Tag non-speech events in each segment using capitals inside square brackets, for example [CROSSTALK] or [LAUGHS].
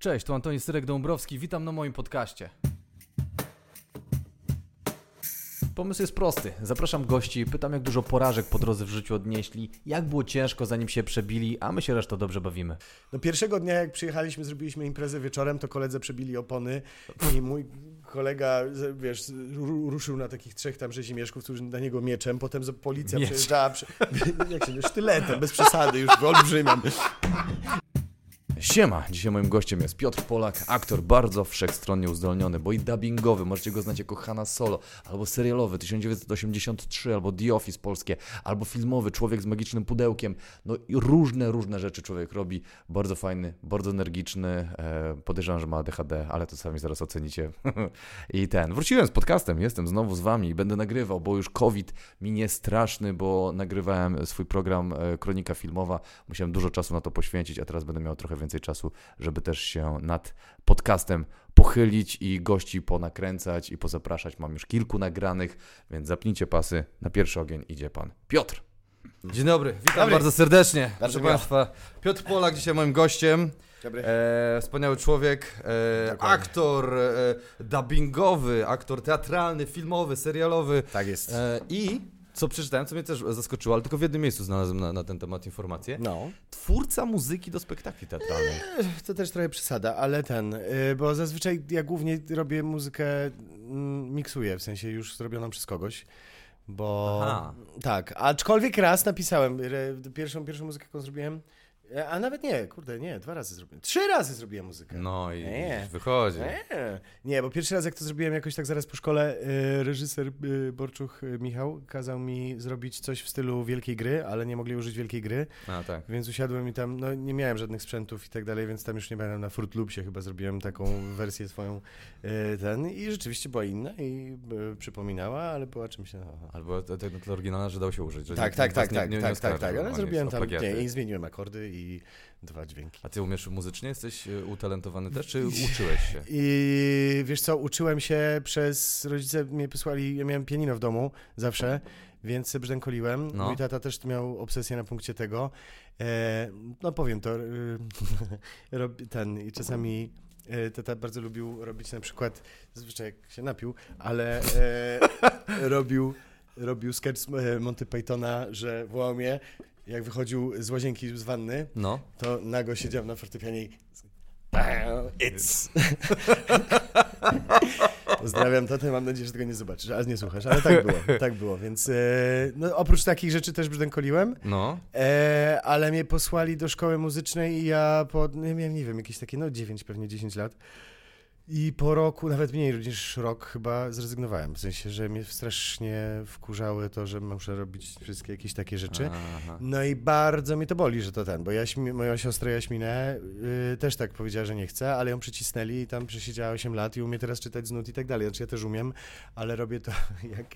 Cześć, tu Antoni Syrek-Dąbrowski, witam na moim podcaście. Pomysł jest prosty. Zapraszam gości, pytam jak dużo porażek po drodze w życiu odnieśli, jak było ciężko zanim się przebili, a my się resztą dobrze bawimy. No pierwszego dnia jak przyjechaliśmy, zrobiliśmy imprezę wieczorem, to koledze przebili opony i mój kolega, wiesz, ru- ruszył na takich trzech tam rzezimieszków, którzy na niego mieczem, potem policja Miecz. przejeżdżała, prze... [LAUGHS] jak się, sztyletem, bez przesady, już olbrzymiam. Siema, dzisiaj moim gościem jest Piotr Polak, aktor bardzo wszechstronnie uzdolniony, bo i dubbingowy, możecie go znać jako Hanna Solo, albo serialowy 1983, albo The Office polskie, albo filmowy Człowiek z magicznym pudełkiem. No i różne, różne rzeczy człowiek robi. Bardzo fajny, bardzo energiczny, e, podejrzewam, że ma ADHD, ale to sami zaraz ocenicie. [LAUGHS] I ten, wróciłem z podcastem, jestem znowu z wami i będę nagrywał, bo już COVID minie straszny, bo nagrywałem swój program e, Kronika Filmowa, musiałem dużo czasu na to poświęcić, a teraz będę miał trochę więcej czasu, żeby też się nad podcastem pochylić i gości ponakręcać i pozapraszać. Mam już kilku nagranych, więc zapnijcie pasy. Na pierwszy ogień idzie pan Piotr. Dzień dobry, witam Dobry. bardzo serdecznie. Proszę miło. Państwa, Piotr Polak dzisiaj moim gościem. Dobry. E, wspaniały człowiek, e, aktor e, dubbingowy, aktor teatralny, filmowy, serialowy. Tak jest. E, I co przeczytałem, co mnie też zaskoczyło, ale tylko w jednym miejscu znalazłem na, na ten temat informację. No, Twórca muzyki do spektakli teatralnych. to też trochę przesada, ale ten, y, bo zazwyczaj ja głównie robię muzykę, mm, miksuję, w sensie już zrobioną przez kogoś. Bo Aha. tak, aczkolwiek raz napisałem pierwszą, pierwszą muzykę, jaką zrobiłem, a nawet nie, kurde, nie, dwa razy zrobiłem. Trzy razy zrobiłem muzykę. No i Nie. wychodzi. Nie, nie, bo pierwszy raz jak to zrobiłem jakoś tak zaraz po szkole, e, reżyser e, Borczuch e, Michał kazał mi zrobić coś w stylu wielkiej gry, ale nie mogli użyć wielkiej gry, A tak. więc usiadłem i tam, no nie miałem żadnych sprzętów i tak dalej, więc tam już nie będę na Fruit Loopsie chyba zrobiłem taką [LAUGHS] wersję swoją e, ten i rzeczywiście była inna i e, przypominała, ale była czymś... No, Albo to, to, to oryginalna, że dał się użyć. Tak, tak, tak, tak, nie tak, tak, oskarża tak, ale zrobiłem tam, nie, i zmieniłem akordy i dwa dźwięki. A ty umiesz muzycznie? Jesteś e, utalentowany też, czy uczyłeś się? I wiesz co, uczyłem się przez, rodzice mnie posłali, ja miałem pianino w domu zawsze, więc brzdękoliłem. No. Mój tata też miał obsesję na punkcie tego. E, no powiem to, [LAUGHS] rob, ten, i czasami e, tata bardzo lubił robić na przykład, zazwyczaj jak się napił, ale e, [LAUGHS] robił, robił sketch e, Monty Pythona, że wołał mnie, jak wychodził z łazienki z wanny, No. to nago siedział na fortepianie i It's. [LAUGHS] Pozdrawiam tatę, mam nadzieję, że tego nie zobaczysz, ale nie słuchasz, ale tak było, [LAUGHS] tak było, więc e, no, oprócz takich rzeczy też brzdękoliłem, No. e, ale mnie posłali do szkoły muzycznej i ja po, nie miałem, nie wiem, jakieś takie, no 9, pewnie 10 lat i po roku, nawet mniej niż rok chyba zrezygnowałem, w sensie, że mnie strasznie wkurzały to, że muszę robić wszystkie jakieś takie rzeczy. Aha. No i bardzo mnie to boli, że to ten, bo Jaśmi, moja siostra Jaśminę y, też tak powiedziała, że nie chce, ale ją przycisnęli i tam przesiedziała 8 lat i umie teraz czytać z nut i tak dalej. Znaczy ja też umiem, ale robię to [LAUGHS] jak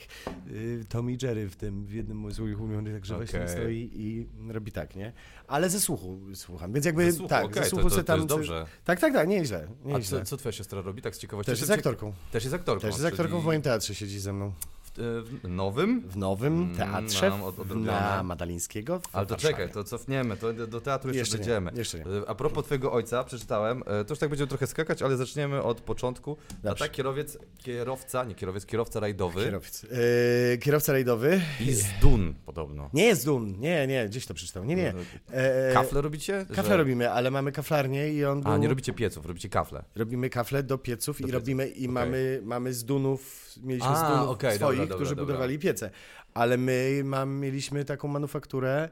y, Tom i Jerry w tym, w jednym z moich ulubionych, także Okej. właśnie stoi i robi tak, nie? Ale ze słuchu słucham, więc jakby Ze słuchu, tak, okej, ze to, słuchu to, se to tam... dobrze. Tak, tak, tak, nieźle, A nieźle. co, co twoja siostra robi, tak z ciekawości? Też jest aktorką. Też jest aktorką. Też jest aktorką, czyli w moim teatrze siedzi ze mną. W, e, w nowym? W nowym Mm, teatrze mam od- na Madalińskiego Ale to czekaj, to cofniemy, to do, do teatru jeszcze, Jeszcze nie, będziemy. jeszcze nie. E, A propos twojego ojca, przeczytałem, e, to już tak będziemy trochę skakać, ale zaczniemy od początku. A tak kierowiec, kierowca, nie kierowiec, kierowca rajdowy Kierowca. Yy, kierowca rajdowy. i z Dun podobno. Nie jest Dun, nie, nie, gdzieś to przeczytał. Nie, nie. E, Kafle robicie? Kafle Że- robimy, ale mamy kaflarnię i on był... A, nie robicie pieców, robicie kafle. Robimy kafle do pieców Do i pieców, robimy i okej. mamy, mamy z Dunów, mieliśmy A, z Dunów okej, swoich, dobra, dobra, którzy dobra. budowali piece. Ale my mam, mieliśmy taką manufakturę,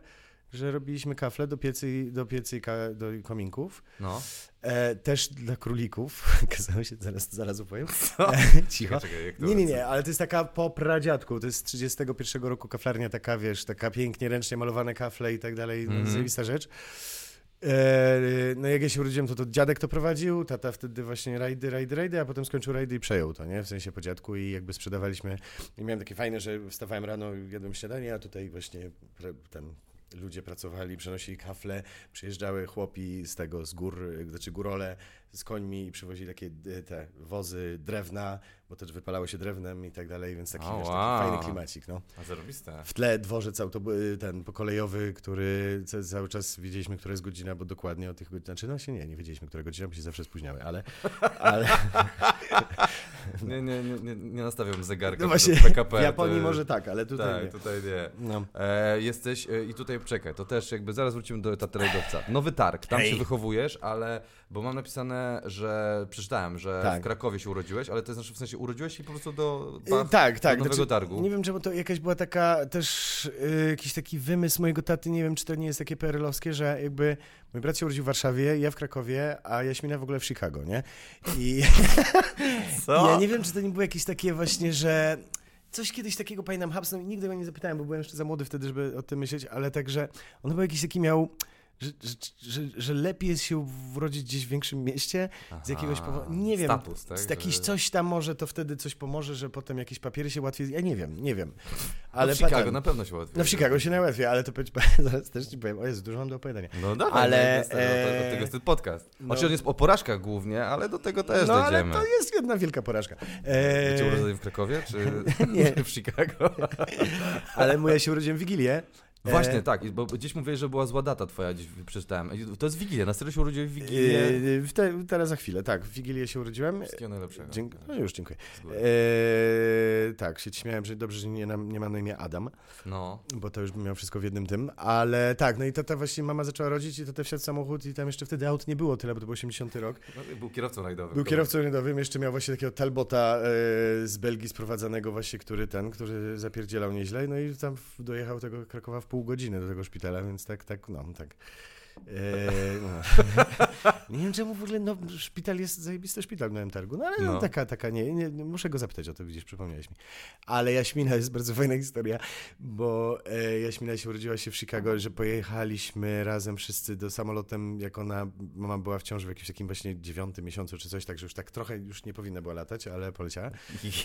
że robiliśmy kafle do piecy, do piecy do kominków. No. E, też dla królików. [LAUGHS] Kazało się, zaraz, zaraz opowiem. Co? E, cicho. Czekaj, Nie, nie, nie, ale to jest taka po pradziadku, to jest z 31 roku kaflarnia taka, wiesz, taka pięknie, ręcznie malowane kafle i tak dalej, mm. zajebista rzecz. E, no jak ja się urodziłem, to, to dziadek to prowadził, tata wtedy właśnie rajdy, rajdy, rajdy, a potem skończył rajdy i przejął to, nie? W sensie po dziadku i jakby sprzedawaliśmy. I miałem takie fajne, że wstawałem rano, jadłem śniadanie, a tutaj właśnie ten ludzie pracowali, przenosili kafle, przyjeżdżały chłopi z tego, z gór, znaczy górole z końmi i przywozili takie y, te wozy drewna, bo też wypalało się drewnem i tak dalej, więc taki, O, wiesz, wow. taki fajny klimacik, no. A zarobiste. W tle dworzec autobu- ten pokolejowy, który ca- cały czas wiedzieliśmy, która jest godzina, bo dokładnie o tych godzinach, znaczy no się nie, nie wiedzieliśmy, która godzina, bo się zawsze spóźniały, ale, ale [LAUGHS] [LAUGHS] Nie, nie, nie, nie, nastawiam zegarka no właśnie PKP. w Japonii to- może tak, ale tutaj Tak, nie. tutaj nie. No. E, jesteś e, i tutaj czekaj, to też jakby zaraz wrócimy do etatu rajdowca. Nowy targ, tam Hej. się wychowujesz, ale bo mam napisane, że przeczytałem, że Tak. w Krakowie się urodziłeś, ale to znaczy w sensie urodziłeś się po prostu do, Y, Bach, tak, tak. do nowego znaczy, targu. Nie wiem, czemu to jakaś była taka też y, jakiś taki wymysł mojego taty, nie wiem, czy to nie jest takie PRL-owskie, że jakby mój brat się urodził w Warszawie, ja w Krakowie, a Jaśmina w ogóle w Chicago, nie? I [LAUGHS] Co? ja nie wiem, czy to nie było jakieś takie właśnie, że coś kiedyś takiego pamiętam, Hubson, i nigdy go nie zapytałem, bo byłem jeszcze za młody wtedy, żeby o tym myśleć, ale także on był jakiś taki miał... Że, że, że, że lepiej jest się urodzić gdzieś w większym mieście z jakiegoś Aha, powodu. Nie wiem. Status, tak? Z jakiś że- coś tam może to wtedy coś pomoże, że potem jakieś papiery się łatwiej. Ja nie wiem, nie wiem. Ale Ale w Chicago na pewno się łatwiej. No w Chicago się najłatwiej, ale to [LAUGHS] zaraz też ci powiem. O Jezu, dużo mam do opowiadania. No dawaj, Ale, ale, ale od e, tego jest ten podcast. no. Oczywiście on jest o porażkach głównie, ale do tego też no ale dojdziemy. to jest jedna wielka porażka. Bycie E, urodzony w Krakowie, czy [LAUGHS] Nie. [LAUGHS] w Chicago? ale moja się urodziłem w Wigilię. E, Właśnie, tak, bo gdzieś mówiłeś, że była zła data twoja, gdzieś przeczytałem. To jest Wigilia, na serio się urodziłeś w Wigilię? E, te, teraz za chwilę, tak. W Wigilię się urodziłem. Wszystkiego najlepszego. Dzięk, no już, dziękuję. E, tak, się śmiałem, że dobrze, że nie, nie mam na imię Adam. No. bo to już bym miał wszystko w jednym tym, ale tak, no i tata właśnie mama zaczęła rodzić i tata wsiadł samochód i tam jeszcze wtedy aut nie było tyle, bo to był 80 rok. no był kierowcą rajdowym. Był kierowcą radiowym, jeszcze miał właśnie takiego Talbota e, z Belgii sprowadzanego właśnie, który ten, który zapierdzielał nieźle, no i tam dojechał tego Krakowa w pół godziny do tego szpitala, więc tak, tak, no, tak. E, no. [LAUGHS] nie wiem czemu w ogóle, no, szpital jest zajebisty szpital w Nowym Targu, no ale no. No. taka, taka, nie, nie, muszę go zapytać o to, widzisz, przypomniałeś mi. Ale Jaśmina jest bardzo fajna historia, bo e, Jaśmina się urodziła się w Chicago, że pojechaliśmy razem wszyscy do samolotem, jak ona, mama była w ciąży w jakimś takim właśnie dziewiątym miesiącu czy coś, także już tak trochę już nie powinna była latać, ale poleciała.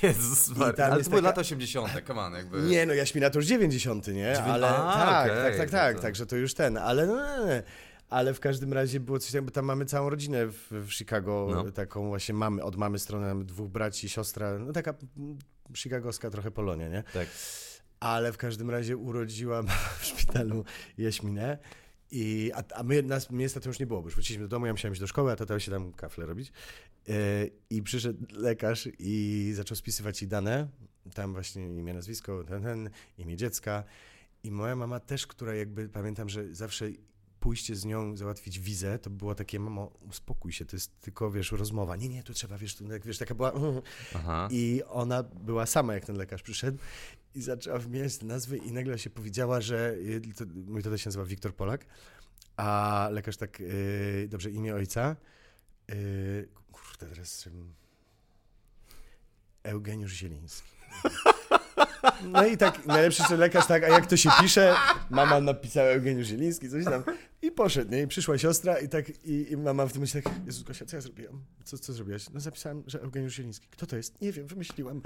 Jezus Maria. Ale to były taka- lata 80., come on, jakby. Nie, no Jaśmina to już 90, nie? Ale A, tak, okej, tak, tak, tak, no to- także to już ten, ale no, no, no. Ale w każdym razie było coś takiego, bo tam mamy całą rodzinę w, w Chicago, No. taką właśnie mamy, od mamy strony mamy dwóch braci, siostra, no taka chicagowska trochę Polonia, nie? Tak. Ale w każdym razie urodziłam [LAUGHS] w szpitalu Jaśminę. I, a, a my, nas, mnie niestety już nie było, bo już wróciliśmy do domu, ja musiałem iść do szkoły, a tata się tam kafle robić. E, I przyszedł lekarz i zaczął spisywać jej dane, tam właśnie imię, nazwisko, ten, ten, imię dziecka. I moja mama też, która jakby, pamiętam, że zawsze pójście z nią, załatwić wizę, to było takie, mamo, uspokój się, to jest tylko, wiesz, rozmowa. Nie, nie, tu trzeba, wiesz, tu, wiesz, taka była... [LAUGHS] Aha. I ona była sama, jak ten lekarz przyszedł i zaczęła wymieniać te nazwy i nagle się powiedziała, że y, to, mój tata się nazywa Wiktor Polak, a lekarz tak, y, dobrze, imię ojca, y, kurde, teraz... Eugeniusz Zieliński. No i tak, najlepszy że lekarz tak, a jak to się pisze? Mama napisała Eugeniusz Zieliński, coś tam. I poszedł, nie? I przyszła siostra i tak, i, i mama w tym myśli tak, Jezus Gosia, co ja zrobiłam? Co, co zrobiłaś? No zapisałem, że Eugeniusz Zieliński. Kto to jest? Nie wiem, wymyśliłam.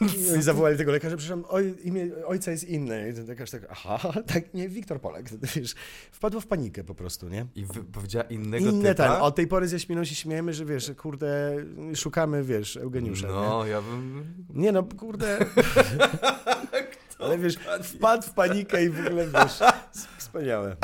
[LAUGHS] I oni zawołali tego lekarza, przepraszam, oj, imię ojca jest inne. I ten lekarz tak, aha, [LAUGHS] tak, nie, Wiktor Polak. [LAUGHS] Wiesz, wpadło w panikę po prostu, nie? I wy, powiedziała innego Inne typa? ten, od tej pory ze Jaśminą się śmiejemy, że wiesz, kurde, szukamy, wiesz, Eugeniusza, nie? No, ja bym... Nie no, kurde. Ale wiesz, wpadł w panikę i w ogóle wiesz. Wspaniałe.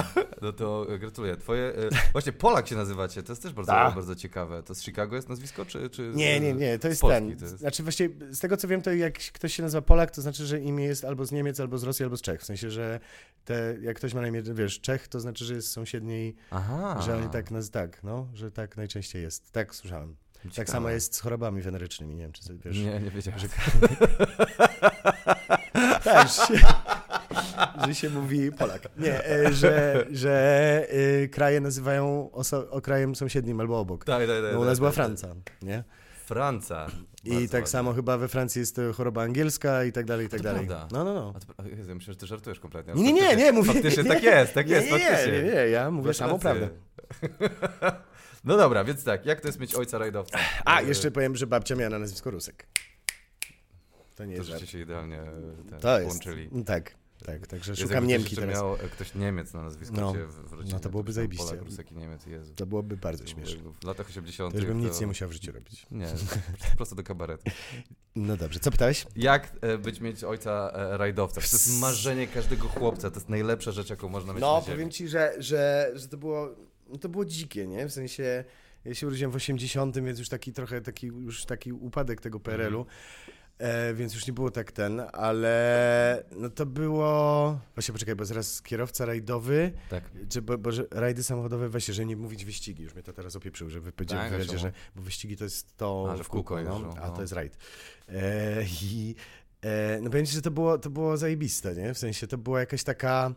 No to e, gratuluję. Twoje... e, Właśnie Polak się nazywacie, to jest też bardzo, Tak. bardzo ciekawe. To z Chicago jest nazwisko, czy... czy Nie, nie, nie, to jest Polski ten. To jest... Znaczy właściwie z tego co wiem, to jak ktoś się nazywa Polak, to znaczy, że imię jest albo z Niemiec, albo z Rosji, albo z Czech. W sensie, że te, jak ktoś ma na imię, wiesz, Czech, to znaczy, że jest sąsiedniej, Aha. że oni tak, naz- tak, no, że tak najczęściej jest. Tak słyszałem. Tak Ciekawe. samo jest z chorobami wenerycznymi, nie wiem, czy sobie wiesz. Nie, nie wiedziałem. że- [LAUGHS] Tak, że się, że się mówi Polak. Nie, e, że, że e, kraje nazywają oso- krajem sąsiednim albo obok. Daj, daj, daj. No, u daj, nas była daj. Franca, nie? Franca. I tak ładnie. samo chyba we Francji jest choroba angielska i tak dalej, i tak dalej. prawda. No, no, no. A to, Jezu, ja myślę, że ty żartujesz kompletnie. Nie, nie, nie, nie, mówię. Faktycznie nie, tak jest, tak nie, jest, nie, nie, faktycznie. nie, nie, ja mówię samą prawdę. [LAUGHS] No dobra, więc tak, jak to jest mieć ojca rajdowca? A, jeszcze powiem, że babcia miała na nazwisko Rusek. To nie To jest żeście żart. się idealnie e, To jest, połączyli. tak. Tak, także Jezu, szukam ktoś Niemki teraz. Miał e, ktoś Niemiec na nazwisku No. w, rodzinie. No to byłoby ktoś tam zajebiście. Polak, Rusek i Niemiec, Jezu. To byłoby bardzo To śmieszne. W latach 80. To już bym nic nie musiał w życiu robić. Nie, [LAUGHS] prosto do kabaretu. No dobrze, co pytałeś? Jak e, być mieć ojca e, rajdowca? To jest marzenie każdego chłopca, to jest najlepsza rzecz, jaką można mieć No, powiem ci, że, że, że to, było, no to było dzikie, nie? W sensie, ja się urodziłem w 80, więc już taki trochę taki, już taki upadek tego PRL-u, e, więc już nie było tak ten, ale no to było... Właśnie poczekaj, bo zaraz kierowca rajdowy, Tak. czy, bo, bo rajdy samochodowe, właśnie, że nie mówić wyścigi, już mnie to teraz opieprzył, że wypowiedział Tak, w wywiadzie, czemu? że bo wyścigi to jest to A, że w kółko, no, jeżdżą, a no. to jest rajd. E, I e, no powiem ci, że to było, to było zajebiste, nie? W sensie to była jakaś taka...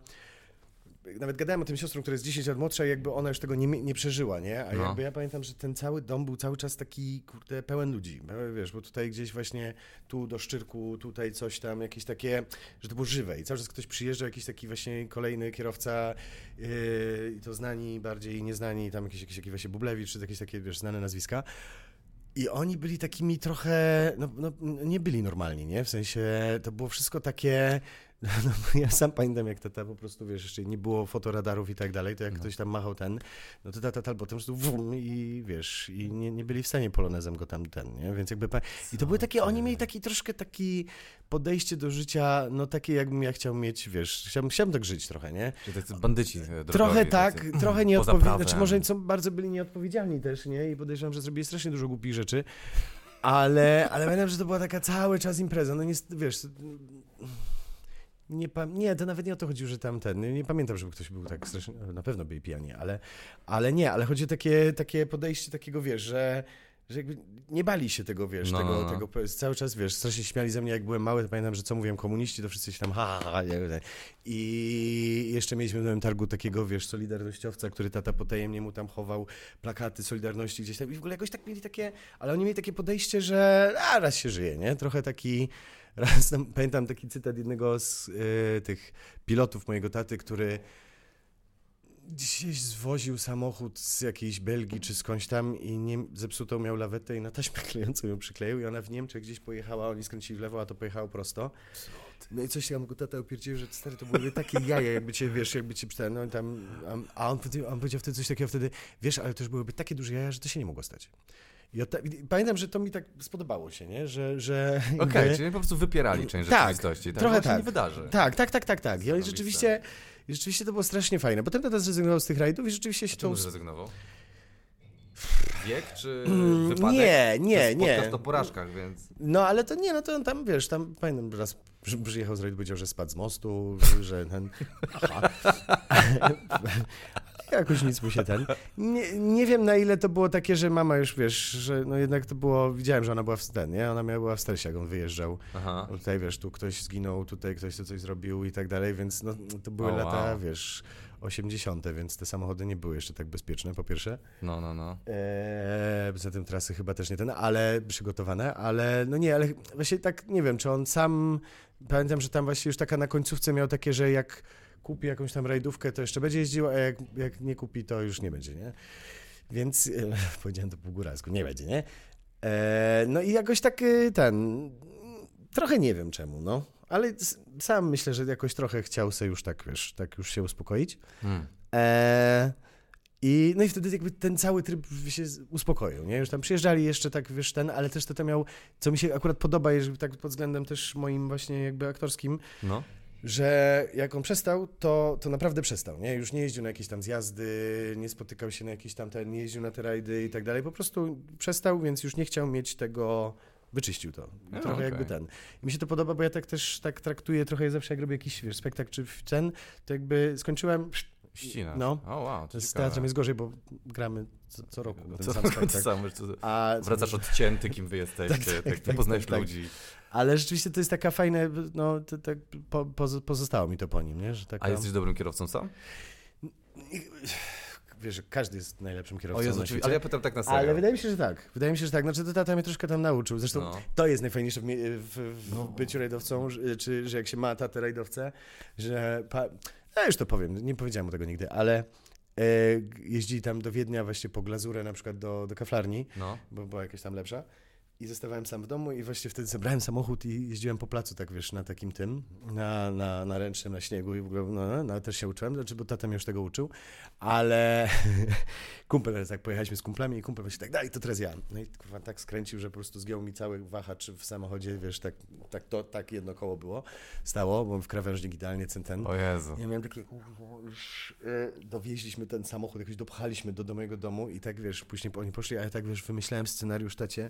Nawet gadałem o tym siostrą, która jest 10 lat młodsza jakby ona już tego nie, nie przeżyła, nie? A No. jakby ja pamiętam, że ten cały dom był cały czas taki, kurde, pełen ludzi. Wiesz, bo tutaj gdzieś właśnie tu do Szczyrku, tutaj coś tam, jakieś takie, że to było żywe i cały czas ktoś przyjeżdżał, jakiś taki właśnie kolejny kierowca yy, i to znani, bardziej nieznani, tam jakiś, jakiś, jakiś właśnie Bublewicz, czy jakieś takie, wiesz, znane nazwiska. I oni byli takimi trochę, no, no nie byli normalni, nie? W sensie to było wszystko takie, [LAUGHS] no, ja sam pamiętam jak tata po prostu, wiesz, jeszcze nie było fotoradarów i tak dalej, to jak No. ktoś tam machał ten, no to tata albo tam po prostu i wiesz, i nie, nie byli w stanie polonezem go tam ten, nie? Więc jakby, pa- i to były takie, oni mieli taki troszkę taki podejście do życia, no takie jakbym ja chciał mieć, wiesz, chciałbym, chciałbym tak żyć trochę, nie? Czyli tacy bandyci e, drogowi, Trochę tak, tacy trochę poza nieodpowiedni. prawem. Znaczy, może są bardzo byli nieodpowiedzialni też, nie? I podejrzewam, że zrobili strasznie dużo głupich rzeczy. Ale, ale pamiętam, że to była taka cały czas impreza. No nie, wiesz. Nie, nie, to nawet nie o to chodziło, że tam ten. Nie, nie pamiętam, żeby ktoś był tak strasznie. Na pewno byli pijani, ale, ale nie, ale chodzi o takie, takie podejście takiego, wiesz, że. Że jakby nie bali się tego, wiesz, No, tego, no, tego, cały czas, wiesz, strasznie śmiali ze mnie, jak byłem mały, to pamiętam, że co mówiłem komuniści, to wszyscy się tam ha, ha, ha. I jeszcze mieliśmy Nowym Targu takiego, wiesz, solidarnościowca, który tata potajemnie mu tam chował plakaty Solidarności gdzieś tam i w ogóle jakoś tak mieli takie, ale oni mieli takie podejście, że a, raz się żyje, nie? Trochę taki, raz tam, pamiętam taki cytat jednego z y, tych pilotów mojego taty, który gdzieś zwoził samochód z jakiejś Belgii czy skądś tam i nie, zepsutą miał lawetę i na taśmę [LAUGHS] klejącą ją przykleił i ona w Niemczech gdzieś pojechała, oni skręcili w lewo, a to pojechało prosto. No i coś tam go tata upierdził, że stary, to byłyby takie jaja, jakby cię, wiesz, jakby cię no i tam, a- on, on powiedział wtedy coś takiego wtedy, wiesz, ale to już byłyby takie duże jaja, że to się nie mogło stać. I pamiętam, że to mi tak spodobało się, nie, że... że Okej, jakby- czyli po prostu wypierali część Tak, rzeczywistości. Tak, trochę Trochę się tak. nie wydarzy. Tak, tak, tak, tak, tak. I rzeczywiście, i rzeczywiście to było strasznie fajne. Potem tata zrezygnował z tych rajdów i rzeczywiście się to... Czemu zrezygnował? Wiek czy Mm, wypadek? Nie, To nie, jest nie. podcast o porażkach, więc... No ale to nie, no to on tam, wiesz, tam pamiętam raz przyjechał z rajdu, powiedział, że spadł z mostu, że ten... [LAUGHS] Aha. [LAUGHS] Jakoś nic mu się ten... Nie, nie wiem na ile to było takie, że mama już, wiesz, że no jednak to było... Widziałem, że ona była w ten, nie? Ona miała, była w stresie, jak on wyjeżdżał. Aha. Tutaj, wiesz, tu ktoś zginął, tutaj ktoś tu coś zrobił i tak dalej, więc no, to były O, lata, wow. wiesz, 80., więc te samochody nie były jeszcze tak bezpieczne, po pierwsze. No, no, no. Eee, tym trasy chyba też nie ten, ale przygotowane, ale no nie, ale właśnie tak nie wiem, czy on sam, pamiętam, że tam właśnie już taka na końcówce miał takie, że jak kupi jakąś tam rajdówkę, to jeszcze będzie jeździł, a jak, jak nie kupi, to już nie będzie, nie? Więc, e, [LAUGHS] powiedziałem to po góralsku, nie będzie, nie? Eee, no i jakoś tak e, ten, trochę nie wiem czemu, no, ale sam myślę, że jakoś trochę chciał sobie już tak, wiesz, tak już się uspokoić. Hmm. E, I, no i wtedy jakby ten cały tryb się uspokoił, nie? Już tam przyjeżdżali jeszcze tak, wiesz, ten, ale też to, to miał, co mi się akurat podoba, jeżeli tak pod względem też moim właśnie jakby aktorskim, No. Że jak on przestał, to, to naprawdę przestał, nie? Już nie jeździł na jakieś tam zjazdy, nie spotykał się na jakieś tam ten, nie jeździł na te rajdy i tak dalej, po prostu przestał, więc już nie chciał mieć tego, wyczyścił to. A, trochę okej. jakby ten. I mi się to podoba, bo ja tak też tak traktuję trochę zawsze, jak robię jakiś wiesz, spektakl czy ten, to jakby skończyłem, Ścina. No. O, wow, to z ciekawe. teatrem jest gorzej, bo gramy co, co roku ten Co, sam spektakl. to- A, Wracasz odcięty, kim wy jesteście, [LAUGHS] Tak, tak, tak, nie tak, poznajesz tak. ludzi. Ale rzeczywiście to jest taka fajna, no to, tak po, poz- pozostało mi to po nim, nie? Że taka, A jesteś dobrym kierowcą sam? Wiesz, że każdy jest najlepszym O kierowcą Jezu, na oczywiście, świecie. ale ja pytam tak na serio. Ale wydaje mi się, że tak. Wydaje mi się, że tak. Znaczy, to tata mnie troszkę tam nauczył. Zresztą No. to jest najfajniejsze w, w, w No. byciu rajdowcą, że, czy że jak się ma tatę rajdowcę, że... Pa... Ja już to powiem, nie powiedziałem mu tego nigdy, ale e, jeździli tam do Wiednia właśnie po glazurę na przykład do, do kaflarni, No. bo była jakaś tam lepsza. I zostawałem sam w domu i właśnie wtedy zebrałem samochód i jeździłem po placu, tak wiesz, na takim tym, na, na, na ręcznym, na śniegu i w ogóle, no, no, też się uczyłem, znaczy, bo tata mnie już tego uczył, ale [LAUGHS] kumpel, tak pojechaliśmy z kumplami i kumpel właśnie tak, daj, to teraz ja. No i kurwa, tak skręcił, że po prostu zgiął mi cały wahacz w samochodzie, wiesz, tak, tak to, tak jedno koło było, stało, bo w krawężnik idealnie ten, ten. O Jezu. Ja miałem takie, dowieźliśmy ten samochód, jakoś dopchaliśmy do, do mojego domu i tak, wiesz, później oni poszli, a ja tak, wiesz, wymyślałem scenariusz tacie,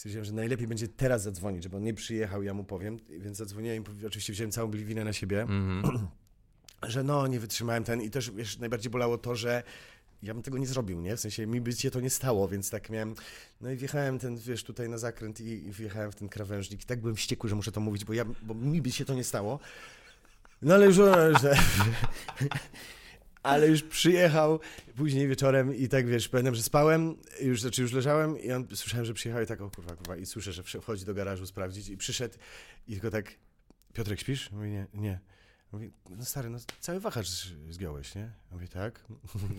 stwierdziłem, że najlepiej będzie teraz zadzwonić, żeby on nie przyjechał, ja mu powiem, więc zadzwoniłem i oczywiście wziąłem całą winę na siebie, Mhm. [CLEARS THROAT] że no, nie wytrzymałem ten i też, wiesz, najbardziej bolało to, że ja bym tego nie zrobił, nie? W sensie mi by się to nie stało, więc tak miałem. No i wjechałem ten, wiesz, tutaj na zakręt i, i wjechałem w ten krawężnik. I tak byłem wściekły, że muszę to mówić, bo ja, bo mi by się to nie stało. No ale już, że, [LAUGHS] ale już przyjechał później wieczorem i tak, wiesz, pamiętam, że spałem, już, znaczy już leżałem i on, słyszałem, że przyjechał i tak, o kurwa, kurwa, i słyszę, że wchodzi do garażu sprawdzić i przyszedł i tylko tak, Piotrek, śpisz? Mówi, nie, nie. Mówi, no stary, no cały wachlarz zgiąłeś, nie? Mówi, tak.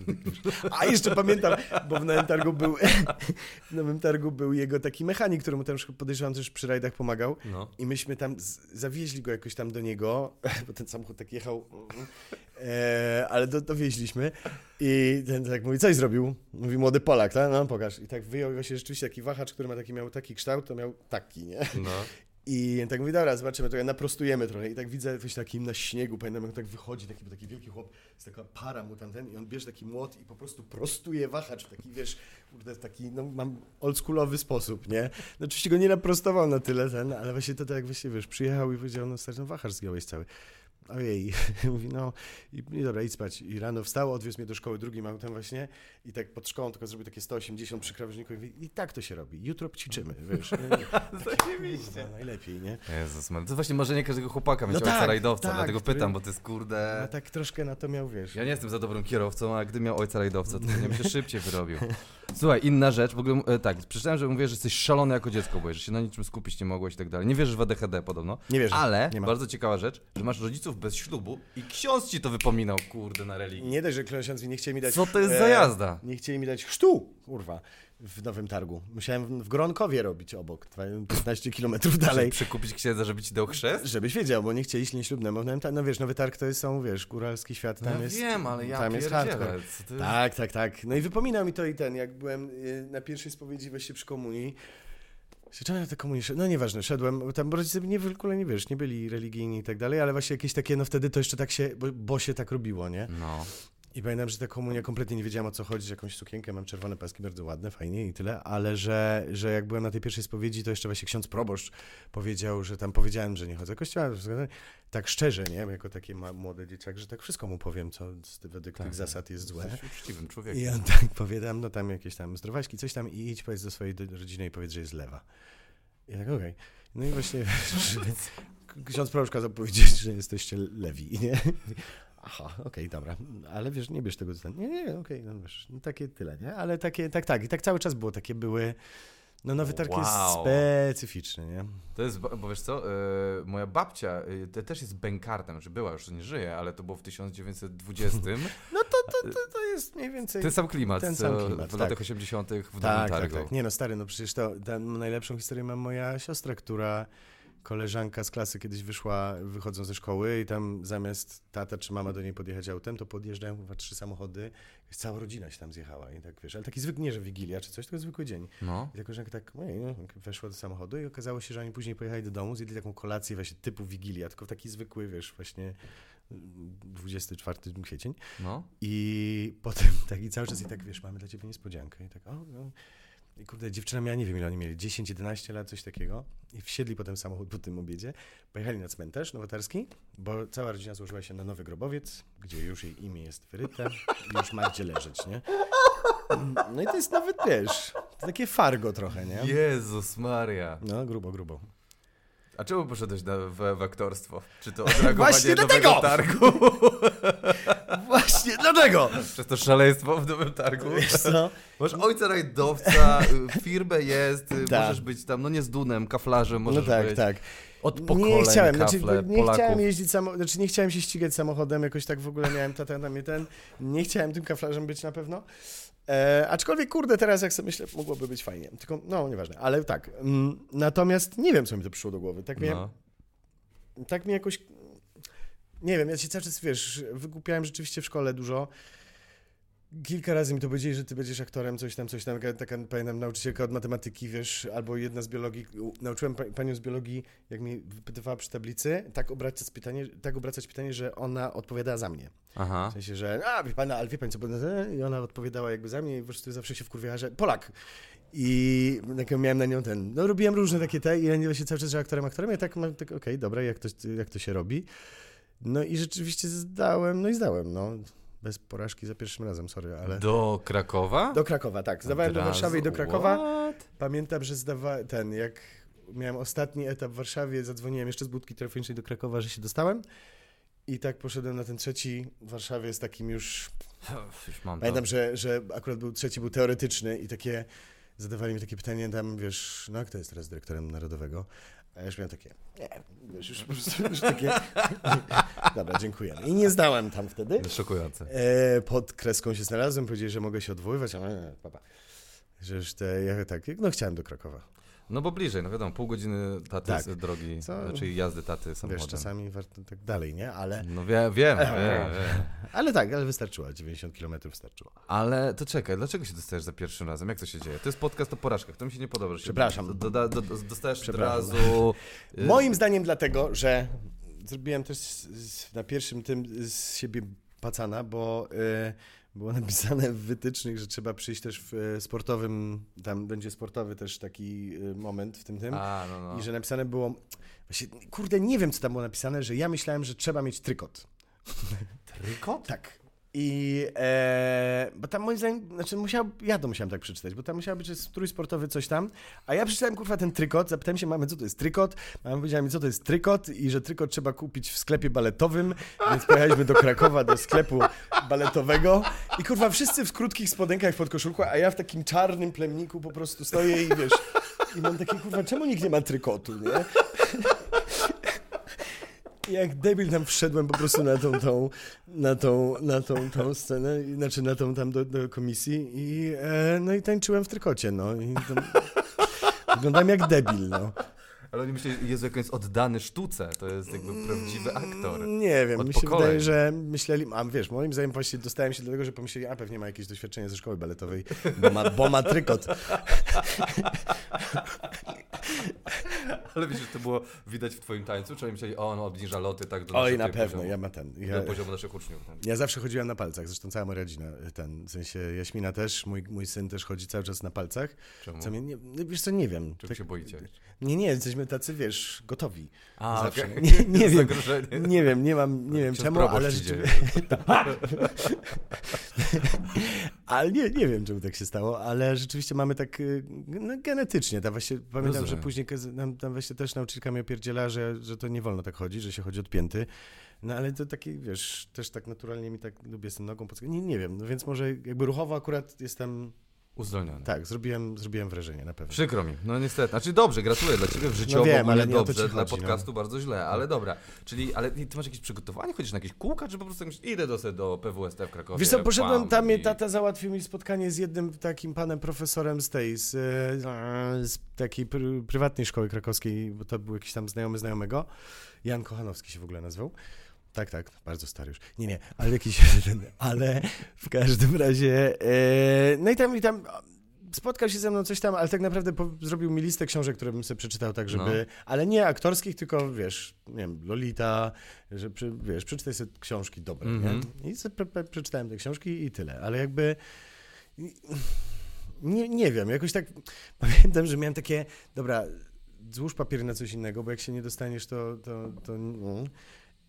[LAUGHS] A jeszcze pamiętam, bo w Nowym Targu był, [LAUGHS] w Nowym Targu był jego taki mechanik, któremu tam podejrzewam też przy rajdach pomagał. No. I myśmy tam, zawieźli go jakoś tam do niego, [LAUGHS] bo ten samochód tak jechał, e, ale do, dowieźliśmy. I ten tak mówi, coś zrobił? Mówi, młody Polak, tak? No, pokaż. I tak wyjął właśnie rzeczywiście taki wahacz, który ma taki, miał taki kształt, to miał taki, nie? No. I tak mówi, dobra, zobaczymy, to ja naprostujemy trochę. I tak widzę coś takim na śniegu, pamiętam jak tak wychodzi taki, taki wielki chłop, jest taka para mu tam ten i on bierze taki młot i po prostu prostuje wahacz taki, wiesz, kurde, taki, no mam oldschoolowy sposób, nie? No oczywiście go nie naprostował na tyle ten, ale właśnie to tak właśnie, wiesz, przyjechał i powiedział, no stary, no wahacz zgiąłeś cały. Ojej, [LAUGHS] mówi, no i, i dobra, idź spać. I rano wstał, odwiózł mnie do szkoły drugim autem właśnie i tak pod szkołą tylko zrobił takie 180 przy krawężniku i mówi, i tak to się robi, jutro ćwiczymy, wiesz. [LAUGHS] Zajebiście. No, najlepiej, nie? Jezus, man. to jest właśnie marzenie każdego chłopaka mieć No ojca tak, rajdowca, tak, dlatego który- pytam, bo to jest kurde... No tak troszkę na to miał, wiesz. Ja nie jestem za dobrym kierowcą, a gdy miał ojca rajdowca, to nie bym się szybciej wyrobił. Słuchaj, inna rzecz, w ogóle e, tak, przeczytałem, że mówisz, że jesteś szalony jako dziecko, bo że się na niczym skupić nie mogłeś i tak dalej. Nie wierzysz w ADHD podobno. Nie wierzę. Ale, nie bardzo ciekawa rzecz, że masz rodziców bez ślubu i ksiądz ci to wypominał, kurde, na religii. Nie dość, że ksiądz mi nie chcieli mi dać... Co to jest e, za jazda? Nie chcieli mi dać chrztu, kurwa, w Nowym Targu. Musiałem w- Gronkowie robić obok, 15 kilometrów Dalej. dalej. Przekupić księdza, żeby ci dał chrzest? Żebyś wiedział, bo nie chcieli ślubnemu. Targu. No wiesz, Nowy Targ to jest, są, wiesz, góralski świat, tam ja jest... wiem, ale ja tam jest hardcore. Tak, tak, tak. No i wypominał mi to i ten, jak byłem y, na pierwszej spowiedzi właśnie przy komunii. Czemu te komunii? No nieważne, szedłem, tam rodzice nie, w ogóle nie wiesz, nie byli religijni i tak dalej, ale właśnie jakieś takie, no wtedy to jeszcze tak się, bo, bo się tak robiło, nie? No. I pamiętam, że ta komunia kompletnie nie wiedziałam o co chodzi, że jakąś sukienkę mam czerwone paski, bardzo ładne, fajnie i tyle, ale że, że jak byłem na tej pierwszej spowiedzi, to jeszcze właśnie ksiądz proboszcz powiedział, że tam powiedziałem, że nie chodzę do kościoła, tak szczerze, nie, jako taki młody dzieciak, że tak wszystko mu powiem, co według Tak, tych zasad jest złe. Jesteś uczciwym człowiekiem. I on [LAUGHS] tak powiadam, no tam jakieś tam zdrowaśki, coś tam i idź, powiedz do swojej rodziny i powiedz, że jest lewa. I tak, okej. No i właśnie [LAUGHS] [LAUGHS] ksiądz proboszcz kazał powiedzieć, że jesteście lewi, nie? Aha, okej, dobra, ale wiesz, nie bierz tego, nie, nie, okej, no wiesz, no takie tyle, nie? Ale takie, tak, tak, i tak cały czas było, takie były, no nowy targ jest Wow. specyficzny, nie? To jest, bo wiesz co, e, moja babcia e, to też jest bękartem, że była, już nie żyje, ale to było w 1920. [LAUGHS] No to, to, to, to jest mniej więcej... Ten sam klimat, Ten co sam klimat, w tak. latach 80. w Nowym Tak, tak, Targu. tak. Nie no, stary, no przecież to najlepszą historię ma moja siostra, która koleżanka z klasy kiedyś wyszła, wychodząc ze szkoły i tam zamiast tata czy mama do niej podjechać autem, to podjeżdżają chyba trzy samochody, cała rodzina się tam zjechała i tak wiesz, ale taki zwykły, nie że wigilia czy coś, tylko zwykły dzień. No. I ta koleżanka tak ojej, no, weszła do samochodu i okazało się, że oni później pojechali do domu, zjedli taką kolację właśnie typu wigilia, tylko taki zwykły, wiesz, właśnie mm, 24 kwiecień. No. I potem [LAUGHS] tak i cały czas i tak, wiesz, mamy dla ciebie niespodziankę. I tak, o, no. I kurde, dziewczyna miała, nie wiem ile oni mieli, 10-11 lat, coś takiego. I wsiedli potem samochód po tym obiedzie, pojechali na cmentarz nowotarski, bo cała rodzina złożyła się na nowy grobowiec, gdzie już jej imię jest wyryte i już ma gdzie leżeć, nie? No i to jest nawet, wiesz, to takie fargo trochę, nie? Jezus Maria. No, grubo, grubo. A czemu poszedłeś na, w, w aktorstwo? Czy to [LAUGHS] odreagowanie Właśnie nowego dlatego! targu? [LAUGHS] Właśnie dlatego! Przez to szaleństwo w nowym targu? Wiesz co? [LAUGHS] Masz ojca rajdowca, y, firmę jest, y, Tak. możesz być tam, no nie z Dunem, kaflarzem, możesz No tak, być. tak. Od pokoleń nie chciałem, kafle znaczy, nie Polaków. chciałem jeździć samo, znaczy nie chciałem się ścigać samochodem, jakoś tak w ogóle miałem tata na mnie ten, nie chciałem tym kaflarzem być na pewno, E, aczkolwiek, kurde, teraz jak sobie myślę, mogłoby być fajnie. Tylko, no, nieważne, ale tak. Mm, natomiast nie wiem, co mi to przyszło do głowy. Tak mnie, No. tak mi jakoś... Nie wiem, ja się cały czas, wiesz, wygłupiałem rzeczywiście w szkole dużo. Kilka razy mi to powiedzieli, że ty będziesz aktorem, coś tam, coś tam. Taka, pamiętam, nauczycielka od matematyki, wiesz, albo jedna z biologii. Nauczyłem pa, panią z biologii, jak mi wypytywała przy tablicy, tak obracać pytanie, tak obracać pytanie, że ona odpowiadała za mnie. Aha. W sensie, że a, wie pana, ale wie pani co, i ona odpowiadała jakby za mnie i po prostu zawsze się wkurwiała, że Polak. I tak miałem na nią ten, no robiłem różne takie te i ja nie się cały czas, że aktorem, aktorem, ja tak mam, tak okej, dobra, jak to, jak to się robi. No i rzeczywiście zdałem, no i zdałem, no. Bez porażki za pierwszym razem, sorry, ale... Do Krakowa? Do Krakowa, tak. Zdawałem do Od razu? Warszawy i do Krakowa. What? Pamiętam, że zdawałem ten, jak miałem ostatni etap w Warszawie, zadzwoniłem jeszcze z budki telefonicznej do Krakowa, że się dostałem. I tak poszedłem na ten trzeci w Warszawie z takim już Już Pamiętam, że, że akurat był trzeci, był teoretyczny i takie zadawali mi takie pytanie tam, wiesz, no kto jest teraz dyrektorem narodowego? A ja już miałem takie, nie, wiesz, już po prostu już takie, [LAUGHS] dobra, dziękuję. I nie zdałem tam wtedy. Szokujące. E, pod kreską się znalazłem, powiedzieli, że mogę się odwoływać, ale nie, papa. Że już te, ja tak, no chciałem do Krakowa. No bo bliżej, no wiadomo, pół godziny taty Tak. z drogi, Co? czyli jazdy taty Wiesz, samochodem. czasami warto tak dalej, nie? Ale, No wie, wiem, wiem, wiem. ale tak, ale wystarczyło, 90 km wystarczyło. Ale to czekaj, dlaczego się dostajesz za pierwszym razem? Jak to się dzieje? To jest podcast o porażkach, to mi się nie podoba. że się Przepraszam. Doda, do, do, dostajesz od razu... y, Moim zdaniem dlatego, że zrobiłem też na pierwszym tym z siebie pacana, bo y, było napisane w wytycznych, że trzeba przyjść też w y, sportowym, tam będzie sportowy też taki y, moment w tym tym. A, no, no. I że napisane było, właśnie, kurde, nie wiem, co tam było napisane, że ja myślałem, że trzeba mieć trykot. Trykot? Tak. I e, bo tam moim zdaniem, znaczy musiał, ja to musiałem tak przeczytać, bo tam musiał być strój sportowy, coś tam, a ja przeczytałem kurwa ten trykot, zapytałem się mamy, co to jest trykot, mama powiedziała mi, co to jest trykot i że trykot trzeba kupić w sklepie baletowym, więc pojechaliśmy do Krakowa, do sklepu baletowego. I kurwa wszyscy w krótkich spodenkach pod koszulką, a ja w takim czarnym plemniku po prostu stoję i wiesz, i mam takie kurwa, czemu nikt nie ma trykotu, nie? Jak debil tam wszedłem po prostu na tą, tą, na tą, na tą, tą scenę, znaczy na tą tam do, do komisji i e, no i tańczyłem w trykocie, no. I tam, wyglądałem jak debil, no. Ale oni myśleli, Jezu, jak on jest oddany sztuce, to jest jakby prawdziwy aktor. Nie wiem, Od mi się pokoleń. wydaje, że myśleli, a wiesz, moim zdaniem właśnie dostałem się do tego, że pomyśleli, a pewnie ma jakieś doświadczenie ze szkoły baletowej, bo ma, bo ma trykot. [LAUGHS] Ale wiesz, że to było widać w twoim tańcu? Czy oni myśleli, o, on obniża loty tak do Oj, na pewno, poziomu, ja ma ten. do Ja, poziomu naszych uczniów. Ja zawsze chodziłem na palcach, zresztą cała moja rodzina, ten, w sensie Jaśmina też, mój, mój syn też chodzi cały czas na palcach, Czemu? co mnie, nie, no wiesz co, nie wiem. Czego Tak- się boicie? Nie, nie, jesteśmy tacy, wiesz, gotowi. A, Zawsze. okej. [LAUGHS] Nie, nie [LAUGHS] wiem, nie wiem, nie mam, nie wiem Ksiądz czemu, ale rzeczywiście... [LAUGHS] ale nie, nie wiem, czemu tak się stało, ale rzeczywiście mamy tak y, no, genetycznie, tam właśnie, pamiętam, Rozumiem. że później nam, tam właśnie też nauczycielka mnie opierdziela, że, że to nie wolno tak chodzić, że się chodzi od pięty. No ale to taki, wiesz, też tak naturalnie mi tak lubię z tym nogą podskakać. Nie, nie wiem, no więc może jakby ruchowo akurat jestem, Uzdolniony. tak, zrobiłem, zrobiłem wrażenie na pewno. Przykro mi, no niestety. Znaczy dobrze, gratuluję dla ciebie w życiu No wiem, ale dobrze, dla chodzi, no. podcastu bardzo źle, ale dobra. Czyli, ale ty masz jakieś przygotowanie, chodzisz na jakieś kółka, czy po prostu myślisz, idę do, do PWST w Krakowie? Wiesz co, poszedłem tam, i- tata załatwił mi spotkanie z jednym takim panem profesorem z tej, z, e, z takiej pr prywatnej szkoły krakowskiej, bo to był jakiś tam znajomy znajomego. Jan Kochanowski się w ogóle nazywał. Tak, tak, bardzo stary już. Nie, nie, ale jakiś ale w każdym razie, e, no i tam, i tam spotkał się ze mną coś tam, ale tak naprawdę po, zrobił mi listę książek, które bym sobie przeczytał tak, żeby, ale nie aktorskich, tylko wiesz, nie wiem, Lolita, że przy, wiesz, przeczytaj sobie książki dobre, Mhm. nie? I sobie pre, pre, przeczytałem te książki i tyle, ale jakby nie, nie wiem, jakoś tak [LAUGHS] pamiętam, że miałem takie, dobra, złóż papiery na coś innego, bo jak się nie dostaniesz, to, to, to no.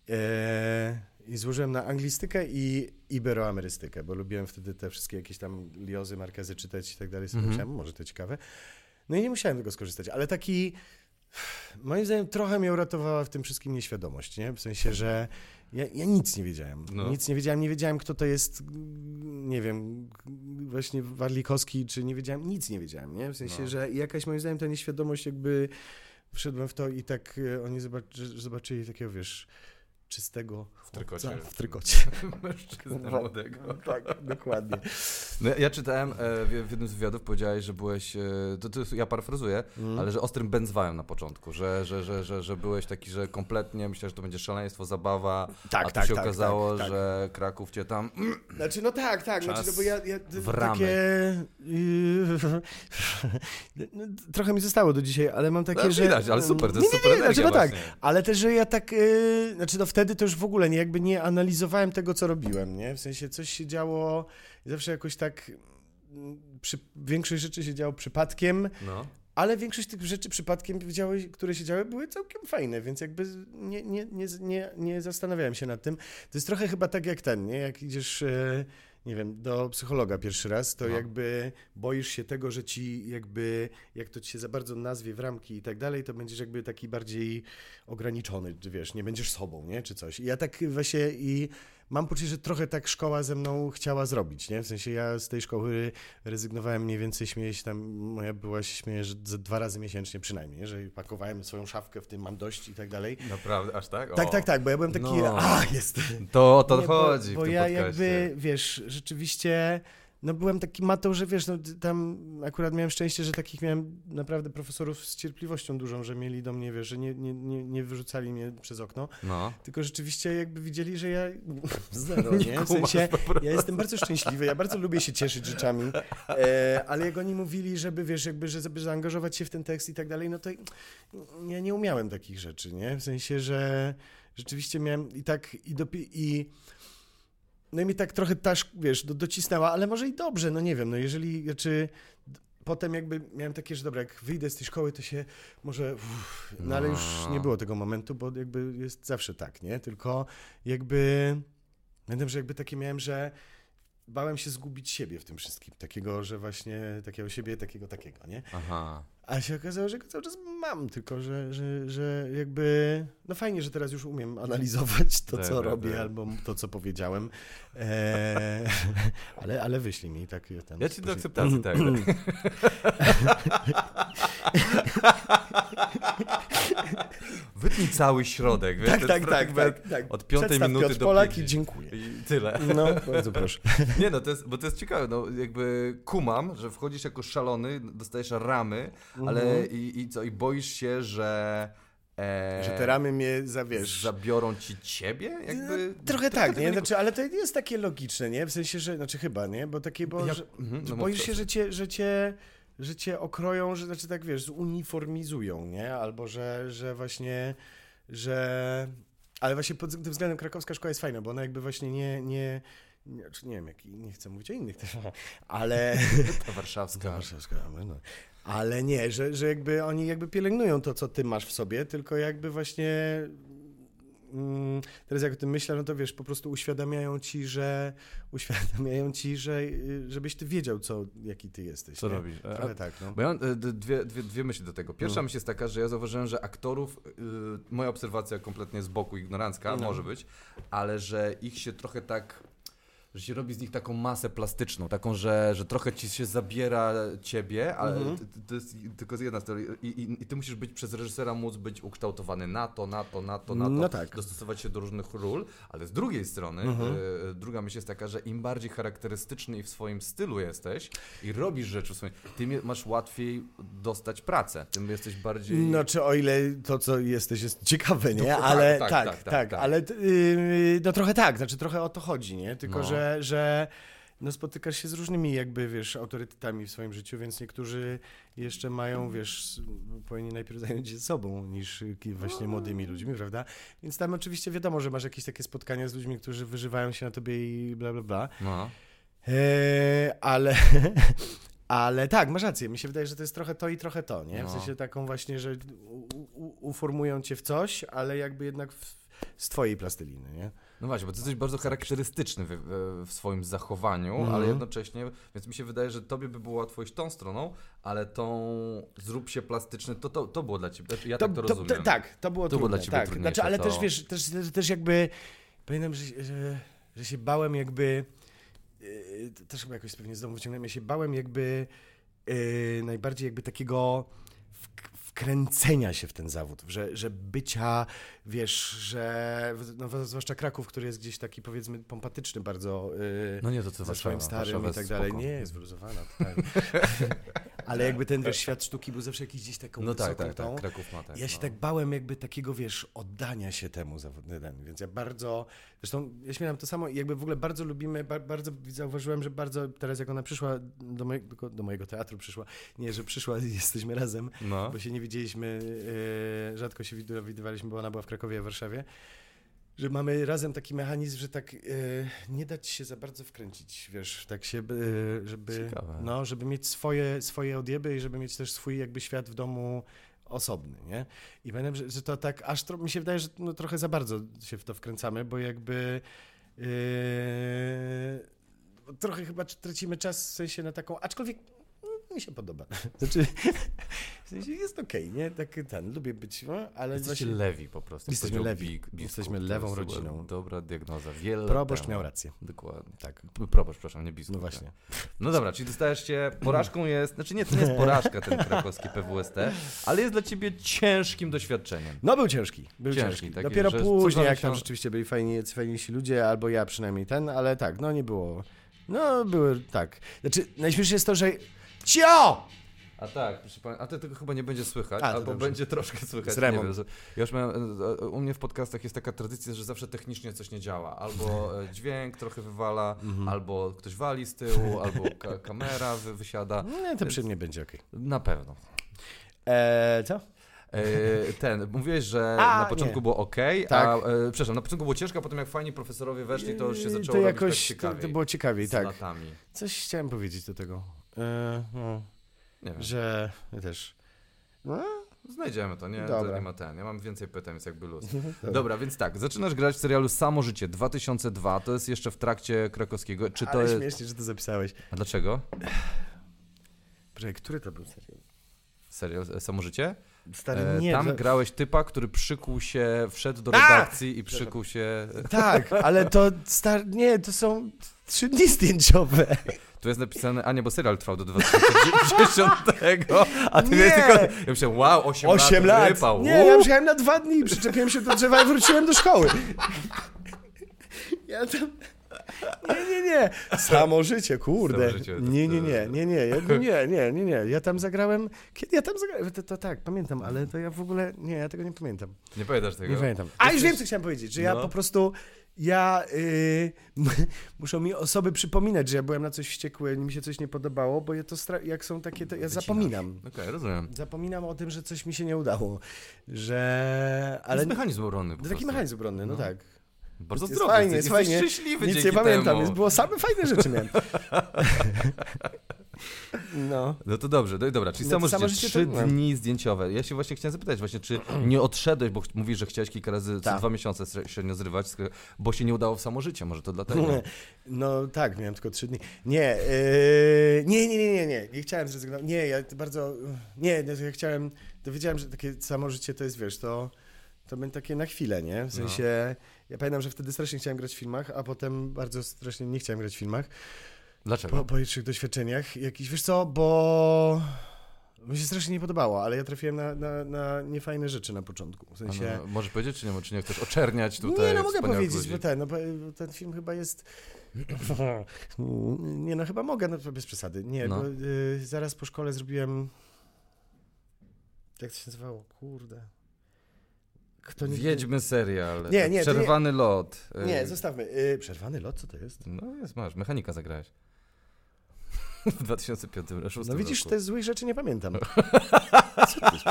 Eee, I złożyłem na anglistykę i iberoamerystykę, bo lubiłem wtedy te wszystkie jakieś tam liozy, markezy czytać i tak dalej. Sobie Mhm. myślałem, może to ciekawe. No i nie musiałem tego skorzystać, ale taki, moim zdaniem, trochę mnie uratowała w tym wszystkim nieświadomość, nie? W sensie, że ja, ja nic nie wiedziałem. No. Nic nie wiedziałem, nie wiedziałem, kto to jest, nie wiem, właśnie Warlikowski, czy nie wiedziałem, nic nie wiedziałem, nie? W sensie, No. że jakaś, moim zdaniem, ta nieświadomość jakby wszedłem w to i tak e, oni zobaczy, zobaczyli takiego, wiesz, czystego W trykocie. chłopca w trykocie. [LAUGHS] Mężczyznę młodego. tak, dokładnie. [LAUGHS] No, ja czytałem e, w, jednym z wywiadów, powiedziałeś, że byłeś, e, to, to ja parafrazuję, Mm. ale że ostrym będzwałem na początku, że, że, że, że, że byłeś taki, że kompletnie myślałeś, że to będzie szaleństwo, zabawa, Tak, a tu tak, się tak, okazało, tak, tak. że Kraków cię tam... Znaczy, no tak, tak, znaczy, no bo ja, ja w ramy. takie... no, [LAUGHS] trochę mi zostało do dzisiaj, ale mam takie, No, że... widać, ale super, to jest nie, super nie, nie, znaczy, no tak, ale też, że ja tak, yy, znaczy no wtedy to już w ogóle nie, jakby nie analizowałem tego, co robiłem, nie? W sensie coś się działo zawsze jakoś tak... mm, Przy, większość rzeczy się działo przypadkiem, No. ale większość tych rzeczy przypadkiem, działy, które się działy, były całkiem fajne, więc jakby nie, nie, nie, nie, nie zastanawiałem się nad tym. To jest trochę chyba tak jak ten, nie? Jak idziesz, e, nie wiem, do psychologa pierwszy raz, to No. jakby boisz się tego, że ci jakby, jak to ci się za bardzo nazwie w ramki i tak dalej, to będziesz jakby taki bardziej ograniczony, wiesz, nie będziesz sobą, nie? Czy coś. I ja tak właśnie i mam poczucie, że trochę tak szkoła ze mną chciała zrobić, nie? W sensie ja z tej szkoły rezygnowałem mniej więcej, śmieję się tam, moja była się śmieje, że dwa razy miesięcznie przynajmniej, że pakowałem swoją szafkę, w tym mam dość i tak dalej. Naprawdę, aż tak? Tak, O. tak, tak, bo ja byłem taki, No. a, jest. To o to Nie, bo- chodzi Bo, tym ja podcaście. jakby, wiesz, rzeczywiście, no byłem taki matą, że wiesz, no tam akurat miałem szczęście, że takich miałem naprawdę profesorów z cierpliwością dużą, że mieli do mnie, wiesz, że nie, nie, nie, nie wyrzucali mnie przez okno, No. tylko rzeczywiście jakby widzieli, że ja [LAUGHS] zero, Nie nie? W sensie, ja jestem bardzo szczęśliwy, ja bardzo lubię się cieszyć rzeczami, e, ale jak oni mówili, żeby, wiesz, jakby, że żeby zaangażować się w ten tekst i tak dalej, no to ja nie umiałem takich rzeczy, nie? W sensie, że rzeczywiście miałem i tak, i, dopi- i no i mi tak trochę taż, wiesz, do, docisnęła, ale może i dobrze, no nie wiem, no jeżeli, znaczy d- potem jakby miałem takie, że dobra, jak wyjdę z tej szkoły, to się może, uff, no ale już No. nie było tego momentu, bo jakby jest zawsze tak, nie? Tylko jakby, pamiętam, że jakby takie miałem, że bałem się zgubić siebie w tym wszystkim, takiego, że właśnie, takiego siebie, takiego, takiego, nie? Aha. A się okazało, że go cały czas mam, tylko że, że, że jakby. No fajnie, że teraz już umiem analizować to, Tak, co tak, robię, tak. albo to, co powiedziałem. Eee, [LAUGHS] ale, ale wyślij mi tak ten. Ja ci do akceptacji tak. [LAUGHS] [LAUGHS] Wytnij cały środek, wiesz? Tak, to tak, tak, tak, tak. Od piątej minuty Piotr do Polak i dziękuję. I tyle. No, bardzo proszę. [LAUGHS] Nie no, to jest, bo to jest ciekawe, no jakby kumam, że wchodzisz jako szalony, dostajesz ramy, ale Mhm. i, i co, i boisz się, że... E, Że te ramy mnie zawiesz. Zabiorą ci ciebie? Jakby... No, trochę tak, nie? Znaczy, ale to jest takie logiczne, nie? W sensie, że, znaczy chyba, nie? Bo takie, bo, Ja- że, Mhm, że no boisz się, że cię, że cię, że cię okroją, że znaczy tak, wiesz, zuniformizują, nie? Albo, że, że właśnie, że... Ale właśnie pod tym względem krakowska szkoła jest fajna, bo ona jakby właśnie nie, nie, nie, znaczy nie wiem, jak, nie chcę mówić o innych też, ale... [LAUGHS] Ta warszawska. Warszawska, no. Ale nie, że, że jakby oni jakby pielęgnują to, co ty masz w sobie, tylko jakby właśnie mm, teraz jak o tym myślę, no to wiesz, po prostu uświadamiają ci, że uświadamiają ci, że y, żebyś ty wiedział, co, jaki ty jesteś. Co nie? robisz? A- Trochę tak, no. Bo ja mam e, dwie, dwie, dwie myśli do tego. Pierwsza No. myśl jest taka, że ja zauważyłem, że aktorów, y, moja obserwacja kompletnie z boku ignorancka, No. może być, ale że ich się trochę tak, że się robi z nich taką masę plastyczną, taką, że, że trochę ci się zabiera ciebie, ale Mhm. to, to jest tylko z jedna strona I, i, i ty musisz być przez reżysera móc być ukształtowany na to, na to, na to, na to, No tak. dostosować się do różnych ról, ale z drugiej strony Mhm. y, druga myśl jest taka, że im bardziej charakterystyczny i w swoim stylu jesteś i robisz rzeczy w swoim, tym masz łatwiej dostać pracę, tym jesteś bardziej... No, czy o ile to, co jesteś, jest ciekawe, nie? No, tak, ale tak, tak, tak, tak, tak, tak. ale yy, no trochę tak, znaczy trochę o to chodzi, nie? Tylko, No. Że, że no spotykasz się z różnymi jakby, wiesz, autorytetami w swoim życiu, więc niektórzy jeszcze mają, wiesz, powinni najpierw zająć się sobą niż ki- właśnie młodymi ludźmi, prawda? Więc tam oczywiście wiadomo, że masz jakieś takie spotkania z ludźmi, którzy wyżywają się na tobie i bla, bla, bla. No. Eee, ale, [LAUGHS] ale tak, masz rację. Mi się wydaje, że to jest trochę to i trochę to, nie? W No. sensie taką właśnie, że u, u, uformują cię w coś, ale jakby jednak w, z twojej plasteliny, nie? No właśnie, bo ty jesteś bardzo charakterystyczny w, w, swoim zachowaniu, Mhm. ale jednocześnie, więc mi się wydaje, że tobie by było łatwo iść tą stroną, ale tą zrób się plastyczny, to, to, to było dla ciebie, ja tak to rozumiem. tak, to było To było trudne, dla ciebie tak. Znaczy, ale to- też wiesz, też, też jakby pamiętam, że, że, że się bałem jakby yy, też chyba jakoś pewnie z domu wyciągnąłem, ja się bałem jakby yy, najbardziej jakby takiego wkręcenia się w ten zawód, że, że bycia, wiesz, że no, zwłaszcza Kraków, który jest gdzieś taki powiedzmy pompatyczny bardzo yy, No nie, to co ze swoim starym Warszawa i tak dalej. spoko. Nie, jest wyluzowana. [LAUGHS] Ale jakby ten, wiesz, świat sztuki był zawsze jakiś gdzieś taką No tak, tak, tak, Kraków ma tak. Ja się no. tak bałem jakby takiego, wiesz, oddania się temu zawodnemu, więc ja bardzo, zresztą ja śmiałem to samo i jakby w ogóle bardzo lubimy, ba, bardzo zauważyłem, że bardzo, teraz jak ona przyszła do mojego, do mojego teatru przyszła, nie, że przyszła i jesteśmy razem, No. bo się nie widzieliśmy, e, rzadko się widywaliśmy, bo ona była w Krakowie, w Warszawie, że mamy razem taki mechanizm, że tak e, nie dać się za bardzo wkręcić, wiesz, tak się, e, żeby, Ciekawe. no, żeby mieć swoje, swoje odjeby i żeby mieć też swój jakby świat w domu osobny, nie? I pamiętam, że, że to tak aż tro, mi się wydaje, że no, trochę za bardzo się w to wkręcamy, bo jakby yy, trochę chyba tracimy czas w sensie na taką, aczkolwiek mi się podoba. Znaczy, [LAUGHS] w sensie jest okej, nie? Tak ten, lubię być, no, ale Jesteście właśnie lewi po prostu. Jesteśmy lewi. biskup. Jesteśmy lewą rodziną. Dobra diagnoza. Wiele proboszcz miał rację. Dokładnie. Tak. Proboszcz, przepraszam, nie biskup. No właśnie. No dobra, czyli dostajesz się, porażką jest, znaczy nie, to nie jest porażka ten krakowski PWST, ale jest dla ciebie ciężkim doświadczeniem. No był ciężki, był Ciężki, ciężki. taki, Dopiero później, jak tam się- rzeczywiście byli fajni, fajniejsi ludzie, albo ja przynajmniej ten, ale tak, no nie było. No były, tak. Znaczy, najśmieszniejsze jest to, że... Cio! A tak, proszę pana, a to tego chyba nie będzie słychać, A, to albo dobrze. będzie troszkę słychać. Z nie wiem, że- ja już miałem, e, e, u mnie w podcastach jest taka tradycja, że zawsze technicznie coś nie działa. Albo e, dźwięk trochę wywala, Mhm. albo ktoś wali z tyłu, albo ka kamera wy wysiada. Nie, to przy mnie będzie okej. Na pewno. Eee, co? Ten, mówiłeś, że A, na początku nie. było ok, Tak. a e, przepraszam, na początku było ciężko, a potem jak fajni profesorowie weszli, to już się zaczęło To jakoś, tak to, ciekawiej. to było ciekawiej, z tak. latami. Coś chciałem powiedzieć do tego, eee, no, Nie wiem. że też... No, Znajdziemy to, nie? To Dobra. nie ma ten. Ja mam więcej pytań, jest jakby luz. [LAUGHS] Dobra, więc tak, zaczynasz grać w serialu Samo Życie 2002, to jest jeszcze w trakcie krakowskiego. Czy to Ale jest... śmiesznie, że to zapisałeś. A dlaczego? Poczekaj, który to był serial? Serial e, Samo Życie? Stary, E, nie. Tam to- grałeś typa, który przykuł się, wszedł do A! redakcji i przykuł się... Tak, ale to star... Nie, to są trzy dni zdjęciowe. Tu jest napisane, a nie, bo serial trwał do 2010, a ty Nie! miałeś tylko... Ja myślałem, wow, 8, Osiem lat, lat. Wypał. Nie, ja przyjechałem na dwa dni, przyczepiłem się do drzewa i wróciłem do szkoły. Ja tam... Nie, nie, nie. Samo życie, kurde. Samo życie, to- Nie, nie, nie, nie, nie, ja, nie, nie, nie, nie. Ja tam zagrałem... Kiedy ja tam zagrałem? To, to tak, pamiętam, ale to ja w ogóle... Nie, ja tego nie pamiętam. Nie pamiętasz tego? Nie pamiętam. A już wiem, co chciałem powiedzieć, że ja No. po prostu... Ja... Yy, [LAUGHS] muszą mi osoby przypominać, że ja byłem na coś wściekły, mi się coś nie podobało, bo ja to jak są takie... To ja Wycinasz. zapominam. Okej, rozumiem. Zapominam o tym, że coś mi się nie udało. Że. Ale... To jest mechanizm obronny po taki prostu. mechanizm obronny, no, No. tak. Bardzo Jest zdrowy. fajnie, jest fajnie. szczęśliwy Nic nie pamiętam, temu. jest, było same fajne rzeczy miałem. [LAUGHS] No. No to dobrze, no i dobra, czyli No samo życie, samo życie trzy to- no. dni zdjęciowe. Ja się właśnie chciałem zapytać właśnie, czy nie odszedłeś, bo mówisz, że chciałeś kilka razy co Tak. dwa miesiące średnio zrywać, bo się nie udało w samo życie, może to dlatego. No tak, miałem tylko trzy dni. Nie, yy, nie, nie, nie, nie, nie, nie chciałem zrezygnować. Nie, ja bardzo. Nie, no, ja chciałem. Dowiedziałem, że takie samo życie to jest, wiesz, to. To będzie takie na chwilę, nie? W No. sensie, ja pamiętam, że wtedy strasznie chciałem grać w filmach, a potem bardzo strasznie nie chciałem grać w filmach. Dlaczego? Po, po pierwszych doświadczeniach jakiś, wiesz co, bo mi się strasznie nie podobało, ale ja trafiłem na, na, na niefajne rzeczy na początku. W sensie... no, możesz powiedzieć, czy nie, czy nie chcesz oczerniać tutaj nie, no mogę powiedzieć, ludzi? bo ten, no, ten film chyba jest... [CLEARS THROAT] nie, no chyba mogę, no to bez przesady. Nie, No. bo y, zaraz po szkole zrobiłem... Jak to się nazywało? Kurde. Kto. Wiedźmy serial. Nie, nie, to nie- Przerwany lot. Y, Nie, zostawmy. Y, przerwany lot, co to jest? No jest, masz, mechanika zagrałeś. W 2005 roku. No widzisz, roku. te złych rzeczy nie pamiętam. [LAUGHS] Co to jest?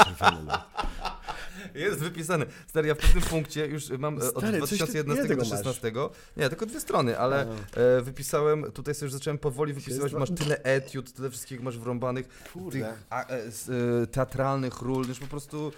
Jest wypisane. Stary, ja w pewnym punkcie już mam e, od Stary, ty- 2011 ile tego do masz? 2016. Nie, tylko dwie strony, ale e, wypisałem, tutaj sobie już zacząłem powoli wypisywać, masz tyle etiud, tyle wszystkich masz wrąbanych, Kurde. tych a, e, teatralnych ról, już po prostu...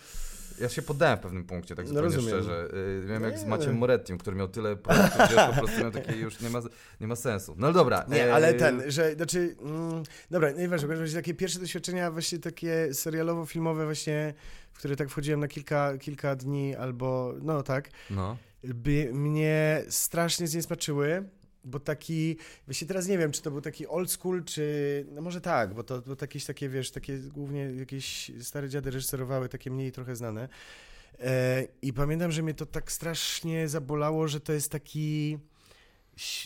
Ja się poddałem w pewnym punkcie, tak No zupełnie rozumiem. szczerze. E, miałem jak z. Maciem Morettim, który miał tyle projektów, że po prostu miałem takie już nie ma, nie ma sensu. No dobra. Nie, e, ale ten, że, znaczy, mm, dobra, nieważne, w każdym razie takie pierwsze doświadczenia właśnie takie serialowo-filmowe właśnie, w które tak wchodziłem na kilka, kilka dni albo, no tak, No. by mnie strasznie zniesmaczyły, bo taki, właśnie teraz nie wiem, czy to był taki old school, czy, no może tak, bo to, bo to jakieś takie, wiesz, takie głównie jakieś stare dziady reżyserowały, takie mniej trochę znane. E, I pamiętam, że mnie to tak strasznie zabolało, że to jest taki,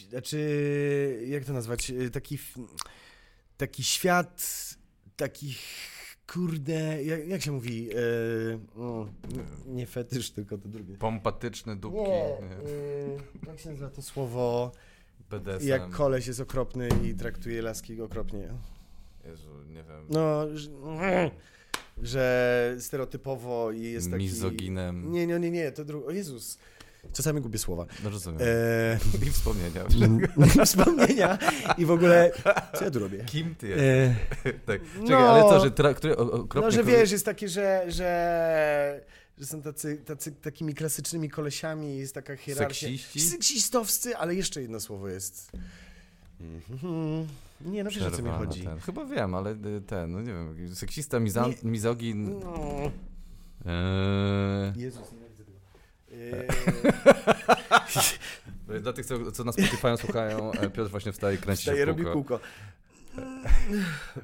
znaczy, jak to nazwać, E, taki, taki świat takich, kurde, jak, jak się mówi, e, o, nie- fetysz, tylko to drugie. Pompatyczne dupki. Nie, jak się nazywa to słowo, BDSM. jak koleś jest okropny i traktuje laski okropnie. Jezu, nie wiem. No, że, że stereotypowo i jest taki... Mizoginem. Nie, nie, nie, nie, to drugie. O Jezus. Czasami gubię słowa. No rozumiem. E, [LAUGHS] I wspomnienia. [LAUGHS] wspomnienia i w ogóle... Co ja tu robię? Kim ty jesteś? E, [LAUGHS] tak. Czekaj, no. ale co, że tra- który, okropnie... no, że wiesz, jest takie, że, że, że są tacy, tacy takimi klasycznymi kolesiami, jest taka hierarchia. Seksiści? Seksistowscy, ale jeszcze jedno słowo jest. Mhm. Nie, no wiesz o co mi chodzi. Ten. Chyba wiem, ale y, ten, no nie wiem, seksista, mizan, Nie. mizogin... No. Eee, Jezus, tego. Eee, [LAUGHS] Dla tych, co, co na Spotify słuchają, e, Piotr właśnie wstaje i kręci Wstaje, się w robi kółko. kółko.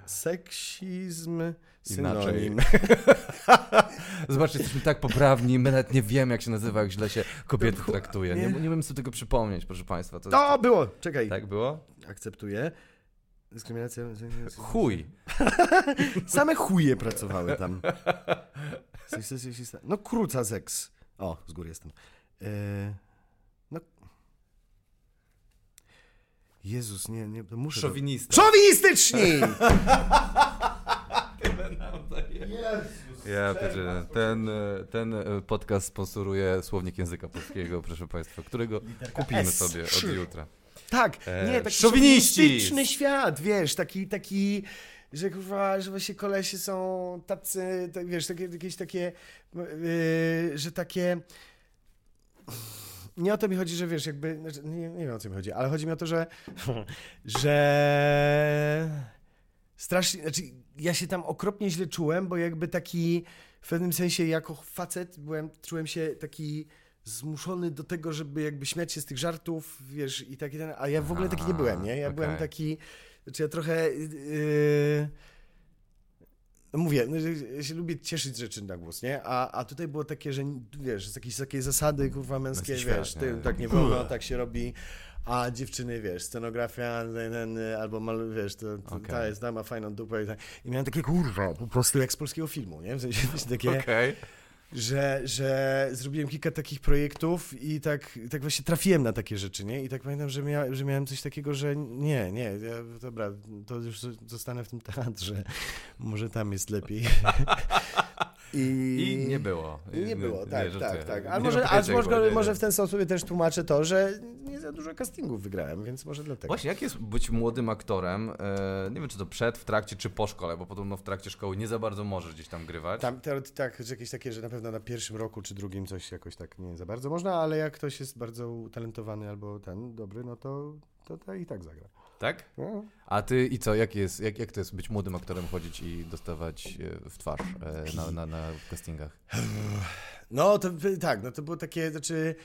Seksizm, Inaczej. [LAUGHS] Zobaczcie, jesteśmy tak poprawni, my nawet nie wiemy, jak się nazywa, jak źle się kobiety traktuje. Nie, nie. umiem sobie tego przypomnieć, proszę państwa. To, To było! Czekaj. Tak było? Akceptuję. Dyskryminacja. Chuj. [LAUGHS] Same chuje pracowały tam. No kruca seks. O, z góry jestem. E, no. Jezus, nie, nie, muszę... Szowinista. Szowinistyczni! [LAUGHS] Ja pierdzielę. ten, e, ten e, podcast sponsoruje słownik języka polskiego, proszę państwa, którego kupimy S. sobie od jutra. Tak, E, nie, taki szowiniści! szowinistyczny świat, wiesz, taki, taki, że kurwa, że właśnie kolesie są tacy, tak, wiesz, takie, jakieś takie, yy, że takie, nie o to mi chodzi, że wiesz, jakby, znaczy, nie, nie wiem o co mi chodzi, ale chodzi mi o to, że, [LAUGHS] że strasznie, znaczy ja się tam okropnie źle czułem, bo jakby taki, w pewnym sensie jako facet byłem, czułem się taki zmuszony do tego, żeby jakby śmiać się z tych żartów, wiesz, i taki ten, a ja w ogóle taki nie byłem, nie? Ja okej. byłem taki, znaczy ja trochę, yy, no mówię, no, że ja się lubię cieszyć z rzeczy na głos, nie? A, a tutaj było takie, że wiesz, jakieś takie zasady, kurwa, męskie, Męski świat, wiesz, nie? ty, tak nie wolno, tak się robi, a dziewczyny, wiesz, scenografia, ten, albo mal, wiesz, to, to, Okej. ta jest, ta ma fajną dupę i tak. I miałem takie, kurwa, po prostu jak z polskiego filmu, nie? W sensie [LAUGHS] takie Okej. że, że zrobiłem kilka takich projektów i tak, tak właśnie trafiłem na takie rzeczy, nie? I tak pamiętam, że, mia, że miałem coś takiego, że nie, nie, ja, dobra, to już zostanę w tym teatrze, [LAUGHS] może tam jest lepiej. [LAUGHS] I, I nie było. I nie było, tak, żartuję. tak, tak. Nie mam może, a może, może nie. w ten sposób też tłumaczę to, że nie za dużo castingów wygrałem, więc może dlatego. Właśnie, jak jest być młodym aktorem? E, nie wiem, czy to przed, w trakcie, czy po szkole, bo podobno w trakcie szkoły nie za bardzo możesz gdzieś tam grywać. Tam teoret- tak, że jakieś takie, że na pewno na pierwszym roku czy drugim coś jakoś tak nie za bardzo można, ale jak ktoś jest bardzo utalentowany albo ten dobry, no to, to, to i tak zagra. Tak? No. A ty i co, jak, jest, jak, jak to jest być młodym aktorem, chodzić i dostawać e, w twarz e, na, na, na castingach? No to tak, no to było takie, znaczy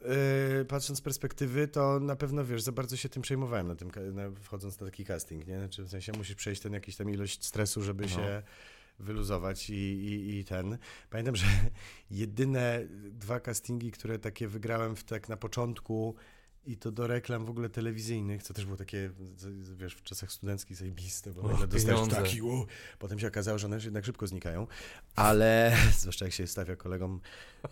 yy, patrząc z perspektywy, to na pewno wiesz, za bardzo się tym przejmowałem na tym, na, wchodząc na taki casting, nie? Znaczy w sensie musisz przejść ten jakiś tam ilość stresu, żeby No. się wyluzować i, i, i ten. Pamiętam, że [LAUGHS] jedyne dwa castingi, które takie wygrałem w, tak na początku i to do reklam w ogóle telewizyjnych, co też było takie, wiesz, w czasach studenckich zajebiste, bo nagle dostajesz taki, u, potem się okazało, że one jednak szybko znikają, ale, [LAUGHS] zwłaszcza jak się stawia kolegom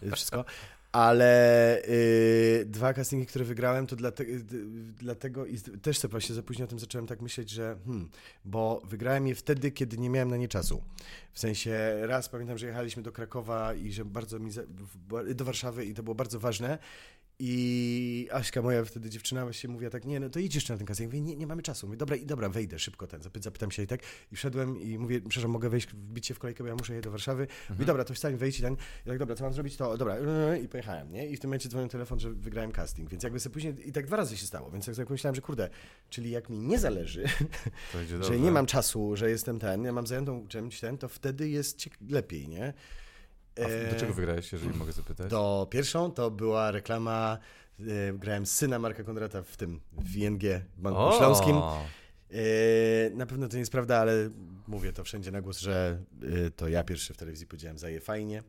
y, wszystko, ale y, dwa castingi, które wygrałem, to dlate, y, d- dlatego i też sobie właśnie za późno o tym zacząłem tak myśleć, że hmm, bo wygrałem je wtedy, kiedy nie miałem na nie czasu. W sensie raz pamiętam, że jechaliśmy do Krakowa i że bardzo mi, za, do Warszawy i to było bardzo ważne i Aśka, moja wtedy dziewczyna, właśnie mówiła tak, nie, no to idź jeszcze na ten casting. Ja mówię, nie, nie mamy czasu. Mówię, dobra, i dobra, wejdę szybko ten, zapy- zapytam się i tak. I wszedłem i mówię, przepraszam, mogę wejść, wbić się w kolejkę, bo ja muszę jechać do Warszawy. Mówi, dobra, to wstań, wejdź i ten. I tak, dobra, co mam zrobić? To, dobra, yy, i pojechałem, nie? I w tym momencie dzwonił telefon, że wygrałem casting, więc jakby sobie później, i tak dwa razy się stało, więc jak sobie pomyślałem, że kurde, czyli jak mi nie zależy, [LAUGHS] że nie mam czasu, że jestem ten, ja mam zajętą czymś ten, to wtedy jest lepiej, nie? A do E, czego wygrałeś, jeżeli mogę zapytać? To pierwszą to była reklama, e, grałem syna Marka Kondrata w tym, w ING Banku O! Śląskim. E, na pewno to nie jest prawda, ale mówię to wszędzie na głos, że to ja pierwszy w telewizji powiedziałem za je fajnie.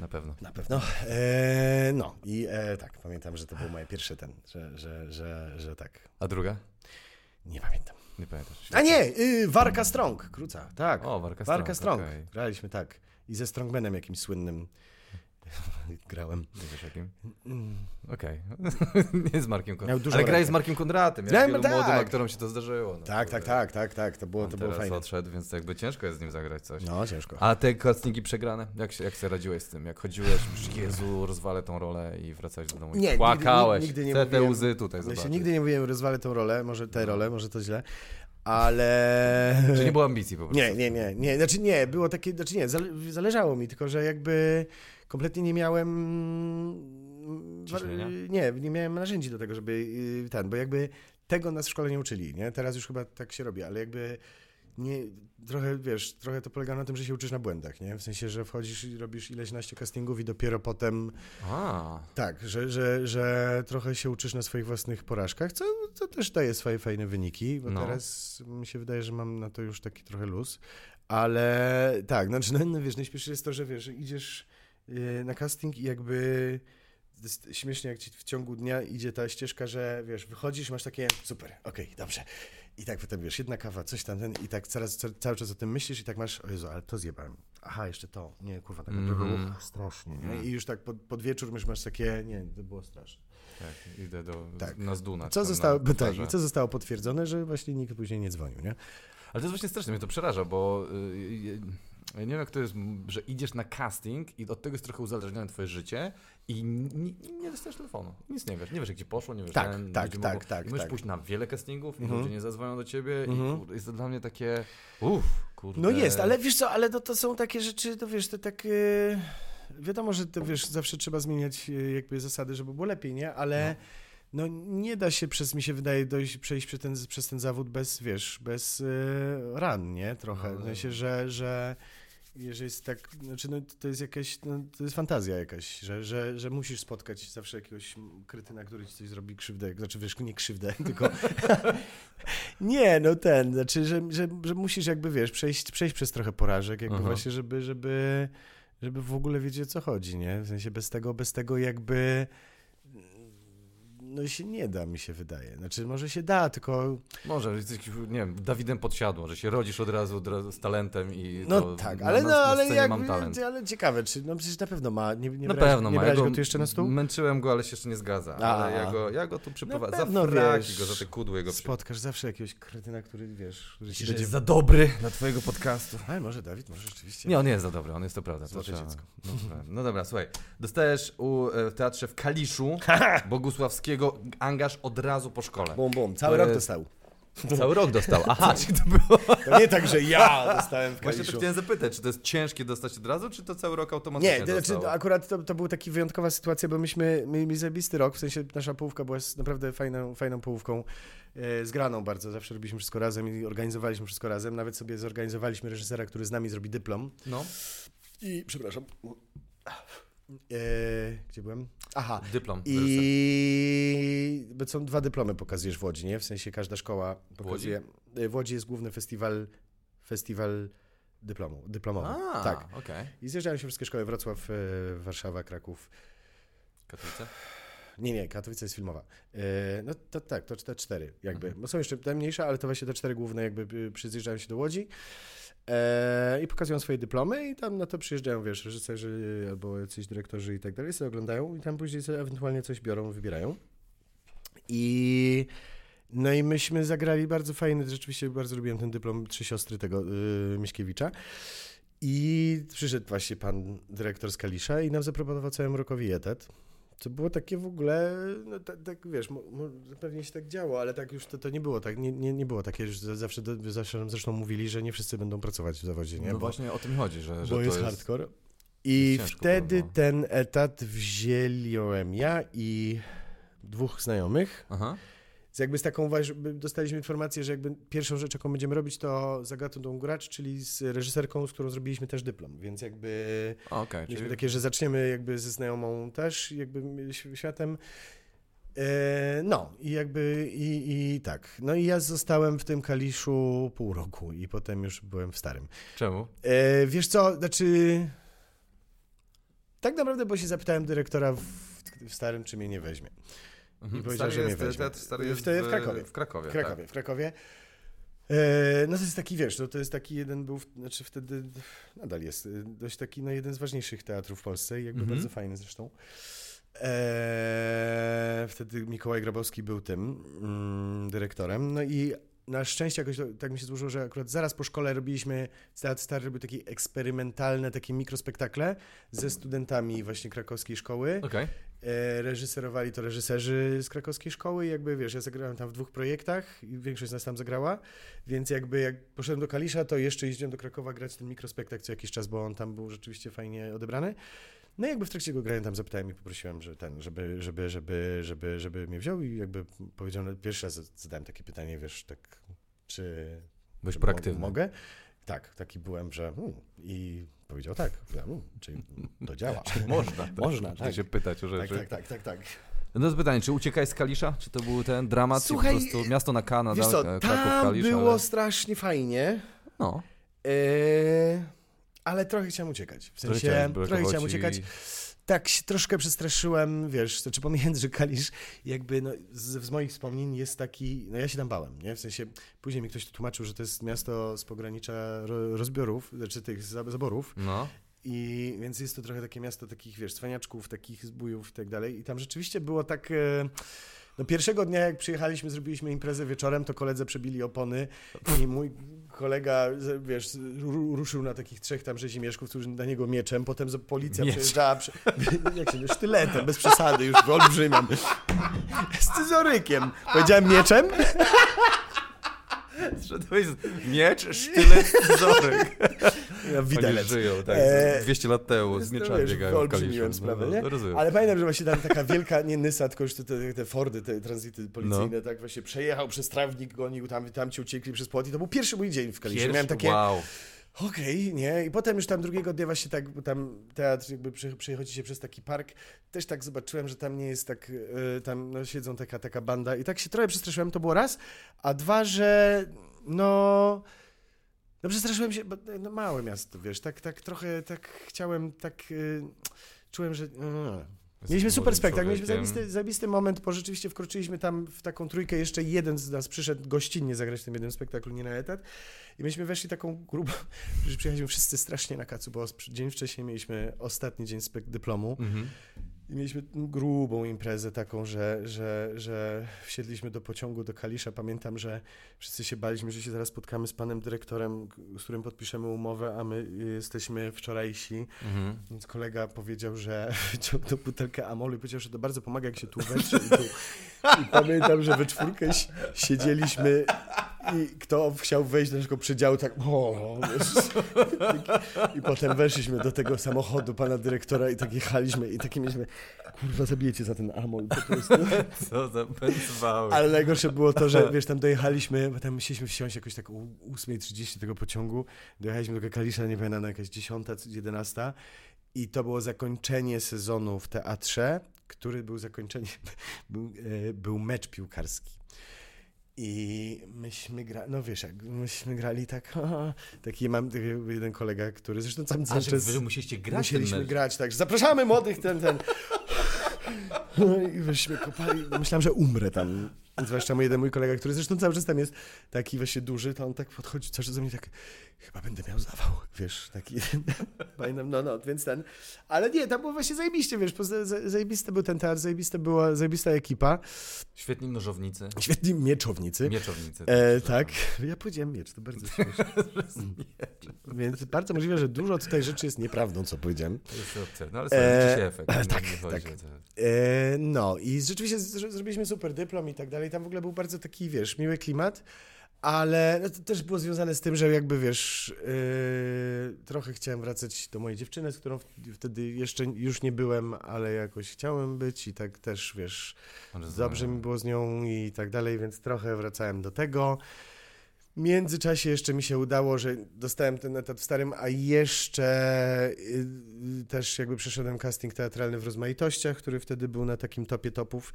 Na pewno. Na pewno. E, no i e, tak, pamiętam, że to był moje pierwsze ten, że, że, że, że tak. A druga? Nie pamiętam. Nie pamiętasz. A nie, y, Warka Strong, króca, tak. O, Warka Warka Strong, Strong. okej. Graliśmy tak. I ze Strongmanem jakimś słynnym [LAUGHS] grałem. Nie wiesz jakim? Mm. Okej. [LAUGHS] nie z Markiem Kondratem. Ale rękę. z Markiem Kondratem. Grałem, wielu tak. młodym aktorom się to zdarzyło. No, Tak, tak, tak, tak, tak, to było, to było fajne. odszedł, więc jakby ciężko jest z nim zagrać coś. No, ciężko. A te castingi przegrane? Jak się, jak sobie radziłeś z tym? Jak chodziłeś, Jezu, rozwalę tą rolę i wracałeś do domu Nie, i nigdy- płakałeś. nigdy nie Chcę te mówiłem- łzy tutaj Ja nigdy nie mówiłem, rozwalę tą rolę, może tę rolę, może to źle, ale... Że nie było ambicji po prostu. Nie, nie, nie, nie, znaczy nie, było takie, znaczy nie, zale, zależało mi, tylko że jakby kompletnie nie miałem... Ciśnienia? Nie, nie miałem narzędzi do tego, żeby y, ten, bo jakby tego nas w szkole nie uczyli, nie? Teraz już chyba tak się robi, ale jakby nie, trochę, wiesz, trochę to polega na tym, że się uczysz na błędach, nie? W sensie, że wchodzisz i robisz ileś naście castingów i dopiero potem A, tak, że, że, że trochę się uczysz na swoich własnych porażkach, co, co też daje swoje fajne wyniki, bo No. teraz mi się wydaje, że mam na to już taki trochę luz, ale tak, znaczy, no, no wiesz, najśmieszniejsze jest to, że wiesz, idziesz yy, na casting i jakby śmiesznie, jak ci w ciągu dnia idzie ta ścieżka, że wiesz, wychodzisz, masz takie super, okej, dobrze. I tak potem wiesz, jedna kawa, coś tam, ten, i tak coraz, ca- cały czas o tym myślisz i tak masz, o Jezu, ale to zjebałem. Aha, jeszcze to. Nie, kurwa, tak Mhm. było strasznie. Nie? I już tak pod, pod wieczór już masz takie, nie, to było straszne. tak, idę do, Tak. na zduna. Co zostało, na tak, co zostało potwierdzone, że właśnie nikt później nie dzwonił, nie? Ale to jest właśnie straszne, mnie to przeraża, bo y, y, ja nie wiem jak to jest, że idziesz na casting i od tego jest trochę uzależnione twoje życie i nie, nie dostajesz telefonu, nic nie wiesz, nie wiesz ci poszło, nie wiesz, Tak, ten, tak, tak, mogą, tak, i możesz tak. pójść na wiele castingów i Mhm. ludzie nie zadzwonią do ciebie Mhm. i kurde, jest to dla mnie takie, uff, kurde. No jest, ale wiesz co, ale to, to są takie rzeczy, to wiesz, to tak... Yy, wiadomo, że to wiesz, zawsze trzeba zmieniać yy, jakby zasady, żeby było lepiej, nie? Ale no, nie da się przez, mi się wydaje, dojść, przejść przez ten, przez ten zawód bez, wiesz, bez yy, ran, nie? Trochę. No, W sensie, że, że jeżeli jest tak, znaczy no, to jest jakaś, no, to jest fantazja jakaś, że, że, że musisz spotkać zawsze jakiegoś krytyna, który ci coś zrobi krzywdę, znaczy wiesz, nie krzywdę, [LAUGHS] tylko [LAUGHS] nie, no ten, znaczy, że, że, że musisz jakby, wiesz, przejść, przejść przez trochę porażek, jakby Aha. właśnie, żeby, żeby, żeby w ogóle wiedzieć, o co chodzi, nie? W sensie bez tego, bez tego jakby no się nie da, mi się wydaje. Znaczy, może się da, tylko Może, jesteś, nie wiem, Dawidem podsiadło, że się rodzisz od razu, od razu z talentem i No to tak, ale na, no, ale talent. ale ciekawe, czy, no przecież na pewno ma, nie, nie Na brałeś, pewno nie ma. Ja go tu jeszcze na stół? Męczyłem go, ale się jeszcze nie zgadza. A, ale ja go, ja go tu przyprowadzę. Za fraki go, za te kudły go przy... Spotkasz zawsze jakiegoś kretyna, który, wiesz, który ci że będzie... jest za dobry dla twojego podcastu. Ale może Dawid, może rzeczywiście. Nie, on nie jest za dobry, on jest to prawda. To dziecko. no, no dobra, słuchaj. Dostajesz u, e, w teatrze w Kaliszu [LAUGHS] Bogusławskiego angaż od razu po szkole. Bum, bum, cały To rok dostał. [LAUGHS] Cały rok dostał. Aha, czyli to było... [LAUGHS] To nie tak, że ja dostałem w Właśnie to Kaliszu. chciałem zapytać, czy to jest ciężkie dostać od razu, czy to cały rok automatycznie Nie, znaczy, akurat to, to była taka wyjątkowa sytuacja, bo myśmy mieli zajebisty rok, w sensie nasza połówka była naprawdę fajną, fajną połówką, e, zgraną bardzo, zawsze robiliśmy wszystko razem i organizowaliśmy wszystko razem, nawet sobie zorganizowaliśmy reżysera, który z nami zrobi dyplom. No, i, przepraszam, e, gdzie byłem? Aha, dyplom. I bo są dwa dyplomy pokazujesz w Łodzi, nie? W sensie każda szkoła pokazuje. W Łodzi jest główny festiwal, festiwal dyplomu, dyplomowy. A, tak. okej. I zjeżdżają się wszystkie szkoły, Wrocław, e, Warszawa, Kraków. Katowice? Nie, nie, Katowice jest filmowa. E, No to tak, to te cztery jakby. Mhm. Bo są jeszcze te mniejsze, ale to właśnie te cztery główne jakby przyjeżdżają się do Łodzi e, i pokazują swoje dyplomy i tam na to przyjeżdżają, wiesz, reżyserzy albo jacyś dyrektorzy i tak dalej, sobie oglądają i tam później sobie ewentualnie coś biorą, wybierają. I no i myśmy zagrali bardzo fajny, rzeczywiście bardzo lubiłem ten dyplom Trzy Siostry tego y, Miśkiewicza. I przyszedł właśnie pan dyrektor z Kalisza i nam zaproponował całemu rokowi etat. To było takie w ogóle, no tak, tak wiesz, pewnie się tak działo, ale tak już to, to nie było tak, nie, nie, nie było takie, że zawsze, zawsze nam zresztą mówili, że nie wszyscy będą pracować w zawodzie, nie? No bo, właśnie o tym chodzi, że, że bo jest, jest... hardcore. I wtedy było. ten etat wzięliłem ja i dwóch znajomych. Aha. Z jakby z taką, dostaliśmy informację, że jakby pierwszą rzecz, jaką będziemy robić, to Zagatą tą gracz, czyli z reżyserką, z którą zrobiliśmy też dyplom, więc jakby Okej, mieliśmy czyli takie, że zaczniemy jakby ze znajomą też jakby światem. E, no i jakby i, i tak. No i ja zostałem w tym Kaliszu pół roku i potem już byłem w starym. czemu? E, wiesz co, znaczy tak naprawdę, bo się zapytałem dyrektora w, w starym, czy mnie nie weźmie. Mhm. powiedział, Stary że jest, mnie weźmie. teatr stary jest Wtedy w Krakowie. W Krakowie, W Krakowie, w Krakowie. E, no to jest taki, wiesz, no to jest taki jeden był, znaczy wtedy nadal jest dość taki, no jeden z ważniejszych teatrów w Polsce i jakby Mhm. bardzo fajny zresztą. E, wtedy Mikołaj Grabowski był tym mm, dyrektorem, no i na szczęście jakoś to, tak mi się złożyło, że akurat zaraz po szkole robiliśmy, Teatr Stary robił takie eksperymentalne, takie mikrospektakle ze studentami właśnie krakowskiej szkoły. Tak. E, reżyserowali to reżyserzy z krakowskiej szkoły i jakby, wiesz, ja zagrałem tam w dwóch projektach i większość z nas tam zagrała, więc jakby jak poszedłem do Kalisza, to jeszcze jeździłem do Krakowa grać ten mikrospektakl co jakiś czas, bo on tam był rzeczywiście fajnie odebrany. No i jakby w trakcie go grałem tam zapytałem i poprosiłem, że ten, żeby, żeby, żeby, żeby, żeby mnie wziął i jakby powiedział, no, pierwszy raz zadałem takie pytanie, wiesz, tak, czy czy proaktywny. mo- Mogę? Tak, taki byłem, że hmm, i powiedział tak, hmm, czyli to działa. [LAUGHS] Można. tak. Można, tak. się pytać o Tak, rzeczy. tak, tak, tak, tak. No to jest pytanie, czy uciekaj z Kalisza? Czy to był ten dramat? Słuchaj, i po prostu miasto na K, nadal co, Kraków, tam Kalisz, było ale... strasznie fajnie, No, e, ale trochę chciałem uciekać. W trochę sensie, trochę chciałem ci- uciekać. Tak się troszkę przestraszyłem, wiesz, znaczy pomijając, że Kalisz jakby no, z, z moich wspomnień jest taki, no ja się tam bałem, nie? W sensie, później mi ktoś tu tłumaczył, że to jest miasto z pogranicza ro, rozbiorów, znaczy tych za- zaborów No. i więc jest to trochę takie miasto takich, wiesz, cwaniaczków, takich zbójów i tak dalej i tam rzeczywiście było tak... E, no pierwszego dnia, jak przyjechaliśmy, zrobiliśmy imprezę wieczorem, to koledze przebili opony i mój kolega, wiesz, ru- ruszył na takich trzech tam rzezimieszków, którzy na niego mieczem, potem policja Miecz. przejeżdżała, przy, [LAUGHS] jak się, sztyletem, bez przesady, już olbrzymiam, z [LAUGHS] scyzorykiem. Powiedziałem mieczem? [LAUGHS] Szedłeś z miecz, sztylet, zorek. Ja widelec. żyją, tak, E, 200 lat temu, z mieczami wiesz, biegają w wyolbrzymiłem sprawę, nie? no, rozumiem. Ale pamiętam, że właśnie tam taka wielka, nie Nysa, tylko już te, te, te Fordy, te tranzyty policyjne, No. tak właśnie przejechał przez trawnik, gonił, tam, tam ci uciekli przez płot i to był pierwszy mój dzień w. Pierwszy, Miałem takie, wow. okej, nie? I potem już tam drugiego dnia właśnie tak, bo tam teatr jakby przechodzi się przez taki park, też tak zobaczyłem, że tam nie jest tak, e, tam no, siedzą taka, taka banda i tak się trochę przestraszyłem, to było raz, a dwa, że no... No przestraszyłem się, bo no, małe miasto, wiesz, tak, tak trochę, tak chciałem, tak y, czułem, że... y. Mieliśmy super spektakl, mieliśmy zajebisty, zajebisty moment, bo rzeczywiście wkroczyliśmy tam w taką trójkę, jeszcze jeden z nas przyszedł gościnnie zagrać w tym jednym spektaklu, nie na etat i myśmy weszli taką grupą, [LAUGHS] że przyjechaliśmy wszyscy strasznie na kacu, bo dzień wcześniej mieliśmy ostatni dzień spek dyplomu Mhm. I mieliśmy grubą imprezę taką, że, że, że wsiedliśmy do pociągu do Kalisza. Pamiętam, że wszyscy się baliśmy, że się zaraz spotkamy z panem dyrektorem, z którym podpiszemy umowę, a my jesteśmy wczorajsi. Mhm. Więc kolega powiedział, że [LAUGHS] wyciągnął butelkę amolu i powiedział, że to bardzo pomaga, jak się tu wetrze. I, tu... I pamiętam, że we czwórkę si- siedzieliśmy i kto chciał wejść do naszego przedziału, tak o, wiesz. I potem weszliśmy do tego samochodu pana dyrektora i tak jechaliśmy i takie mieliśmy, kurwa, zabijecie za ten amol po prostu. [LAUGHS] Co za pędzwały. Ale najgorsze było to, że wiesz, tam dojechaliśmy, bo tam musieliśmy wsiąść jakoś tak o 8.30 tego pociągu, dojechaliśmy do Kalisza, nie pamiętam, na jakaś 10, 11 i to było zakończenie sezonu w teatrze, który był zakończeniem, [LAUGHS] był, e, był mecz piłkarski. I myśmy grali, no wiesz, jak myśmy grali tak, [LAUGHS] taki mam taki jeden kolega, który zresztą sam cały czas... wy musieliście grać Musieliśmy grać, tak. Zapraszamy młodych, ten, ten. [LAUGHS] No I wyśmy kopali. Myślałem, że umrę tam. Zwłaszcza mój jeden mój kolega, który zresztą cały czas tam jest taki właśnie duży, to on tak podchodzi cały czas do mnie tak, chyba będę miał zawał, wiesz, taki, [LAUGHS] pamiętam, no, no, więc ten, ale nie, tam było właśnie zajebiście, wiesz, zajebisty był ten teatr, zajebista była, zajebista ekipa, Świetni nożownicy. świetni mieczownicy, Mieczownicy. E, przepraszam. tak, ja powiedziałem miecz, to bardzo śmieszne. [LAUGHS] Więc bardzo możliwe, że dużo tutaj rzeczy jest nieprawdą, co powiedziałem. To jest opcja. No ale słuchaj, E, efekt. tak, tak. E, no i rzeczywiście z- zrobiliśmy super dyplom i tak dalej. Tam w ogóle był bardzo taki, wiesz, miły klimat. Ale no, to też było związane z tym, że jakby wiesz, yy, trochę chciałem wracać do mojej dziewczyny, z którą wtedy jeszcze już nie byłem, ale jakoś chciałem być i tak też wiesz, dobrze mi było z nią i tak dalej, więc trochę wracałem do tego. W międzyczasie jeszcze mi się udało, że dostałem ten etat w starym, a jeszcze y, też jakby przeszedłem casting teatralny w rozmaitościach, który wtedy był na takim topie topów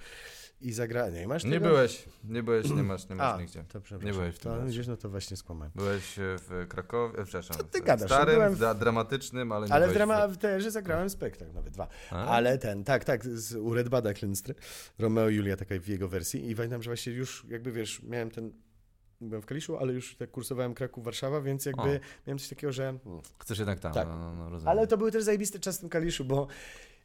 i zagrałem. Nie masz Nie tego? byłeś, nie byłeś, nie masz, nie masz A, nigdzie. to przepraszam. Nie byłeś w tym To widzisz, no to właśnie skłamałem. Byłeś e, w Krakowie, e, przepraszam, Co ty w gadasz? starym, Byłem w- dramatycznym, ale nie Ale w drama w zagrałem spektakl, nawet dwa. A? Ale ten, tak, tak, z u Red Bada Klynstry, Romeo i Julia, taka w jego wersji. I pamiętam, że właśnie już jakby wiesz, miałem ten, byłem w Kaliszu, ale już tak kursowałem Kraków, Warszawa, więc jakby O. miałem coś takiego, że... Chcesz jednak tam, Tak. no, no, no, rozumiem. Ale to był też zajebisty czas w tym Kaliszu, bo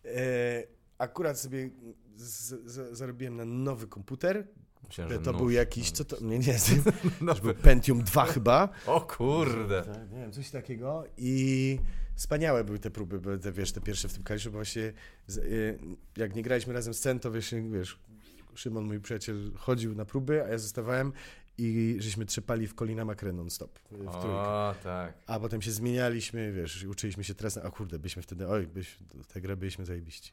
e, akurat sobie z, z, zarobiłem na nowy komputer. Myślałem, że to nóż. był jakiś, co to, nie, nie, [LAUGHS] No, to był Pentium 2 chyba. O kurde. Tak, nie wiem, coś takiego. I wspaniałe były te próby, bo te, wiesz, te pierwsze w tym Kaliszu, bo właśnie z, y, jak nie graliśmy razem scen, to wiesz, wiesz, Szymon, mój przyjaciel, chodził na próby, a ja zostawałem i żeśmy trzepali w Kolina Makre non-stop w trójkę. O, tak. A potem się zmienialiśmy, wiesz, uczyliśmy się teraz, a kurde, byliśmy wtedy, oj, byś, tę grę byliśmy zajebiści.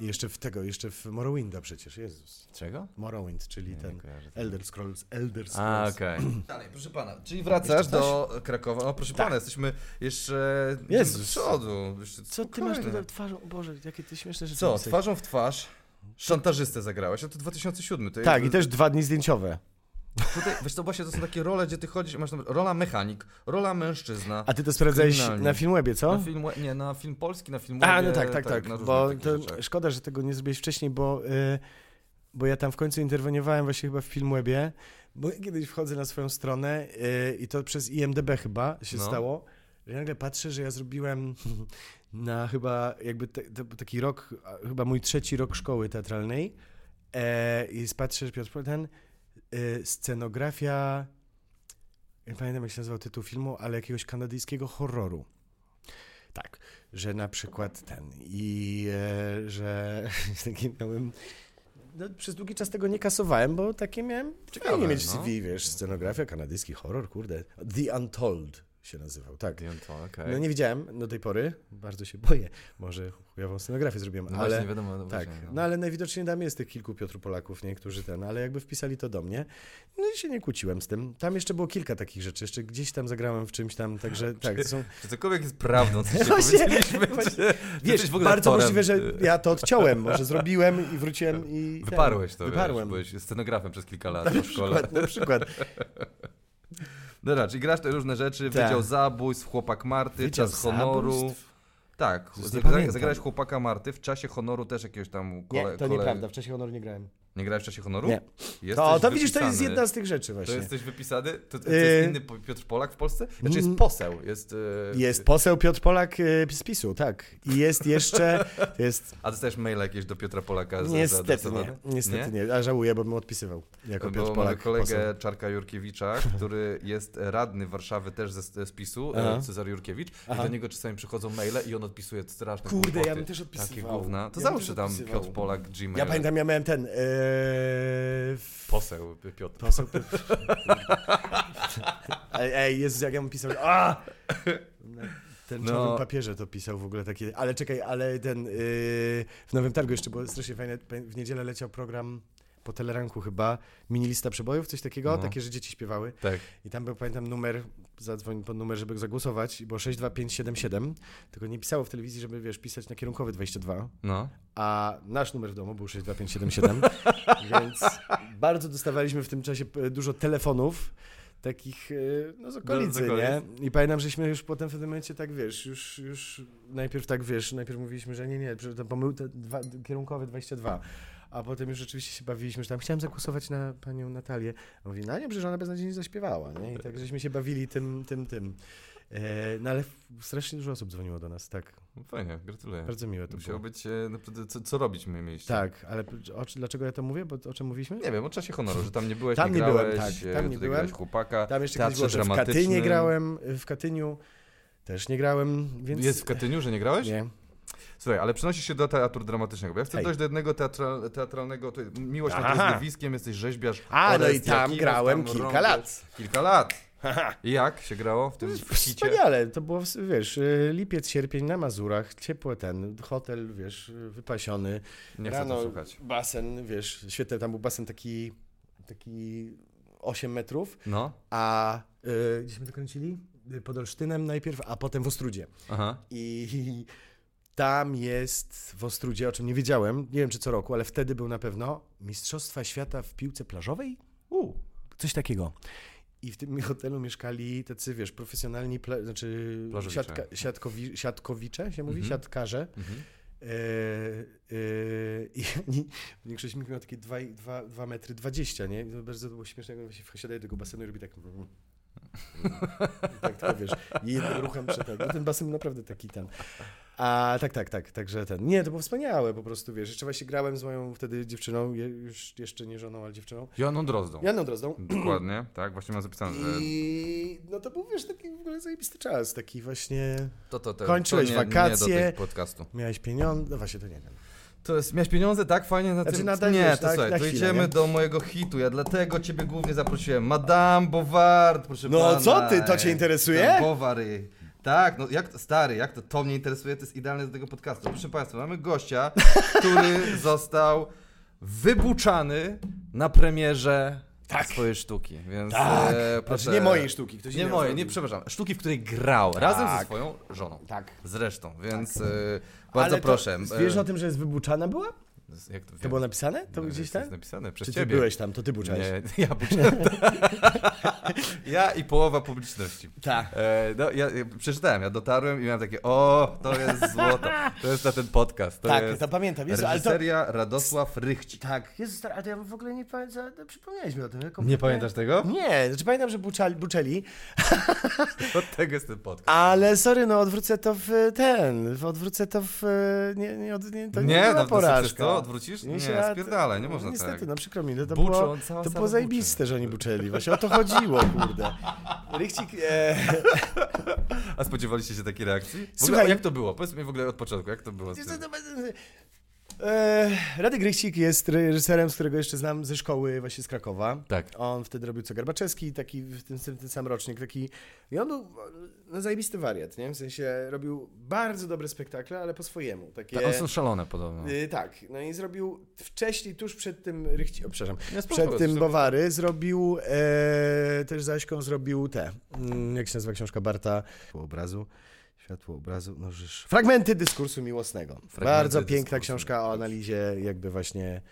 I jeszcze w tego, jeszcze w Morrowinda przecież, Jezus. Czego? Morrowind, czyli Nie, ten nie kojarzę. Elder Scrolls, Elder Scrolls. A, okej. [CLEARS THROAT] Dalej, proszę pana. Czyli wracasz do Krakowa. O, proszę Tak. pana, jesteśmy jeszcze Jezus. do przodu. Jeszcze Co ty masz tutaj twarzą? O Boże, jakie ty śmieszne rzeczy Co, twarzą w twarz? Szantażystę zagrałeś, a to 2007. To Tak, jakby- i też dwa dni zdjęciowe. Tutaj, wiesz to właśnie to są takie role, gdzie ty chodzisz masz tam rola mechanik, rola mężczyzna. A ty to sprawdzałeś na Filmwebie, co? Na film, nie, na film polski, na film A, no tak, tak, tak. różnych bo szkoda, że tego nie zrobiłeś wcześniej, bo, y, bo ja tam w końcu interweniowałem właśnie chyba w Filmwebie, bo kiedyś wchodzę na swoją stronę y, i to przez IMDB chyba się No. stało, że nagle patrzę, że ja zrobiłem [LAUGHS] na chyba jakby te, był taki rok, chyba mój trzeci rok szkoły teatralnej e, i patrzę, że Piotr ten scenografia nie pamiętam jak się nazywał tytuł filmu, ale jakiegoś kanadyjskiego horroru. Tak, że na przykład ten i e, że [LAUGHS] taki miałem no, przez długi czas tego nie kasowałem, bo takie miałem Ciekawe, fajnie mieć no. CV, wiesz, scenografia, kanadyjski horror, kurde. The Untold się nazywał, tak. Wiem to, okej. No nie widziałem do tej pory, bardzo się boję. Może chujową scenografię zrobiłem, No ale... nie wiadomo. No Tak, właśnie, no ale najwidoczniej tam jest tych kilku Piotru Polaków, nie, którzy ten, ale jakby wpisali to do mnie. No i się nie kłóciłem z tym. Tam jeszcze było kilka takich rzeczy, jeszcze gdzieś tam zagrałem w czymś tam, także [LAUGHS] tak, to są... Czy cokolwiek jest prawdą, co się [LAUGHS] Właśnie, powiedzieliśmy? czy- czy Wiesz, w ogóle bardzo aktorem? możliwe, że [LAUGHS] ja to odciąłem, może zrobiłem i wróciłem i... Wyparłeś to, Wyparłem. Wiesz, byłeś scenografem przez kilka lat Na po szkole. przykład, na przykład. Dobra, czyli grasz te różne rzeczy, Tak. Wydział Zabójstw, Chłopak Marty, Wydział Czas Honoru. Tak, zagrałeś Chłopaka Marty w Czasie Honoru też jakiegoś tam kole, Nie, to kole... nieprawda, w czasie honoru nie grałem. Nie grałeś w Czasie Honoru? Nie. Jesteś To, to widzisz, to jest jedna z tych rzeczy To właśnie. jesteś wypisany? To, to jest inny po- Piotr Polak w Polsce? Znaczy jest poseł, jest... e, Jest poseł Piotr Polak y, z PiSu, tak. I jest jeszcze, to [LAUGHS] jest, A dostajesz maile jakieś do Piotra Polaka za- niestety zaadresowane? nie, niestety nie? a żałuję, bo bym odpisywał jako Bo Piotr mamy Polak. kolegę poseł. Czarka Jurkiewicza, [LAUGHS] który jest radny Warszawy też ze, z PiSu, Aha. e, Cezar Jurkiewicz, Aha. i do niego czasami przychodzą maile i on odpisuje straszne Kurde, głupoty. ja bym też Takie odpisywał. gówna. To Ja zawsze tam. Piotr Polak, Gmail. Ja pamiętam, ja miałem ten, yy, Poseł Piotr. poseł Piotr. [LAUGHS] Ej, ej, Jezus, jak ja mu pisał, a! Ten No. czarnym papierze to pisał w ogóle takie, ale czekaj, ale ten, yy, w Nowym Targu jeszcze było strasznie fajne, w niedzielę leciał program po Teleranku chyba, mini lista przebojów, coś takiego, No. takie, że dzieci śpiewały. Tak. I tam był, pamiętam, numer, zadzwoń po numer, żeby zagłosować, było 62577, tylko nie pisało w telewizji, żeby, wiesz, pisać na kierunkowy 22, No. a nasz numer w domu był 62577, [LAUGHS] więc bardzo dostawaliśmy w tym czasie p- dużo telefonów, takich, e, no z okolicy, okolic. nie? I pamiętam, żeśmy już potem w pewnym momencie tak, wiesz, już, już najpierw tak, wiesz, najpierw mówiliśmy, że nie, nie, to pomył, te dwa, kierunkowe 22, a potem już rzeczywiście się bawiliśmy, że tam chciałem zagłosować na panią Natalię. A mówi, no nie, przecież ona beznadziejnie zaśpiewała, nie? I tak żeśmy się bawili tym, tym, tym. E, no ale strasznie dużo osób dzwoniło do nas, tak. Fajnie, gratuluję. Bardzo miłe to Musiało było. być, e, naprawdę, co, co robić my mieliście? Tak, ale o, dlaczego ja to mówię? Bo o czym mówiliśmy? Nie wiem, o czasie honoru, że tam nie byłeś, Tam nie nie byłem, grałeś, tak, e, tam nie byłem. grałeś chłopaka. Tam jeszcze kiedyś było, że w. Katynie grałem, w Katyniu też nie grałem, więc... Jest w Katyniu, że nie grałeś? Nie. Słuchaj, ale przenosisz się do teatru dramatycznego, ja chcę Hej. dojść do jednego teatra, teatralnego, to miłość na Aha. zjawiskiem, jesteś rzeźbiarz. A, no i tam grałem tam kilka Rąbel. lat. Kilka lat. I jak się grało w tym hicie? Wspaniale, to było, wiesz, y, lipiec, sierpień na Mazurach, ciepły ten, hotel, wiesz, wypasiony. Nie chcę Rano słuchać. basen, wiesz, świetny, tam był basen taki, taki 8 metrów, No, a y, gdzieśmy to kręcili? Y, Pod Olsztynem najpierw, a potem w Ostrudzie. aha. I tam jest w Ostrudzie, o czym nie wiedziałem, nie wiem czy co roku, ale wtedy był na pewno Mistrzostwa Świata w piłce plażowej? U. Coś takiego. I w tym hotelu mieszkali tacy, wiesz, profesjonalni, pla- znaczy siatka, siatkowi, siatkowicze się mówi, Mhm. siatkarze. Mhm. E, e, I [LAUGHS] oni, większość z nich miał takie 2 metry 20, nie? I to bardzo to było śmieszne, jak on się wsiadaje do tego basenu i robi tak... I tak tylko, wiesz, jednym ruchem przetarł. No ten basen naprawdę taki ten. A tak, tak, tak, także ten. Nie, to było wspaniałe po prostu, wiesz. Jeszcze właśnie grałem z moją wtedy dziewczyną, je, już jeszcze nie żoną, ale dziewczyną. Joanną Drozdą. Janą Drozdą. [CLEARS THROAT] Dokładnie, tak, właśnie mam zapisane, I no to był, wiesz, taki w ogóle zajebisty czas, taki właśnie... to, to, to, Kończyłeś to nie, wakacje. Nie podcastu. Miałeś pieniądze, no właśnie to nie wiem. To jest, miałeś pieniądze, tak? Fajnie na Znaczy, tym? na ten, nie, wiesz, to tak, słuchaj, to idziemy nie? do mojego hitu. Ja dlatego ciebie głównie zaprosiłem. Madame Bovard, proszę No pana. co ty, to cię interesuje? Bovary. Tak, no jak to, stary, jak to, to mnie interesuje, to jest idealne do tego podcastu. Proszę Państwa, mamy gościa, [LAUGHS] który został wybuczany na premierze swojej sztuki, więc Tak, e, proszę. znaczy nie mojej sztuki, ktoś Nie mojej, nie, przepraszam, sztuki, w której grał razem ze Tak. swoją żoną. Tak. Zresztą, więc e, bardzo Ale proszę. To, wiesz e, o tym, że jest wybuczana była? Jak to, To było napisane? To No, gdzieś tam? jest napisane przez Czy ty ciebie. byłeś tam, to ty buczałeś? Nie, [LAUGHS] ja buczałem. ja i połowa publiczności. Tak. E, no, ja, ja przeczytałem, ja dotarłem i miałem takie, o, to jest złoto, to jest na ten podcast. To tak, jest to pamiętam. Jezu, ale to... reżyseria Radosław Rychcik. Tak, Jezu, stary, ale ja w ogóle nie pamiętam, no, przypomniałeś mi o tym. Nie pamiętasz tego? Nie, znaczy pamiętam, że buczali, buczeli, [LAUGHS] Od tego jest ten podcast. ale sorry, no odwrócę to w ten, odwrócę to w... Nie, nie, od- nie to nie, nie, no, to porażka. co, odwrócisz? Nie, się- spierdalaj, nie można Niestety, tak. no przykro mi, no to Buczą, było, to było zajebiste, że oni buczeli. Właśnie o to chodziło, kurde. Rychcik, e, A spodziewaliście się takiej reakcji? W ogóle, Słuchaj- jak to było? Powiedz mi w ogóle od początku, jak to było? E, Radek Rychcik jest reżyserem, z którego jeszcze znam ze szkoły właśnie z Krakowa. Tak. On wtedy robił co Garbaczewski, taki w tym, ten sam rocznik, taki i on był no, zajebisty wariat, nie? W sensie robił bardzo dobre spektakle, ale po swojemu. Takie, Tak, one są szalone podobno. Y, tak, no i zrobił wcześniej, tuż przed tym Rychci, o, przepraszam, spoko, przed tym Bowary zrobił, e, też Zaśką zrobił te, mm, jak się nazywa książka Barta, Światło obrazu, Światło obrazu, no żeż, Fragmenty dyskursu miłosnego. Bardzo piękna dyskursu książka o analizie jakby właśnie,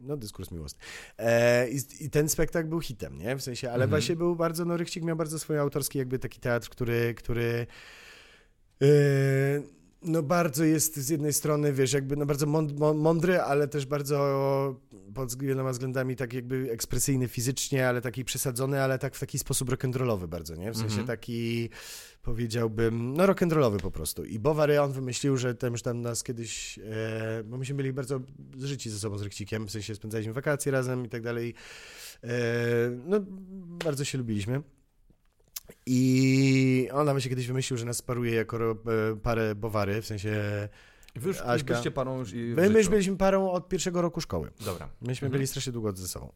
no dyskurs miłosny. E, i, I ten spektakl był hitem, nie? W sensie, ale Mhm. właśnie był bardzo, no Rychcik miał bardzo swój autorski jakby taki teatr, który, który e, no bardzo jest z jednej strony, wiesz, jakby no bardzo mąd- mą- mądry, ale też bardzo pod wieloma względami tak jakby ekspresyjny fizycznie, ale taki przesadzony, ale tak w taki sposób rock'n'rollowy bardzo, nie? W sensie Mhm. taki powiedziałbym, no rock'n'rollowy po prostu. I Bowary on wymyślił, że tam, że tam nas kiedyś, e, bo myśmy byli bardzo życi ze sobą z Rykcikiem, w sensie spędzaliśmy wakacje razem i tak dalej. E, no bardzo się lubiliśmy. I on nawet się kiedyś wymyślił, że nas paruje jako e, parę Bowary, w sensie Wy już Aśka. byliście parą już i my, my już życiu. byliśmy parą od pierwszego roku szkoły. Dobra. Myśmy Mhm. byli strasznie długo ze sobą.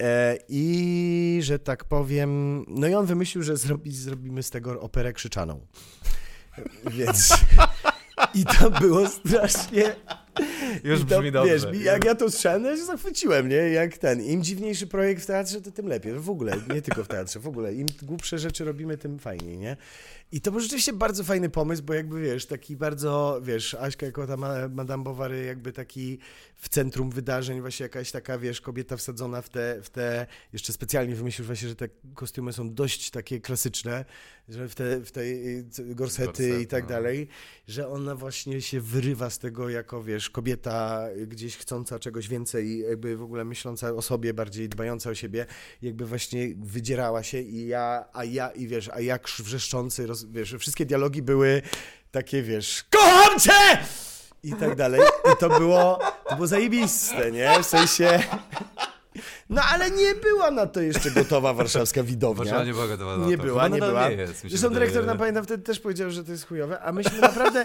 E, I że tak powiem, no i on wymyślił, że zrobi, zrobimy z tego operę krzyczaną. [LAUGHS] Więc. I to było strasznie. Już to, brzmi dobrze. Wiesz, jak ja to słyszałem, no ja się zachwyciłem, nie? Jak ten. Im dziwniejszy projekt w teatrze, to tym lepiej. W ogóle, nie tylko w teatrze, w ogóle. Im głupsze rzeczy robimy, tym fajniej, nie? I to był rzeczywiście bardzo fajny pomysł, bo jakby wiesz, taki bardzo, wiesz, Aśka jako ta ma- Madame Bovary, jakby taki w centrum wydarzeń, właśnie jakaś taka, wiesz, kobieta wsadzona w te, w te jeszcze specjalnie wymyślił właśnie, że te kostiumy są dość takie klasyczne, że w te, w te gorsety, Gorsety, i tak no. dalej, że ona właśnie się wyrywa z tego jako, wiesz, kobieta gdzieś chcąca czegoś więcej, jakby w ogóle myśląca o sobie, bardziej dbająca o siebie, jakby właśnie wydzierała się i ja, a ja, i wiesz, a jak wrzeszczący, roz, wiesz, wszystkie dialogi były takie, wiesz, kocham cię! I tak dalej. I to było, to było zajebiste, nie? W sensie... No ale nie była na to jeszcze gotowa warszawska widownia. Warszawa nie była gotowa na Nie była, nie była. Nie jest, Zresztą dyrektor nam pamiętam wtedy też powiedział, że to jest chujowe, a myśmy naprawdę.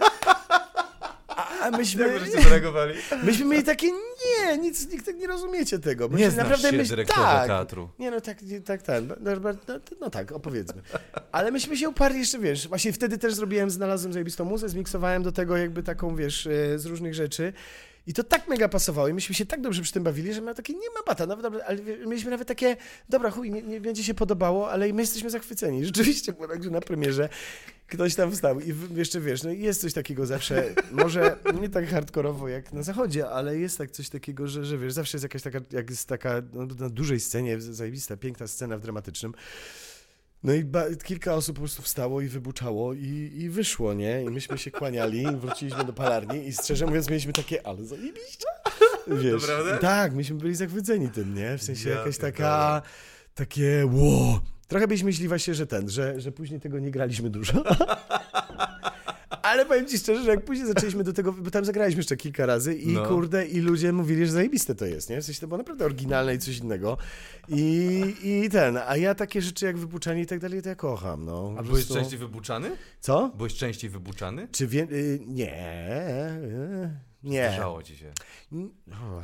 A, [LAUGHS] myśmy, Jak zareagowali? [LAUGHS] myśmy mieli takie, nie, nic, nikt tak nie rozumiecie tego. Nie Myśmy znasz się, myśl- dyrektorze tak, teatru. Nie no, tak, nie, tak, tak, no, no, no, no tak, opowiedzmy. Ale myśmy się uparli jeszcze, wiesz, właśnie wtedy też zrobiłem, znalazłem zajebistą muzę, zmiksowałem do tego jakby taką, wiesz, e, z różnych rzeczy. I to tak mega pasowało i myśmy się tak dobrze przy tym bawili, że miałem takie, nie ma bata, nawet, ale mieliśmy nawet takie, dobra, chuj, nie, nie będzie się podobało, ale my jesteśmy zachwyceni. [LAUGHS] Rzeczywiście było tak, że na premierze ktoś tam wstał i jeszcze, wiesz, no jest coś takiego zawsze, może nie tak hardkorowo jak na zachodzie, ale jest tak coś takiego, że, że wiesz, zawsze jest jakaś taka, jak jest taka no, na dużej scenie, zajebista, piękna scena w dramatycznym, no i kilka osób po prostu wstało i wybuczało i, i wyszło, nie? I myśmy się kłaniali, wróciliśmy do palarni i szczerze mówiąc mieliśmy takie, ale zajebiście. [LAUGHS] Wiesz, Naprawdę? tak, myśmy byli zachwyceni tym, nie? W sensie Ja jakaś taka, takie, wow. Trochę byliśmy myśli właśnie, że ten, że, że później tego nie graliśmy dużo. [LAUGHS] Ale powiem ci szczerze, że jak później zaczęliśmy do tego, bo tam zagraliśmy jeszcze kilka razy i No. kurde, i ludzie mówili, że zajebiste to jest, nie? W sensie to było naprawdę oryginalne i coś innego. I, i ten, a ja takie rzeczy jak wypuczanie i tak dalej, to ja kocham, no. A byłeś częściej wybuczany? Co? Byłeś częściej wybuczany? Czy wie... y, Nie. y, Nie. Zdarzało ci się. N- o.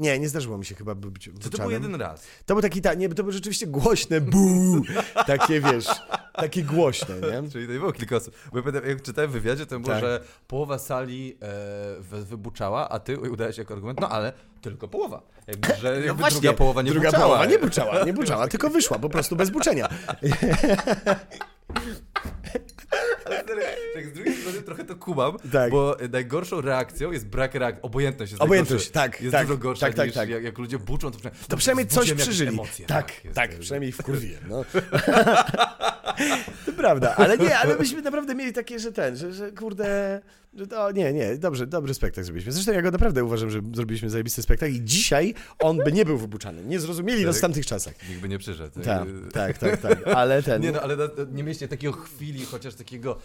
Nie, nie zdarzyło mi się chyba być To to był jeden raz. To był taki, ta, nie, to było rzeczywiście głośne, bu, [LAUGHS] takie wiesz, takie głośne, nie? Czyli to nie było kilka osób. Bo ja jak czytałem w wywiadzie, to było, Tak. że połowa sali e, wy- wybuczała, a ty udałeś jako argument, no ale tylko połowa. Jakby, że jakby druga połowa nie No druga buczała. połowa nie buczała, nie [LAUGHS] buczała, tylko wyszła po prostu bez buczenia. [LAUGHS] Ale stary, tak z drugiej strony trochę to kumam, Tak. bo najgorszą reakcją jest brak reakcji. Obojętność jest Obojętność, tak, Jest tak, dużo gorsza tak, tak, niż tak. Jak, jak ludzie buczą, to przynajmniej, To przynajmniej coś przeżyli. Emocje, tak, jest, tak, e, przynajmniej wkurwiłem, no. [LAUGHS] to prawda, ale nie, ale myśmy naprawdę mieli takie, że ten, że, że kurde, że to, nie, nie, dobrze, dobry spektakl zrobiliśmy. Zresztą ja go naprawdę uważam, że zrobiliśmy zajebisty spektakl i dzisiaj on by nie był wybuczany. Nie zrozumieli nas w tamtych czasach. Nikt by nie przyszedł. Tak, [LAUGHS] tak, tak, tak, ale ten... Nie no, ale nie mieliście takiego chwili, chociaż takiego...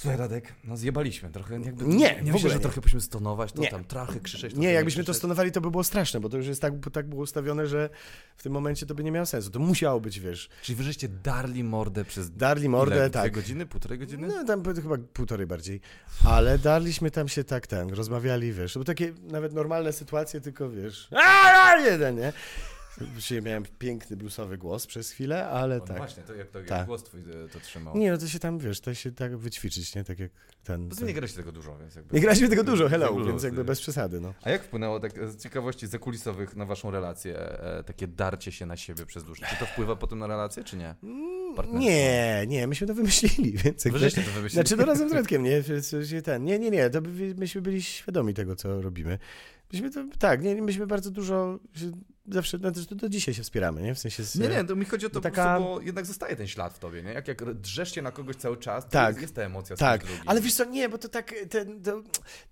Słuchaj Radek, no zjebaliśmy trochę. Jakby, Nie, nie w myślę, ogóle że nie. trochę byśmy stonować, to Nie. tam trachy krzyczeć. Nie, jakbyśmy to krzyczeć. stonowali, to by było straszne, bo to już jest tak, tak było ustawione, że w tym momencie to by nie miało sensu. To musiało być, wiesz, Czyli wy żeście darli mordę przez darli mordę, ile? tak. Dwie godziny, półtorej godziny? No tam chyba półtorej bardziej. Ale darliśmy tam się tak ten, rozmawiali, wiesz. To były takie nawet normalne sytuacje, tylko wiesz. A, jeden, nie? Dzisiaj miałem piękny bluesowy głos przez chwilę, ale no tak. właśnie, to jak, to, jak Tak. głos twój e, to trzymał. Nie, no to się tam, wiesz, to się tak wyćwiczyć, nie? Tak jak ten. Poza tym ten. nie graliście tego dużo, więc jakby... Nie graliśmy tego dużo, hello, Blues, więc jakby nie? bez przesady, no. A jak wpłynęło tak z ciekawości zakulisowych na waszą relację, e, takie darcie się na siebie przez dłuższy? Czy to wpływa potem na relację, czy nie? Partnerstwo. Nie, nie, myśmy to wymyślili, [LAUGHS] więc jakby... to wymyślili. Znaczy, no razem z Radkiem, nie? Ten. Nie, nie, nie, to myśmy byli świadomi tego, co robimy. Myśmy to, tak, nie, myśmy bardzo dużo, zawsze, no, to do dzisiaj się wspieramy, nie? W sensie... Z, Nie, nie, to mi chodzi o to Taka- po prostu, bo jednak zostaje ten ślad w tobie, nie? Jak, jak drzesz się na kogoś cały czas, to Tak. jest, jest ta emocja Tak, ale wiesz co, nie, bo to tak, ten, to,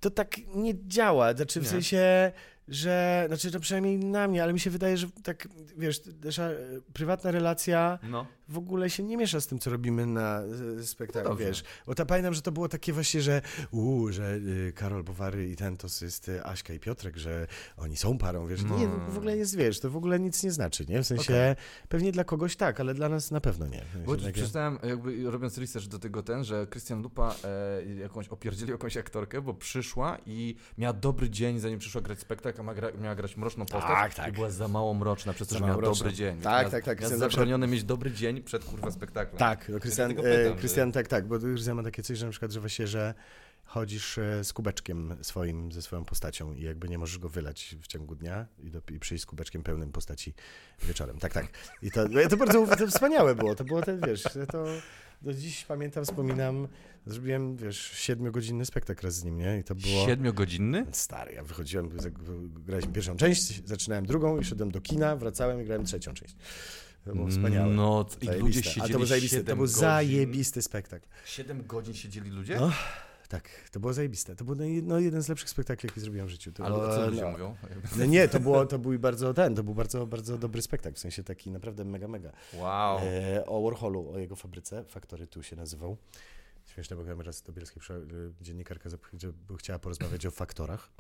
to tak nie działa, znaczy w Nie. sensie, że, znaczy to przynajmniej na mnie, ale mi się wydaje, że tak, wiesz, nasza e, prywatna relacja No. W ogóle się nie miesza z tym, co robimy na spektaklu, No wiesz. Bo ta, pamiętam, że to było takie właśnie, że uu, że y, Karol Bowary i ten to jest y, Aśka i Piotrek, że oni są parą, wiesz. No. Nie, to w ogóle jest, wiesz, to w ogóle nic nie znaczy, nie? W sensie, Okej. pewnie dla kogoś tak, ale dla nas na pewno nie. Bo takie- przeczytałem, jakby robiąc research do tego ten, że Krystian Lupa e, jakąś opierdzielił jakąś aktorkę, bo przyszła i miała dobry dzień, zanim przyszła grać spektakl, a gra, miała grać mroczną postać Tak, tak. i była za mało mroczna, przez to, że miała mroczna. dobry dzień. Tak, tak, tak, zawsze- zabronione mieć dobry dzień przed kurwa spektaklem. Tak, no Krystian, dlatego pytam, e, że- tak, tak, bo Krystian ma takie coś, że na przykład, że właśnie, że chodzisz e, z kubeczkiem swoim, ze swoją postacią i jakby nie możesz go wylać w ciągu dnia i, do, i przyjść z kubeczkiem pełnym postaci wieczorem. Tak, tak. I to, no, to bardzo to wspaniałe było, to było ten, wiesz, ja to do dziś pamiętam, wspominam, zrobiłem, wiesz, siedmiogodzinny spektakl raz z nim, nie? I to było... Siedmiogodzinny? Stary, ja wychodziłem, graliśmy pierwszą część, zaczynałem drugą i szedłem do kina, wracałem i grałem trzecią część. To było wspaniałe. No, i ludzie siedzieli A to był zajebisty, to był zajebisty spektakl. Siedem godzin siedzieli ludzie? No, tak, to było zajebiste. To był no, jeden z lepszych spektakli, jaki zrobiłem w życiu. To Ale było, co ludzie no, mówią? no nie, to, było, to był bardzo ten, to był bardzo, bardzo dobry spektakl, w sensie taki naprawdę mega, mega. Wow. E, o Warholu, o jego fabryce, Factory tu się nazywał. Śmieszne, bo raz do Bielskiej przyszła, y, dziennikarka chciała porozmawiać o faktorach. [LAUGHS]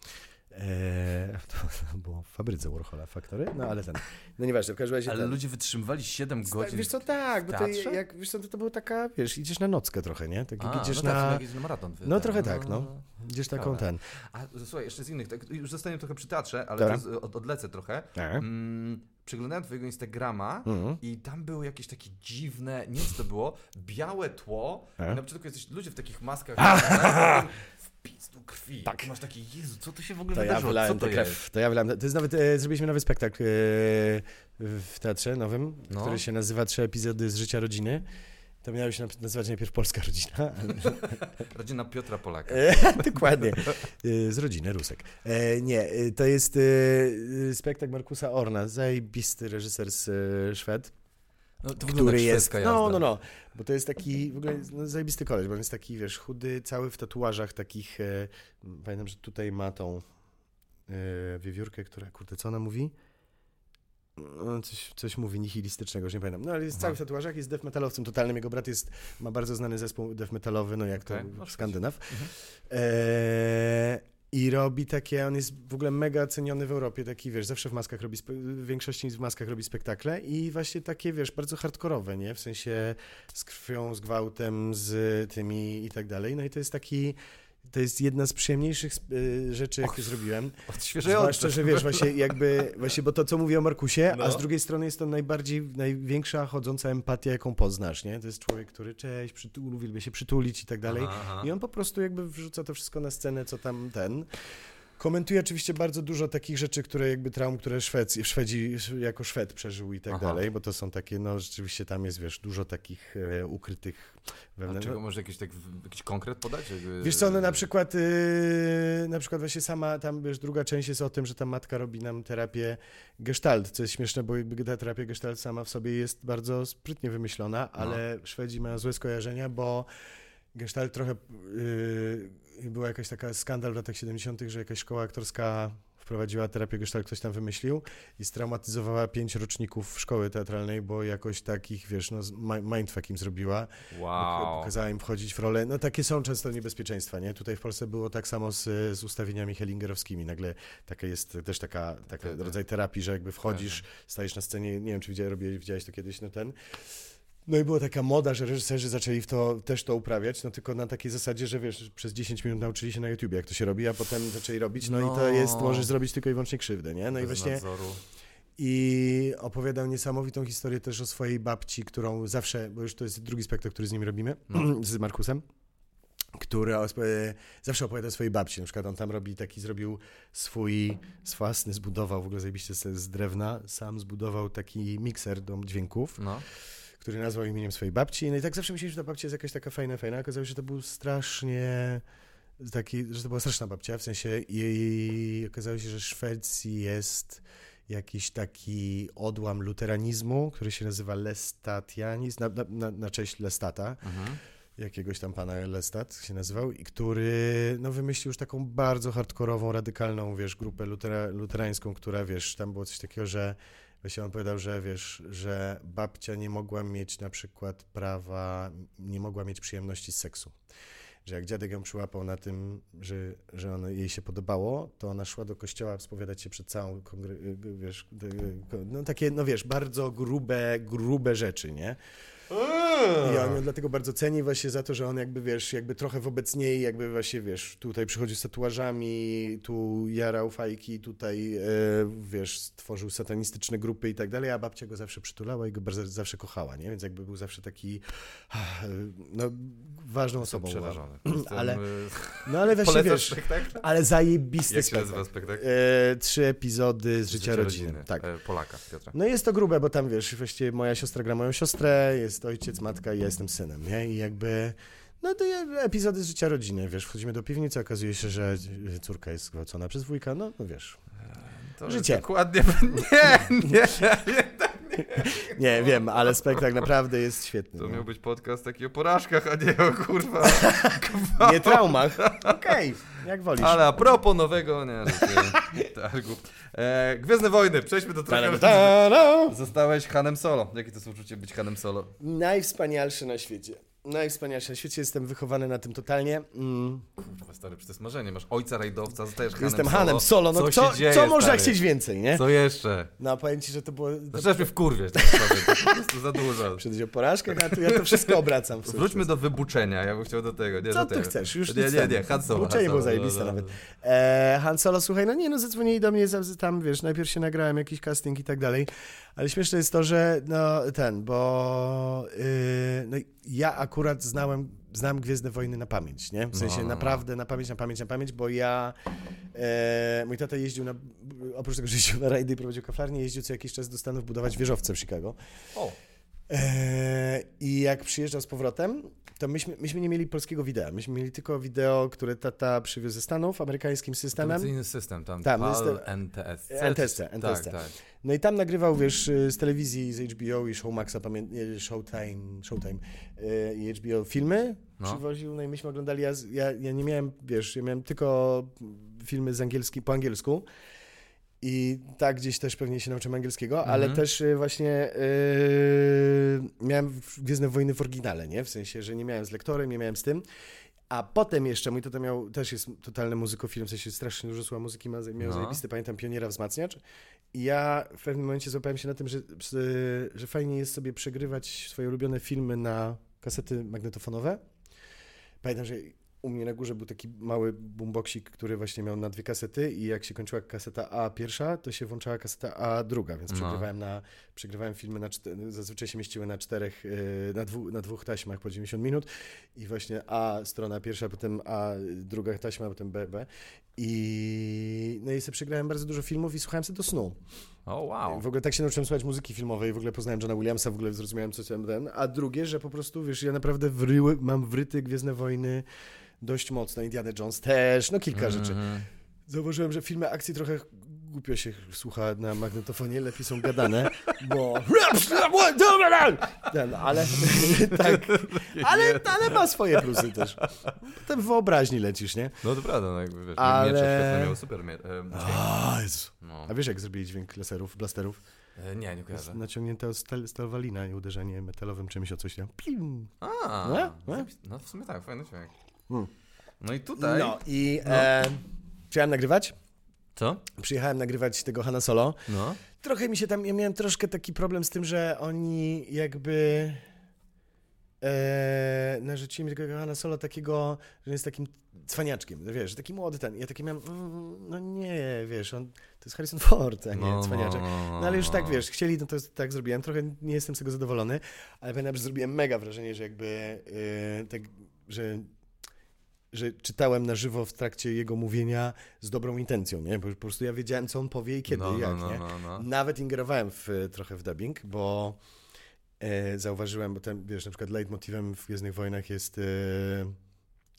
Eee, to było w fabryce Warhola faktory, no ale ten, no nieważne, w każdym razie... Ale ten, ludzie wytrzymywali 7 godzin. Wiesz co, tak, bo to jak, wiesz co, to, to było taka, wiesz, idziesz na nockę trochę, nie? Tak A, idziesz no na... tak, jak jedziesz na maraton. wy- No trochę tak, no. Idziesz taką Ciekawe. ten. A słuchaj, jeszcze z innych, tak, już zostaniemy trochę przy teatrze, ale od, odlecę trochę. Tak. Mm, przeglądałem twojego Instagrama Mhm. i tam były jakieś takie dziwne, nie co to było, białe tło E? i na początku jesteś ludzie w takich maskach [LAUGHS] w pizdu krwi. Tak. I masz taki, Jezu, co tu się w ogóle To ja wydarzyło? wylałem co to tę jest? krew. To ja wylałem. To jest nawet, e, zrobiliśmy nowy spektakl e, w teatrze nowym, No. który się nazywa Trzy epizody z życia rodziny. To miało się nazywać najpierw Polska Rodzina. [LAUGHS] Rodzina Piotra Polaka. E, [LAUGHS] Dokładnie. E, Z rodziny Rusek. E, Nie, to jest spektakl Markusa Orna, zajebisty reżyser z Szwed, No, to który jest... No, jazda. no, no. Bo to jest taki w ogóle no, zajebisty koleś, bo on jest taki, wiesz, chudy, cały w tatuażach takich... E, pamiętam, że tutaj ma tą e, wiewiórkę, która, kurde, co ona mówi? No, coś, coś mówi nihilistycznego, już nie pamiętam. No ale jest Aha. cały w tatuażach, jest death metalowcem totalnym. Jego brat jest, ma bardzo znany zespół death metalowy, no jak Okej, to no, Skandynaw. Mhm. Eee, I robi takie, on jest w ogóle mega ceniony w Europie, taki wiesz, zawsze w maskach robi, w większości w maskach robi spektakle i właśnie takie, wiesz, bardzo hardkorowe, nie? W sensie z krwią, z gwałtem, z tymi i tak dalej. No i to jest taki, to jest jedna z przyjemniejszych y, rzeczy, jakie zrobiłem. Odświeżające. Zwłaszcza, że wiesz, właśnie [LAUGHS] jakby, właśnie, bo to co mówię o Markusie, a No. z drugiej strony jest to najbardziej, największa chodząca empatia, jaką poznasz, nie? To jest człowiek, który cześć, przytul, uwielbia się przytulić i tak dalej. Aha. I on po prostu jakby wrzuca to wszystko na scenę, co tam ten. Komentuje oczywiście bardzo dużo takich rzeczy, które jakby traum, które Szwedzi, Szwedzi jako Szwed przeżył i tak Aha. dalej, bo to są takie, no rzeczywiście tam jest, wiesz, dużo takich e, ukrytych wewnętrznych. czego może jakiś, tak, jakiś konkret podać? Jakby... Wiesz co, no na przykład, yy, na przykład właśnie sama, tam wiesz, druga część jest o tym, że ta matka robi nam terapię gestalt, co jest śmieszne, bo jakby ta terapia gestalt sama w sobie jest bardzo sprytnie wymyślona, ale Szwedzi mają złe skojarzenia, bo gestalt trochę, yy, była jakaś taka skandal w latach 70., że jakaś szkoła aktorska wprowadziła terapię gestalt, ktoś tam wymyślił i straumatyzowała pięć roczników szkoły teatralnej, bo jakoś takich, wiesz, no, z- mi- mindfuck im zrobiła. Wow. Pokazała im wchodzić w rolę. No takie są często niebezpieczeństwa, nie? Tutaj w Polsce było tak samo z, z ustawieniami hellingerowskimi. Nagle taka jest też taka, taka Tak, tak. rodzaj terapii, że jakby wchodzisz, stajesz na scenie, nie wiem, czy widziałeś, robiłeś, widziałeś to kiedyś, no ten. No i była taka moda, że reżyserzy zaczęli w to, też to uprawiać, no tylko na takiej zasadzie, że wiesz, przez 10 minut nauczyli się na YouTubie, jak to się robi, a potem zaczęli robić, no, i to No. jest, możesz zrobić tylko i wyłącznie krzywdę, nie? No i Bez właśnie... nadzoru. I opowiadał niesamowitą historię też o swojej babci, którą zawsze, bo już to jest drugi spektakl, który z nim robimy, No. [CLEARS THROAT] z Markusem, który osp- zawsze opowiada o swojej babci. Na przykład on tam robi taki, zrobił swój, własny, zbudował w ogóle zajebiście z, z drewna, sam zbudował taki mikser do dźwięków, No. Który nazwał imieniem swojej babci. No i tak zawsze myśleliśmy, że ta babcia jest jakaś taka fajna, fajna. Okazało się, że to był strasznie taki, że to była straszna babcia, w sensie i okazało się, że w Szwecji jest jakiś taki odłam luteranizmu, który się nazywa Lestatianizm, na, na, na, na cześć Lestata, Mhm. jakiegoś tam pana Lestat się nazywał, i który no, wymyślił już taką bardzo hardkorową, radykalną, wiesz, grupę lutera, luterańską, która, wiesz, tam było coś takiego, że właśnie on powiedział, że wiesz, że babcia nie mogła mieć na przykład prawa, nie mogła mieć przyjemności z seksu. Że jak dziadek ją przyłapał na tym, że, że ona, jej się podobało, to ona szła do kościoła spowiadać się przed całą, wiesz, no takie, no wiesz, bardzo grube, grube rzeczy, nie? I on ją dlatego bardzo ceni właśnie za to, że on jakby, wiesz, jakby trochę wobec niej, jakby właśnie, wiesz, tutaj przychodził z tatuażami, tu jarał fajki, tutaj, e, wiesz, stworzył satanistyczne grupy i tak dalej, a babcia go zawsze przytulała i go bardzo, zawsze kochała, nie? Więc jakby był zawsze taki, ah, no, ważną Jestem osobą. przerażony. Jestem, [CLEARS THROAT] Ale- y, No ale właśnie, wiesz, spektakl? ale zajebisty Jak się spektakl. nazywa spektakl? E, trzy epizody z życia, rodziny. Tak. E, Polaka, Piotra. No jest to grube, bo tam wiesz, właściwie moja siostra gra moją siostrę, jest ojciec, matka i ja jestem synem, nie? I jakby. No to epizody z życia rodziny, wiesz, wchodzimy do piwnicy, okazuje się, że córka jest zgwałcona przez wujka, no, no wiesz. To Życie. Dokładnie. [LAUGHS] Nie, nie, nie. Nie, [LAUGHS] wiem, ale spektakl naprawdę jest świetny. To no. miał być podcast taki o porażkach, a nie o kurwa. [LAUGHS] Nie traumach. Okej, jak wolisz. Ale a propos nowego, nie, że [LAUGHS] targu. E, Gwiezdne Wojny, przejdźmy do trochę... Zostałeś Hanem Solo. Jakie to są uczucie być Hanem Solo? Najwspanialszy na świecie. Najwspanialsze na świecie, jestem wychowany na tym totalnie. Mm. Kurwa, stary, przecież to jest marzenie. Masz ojca rajdowca, zostajesz Hanem Jestem Solo. Hanem Solo, no co, co, dzieje, co można stary? chcieć więcej, nie? Co jeszcze? No powiem ci, że to było... To... Zaczynasz mnie wkurwiać, tak po prostu za dużo. Przedeć o porażkach, a tu ja to wszystko obracam. Wróćmy do wybuczenia, ja bym chciał do tego. Nie, Co do ty tego. chcesz? Już nie, nie, nie, Han Solo. Uczenie Han było Solo, zajebiste no, no, nawet. E, Han Solo, słuchaj, no nie, no zadzwonili do mnie, tam, wiesz, najpierw się nagrałem jakiś casting i tak dalej, ale śmieszne jest to, że no ten, bo yy, no, ja akurat znałem, znam Gwiezdne Wojny na pamięć, nie? W sensie No, no, no. naprawdę na pamięć, na pamięć, na pamięć, bo ja, e, mój tata jeździł na, oprócz tego, że jeździł na rajdy i prowadził kaflarnię, jeździł co jakiś czas do Stanów budować wieżowce w Chicago. O, I jak przyjeżdżał z powrotem, to myśmy, myśmy nie mieli polskiego wideo. Myśmy mieli tylko wideo, które tata przywiózł ze Stanów, amerykańskim systemem. Tradycyjny system, tam, Tam, PAL, system- NTS. NTSC, Tak, NTSC. tak. No i tam nagrywał, wiesz, y, z telewizji, z HBO i Showmaxa, pamię- nie, Showtime, Showtime y, i HBO filmy No. przywoził, no i myśmy oglądali, ja, ja, ja nie miałem, wiesz, ja miałem tylko filmy z angielski, po angielsku i tak gdzieś też pewnie się nauczyłem angielskiego, ale Mhm. też y, właśnie y, miałem Gwiezdne Wojny w oryginale, nie? W sensie, że nie miałem z lektorem, nie miałem z tym. A potem jeszcze, mój tata miał, też jest totalny muzykofilm, w sensie strasznie dużo słucha muzyki, ma, miał No. zajebisty, pamiętam, Pioniera Wzmacniacz. I ja w pewnym momencie złapałem się na tym, że, że- że fajnie jest sobie przegrywać swoje ulubione filmy na kasety magnetofonowe. Pamiętam, że u mnie na górze był taki mały boomboxik, który właśnie miał na dwie kasety i jak się kończyła kaseta A pierwsza, to się włączała kaseta A druga, więc No. przegrywałem, na, przegrywałem filmy na zazwyczaj się mieściły na czterech, yy, na, dwu, na dwóch taśmach po 90 minut i właśnie A strona pierwsza, potem A druga taśma, potem B, B. I no i sobie przegrałem bardzo dużo filmów i słuchałem sobie do snu. O, wow. W ogóle tak się nauczyłem słuchać muzyki filmowej, w ogóle poznałem Johna Williamsa, w ogóle zrozumiałem co tam ten. A drugie, że po prostu, wiesz, ja naprawdę wryły, mam wryty Gwiezdne Wojny dość mocno, Indiana Jones też, no kilka rzeczy. Mhm. Zauważyłem, że filmy akcji trochę głupio się słucha na magnetofonie, lepiej są gadane, bo... Ten, ale [LAUGHS] tak, ale, ale ma swoje plusy też. Potem wyobraźni lecisz, nie? No to prawda, no jakby wiesz, Ale- miecze miały super mie- e. A. No. A wiesz, jak zrobili dźwięk laserów, blasterów? E, Nie, nie kojarzę. naciągnięta stal, stalwalina i uderzenie metalowym czymś o coś tam. Pim. A, Nie? Nie? zapis- no w sumie tak, fajny dźwięk. Hmm. No i tutaj... No i No. e, przyjechałem nagrywać. Co? Przyjechałem nagrywać tego Hanna Solo. No. Trochę mi się tam, ja miałem troszkę taki problem z tym, że oni jakby e, narzucili mi tego Hanna Solo takiego, że jest takim cwaniaczkiem, wiesz, taki młody ten. Ja taki miałem, mm, no nie, wiesz, on, to jest Harrison Ford, a nie No, cwaniaczek. no, No ale już tak, no. wiesz, chcieli, no to tak zrobiłem. Trochę nie jestem z tego zadowolony, ale pamiętam, że zrobiłem mega wrażenie, że jakby yy, tak, że, że czytałem na żywo w trakcie jego mówienia z dobrą intencją, nie? Bo po prostu ja wiedziałem, co on powie i kiedy, no, i jak, no, nie? no, no, no. Nawet ingerowałem w, trochę w dubbing, bo e, zauważyłem, bo tam, wiesz, na przykład leitmotivem w Gwiezdnych Wojnach jest e,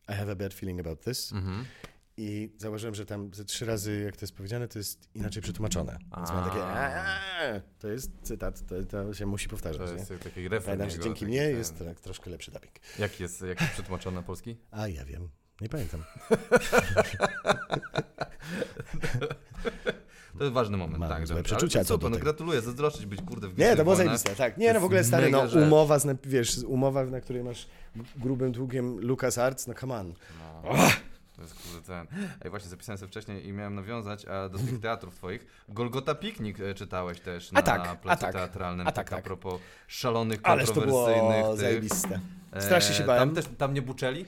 I have a bad feeling about this. Mhm. I zauważyłem, że tam ze trzy razy, jak to jest powiedziane, to jest inaczej przetłumaczone. Więc mam takie, "Eee", to jest cytat, to, to się musi powtarzać. To nie? jest taki Pamiętam, że dzięki mnie ten- jest tak, troszkę lepszy dubbing. Jaki jest, jak jest przetłumaczony na polski? A ja wiem, nie pamiętam. [LAUGHS] To jest ważny moment, Mam tak. złe przeczucia co super, no gratuluję, zazdroszczyć być kurde w Nie, to było zajebiste, tak. Nie, no w ogóle stary, no rzecz. umowa, z, wiesz, umowa, na której masz grubym tługiem Lucas Arts, no come on. No. To jest kurde ten. Ej, właśnie zapisałem sobie wcześniej i miałem nawiązać a do tych teatrów twoich. Golgota Piknik e, czytałeś też na A tak, a placu tak. teatralnym. A tak, tak, a tak. propos szalonych, Ależ to kontrowersyjnych było tych. zajebiste. E, Strasznie się bałem. Tam też tam nie buczeli?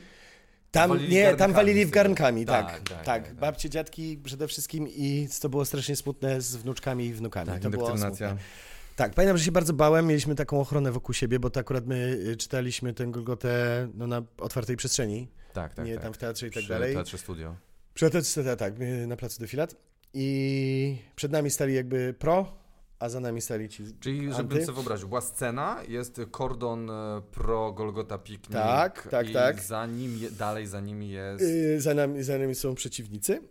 Tam, Walili nie, tam walili w garnkami, tak, Tak, tak, tak, tak, tak. Babcie, dziadki przede wszystkim i to było strasznie smutne z wnuczkami i wnukami. Tak, to było smutne. Tak, pamiętam, że się bardzo bałem, mieliśmy taką ochronę wokół siebie, bo to akurat my y, czytaliśmy tę Golgotę no, na otwartej przestrzeni, Tak, tak, nie tak. tam w teatrze i tak Przy dalej. Teatrze Studio. Przy teatrze, tak, y, na placu Defilat. I przed nami stali jakby pro, a za nami stali ci Czyli, żebym anty. sobie wyobraził, była scena, jest kordon e, pro Golgota Piknik. Tak, tak, i tak. za nim, dalej za nimi jest... Y, Za nami, za nami są przeciwnicy.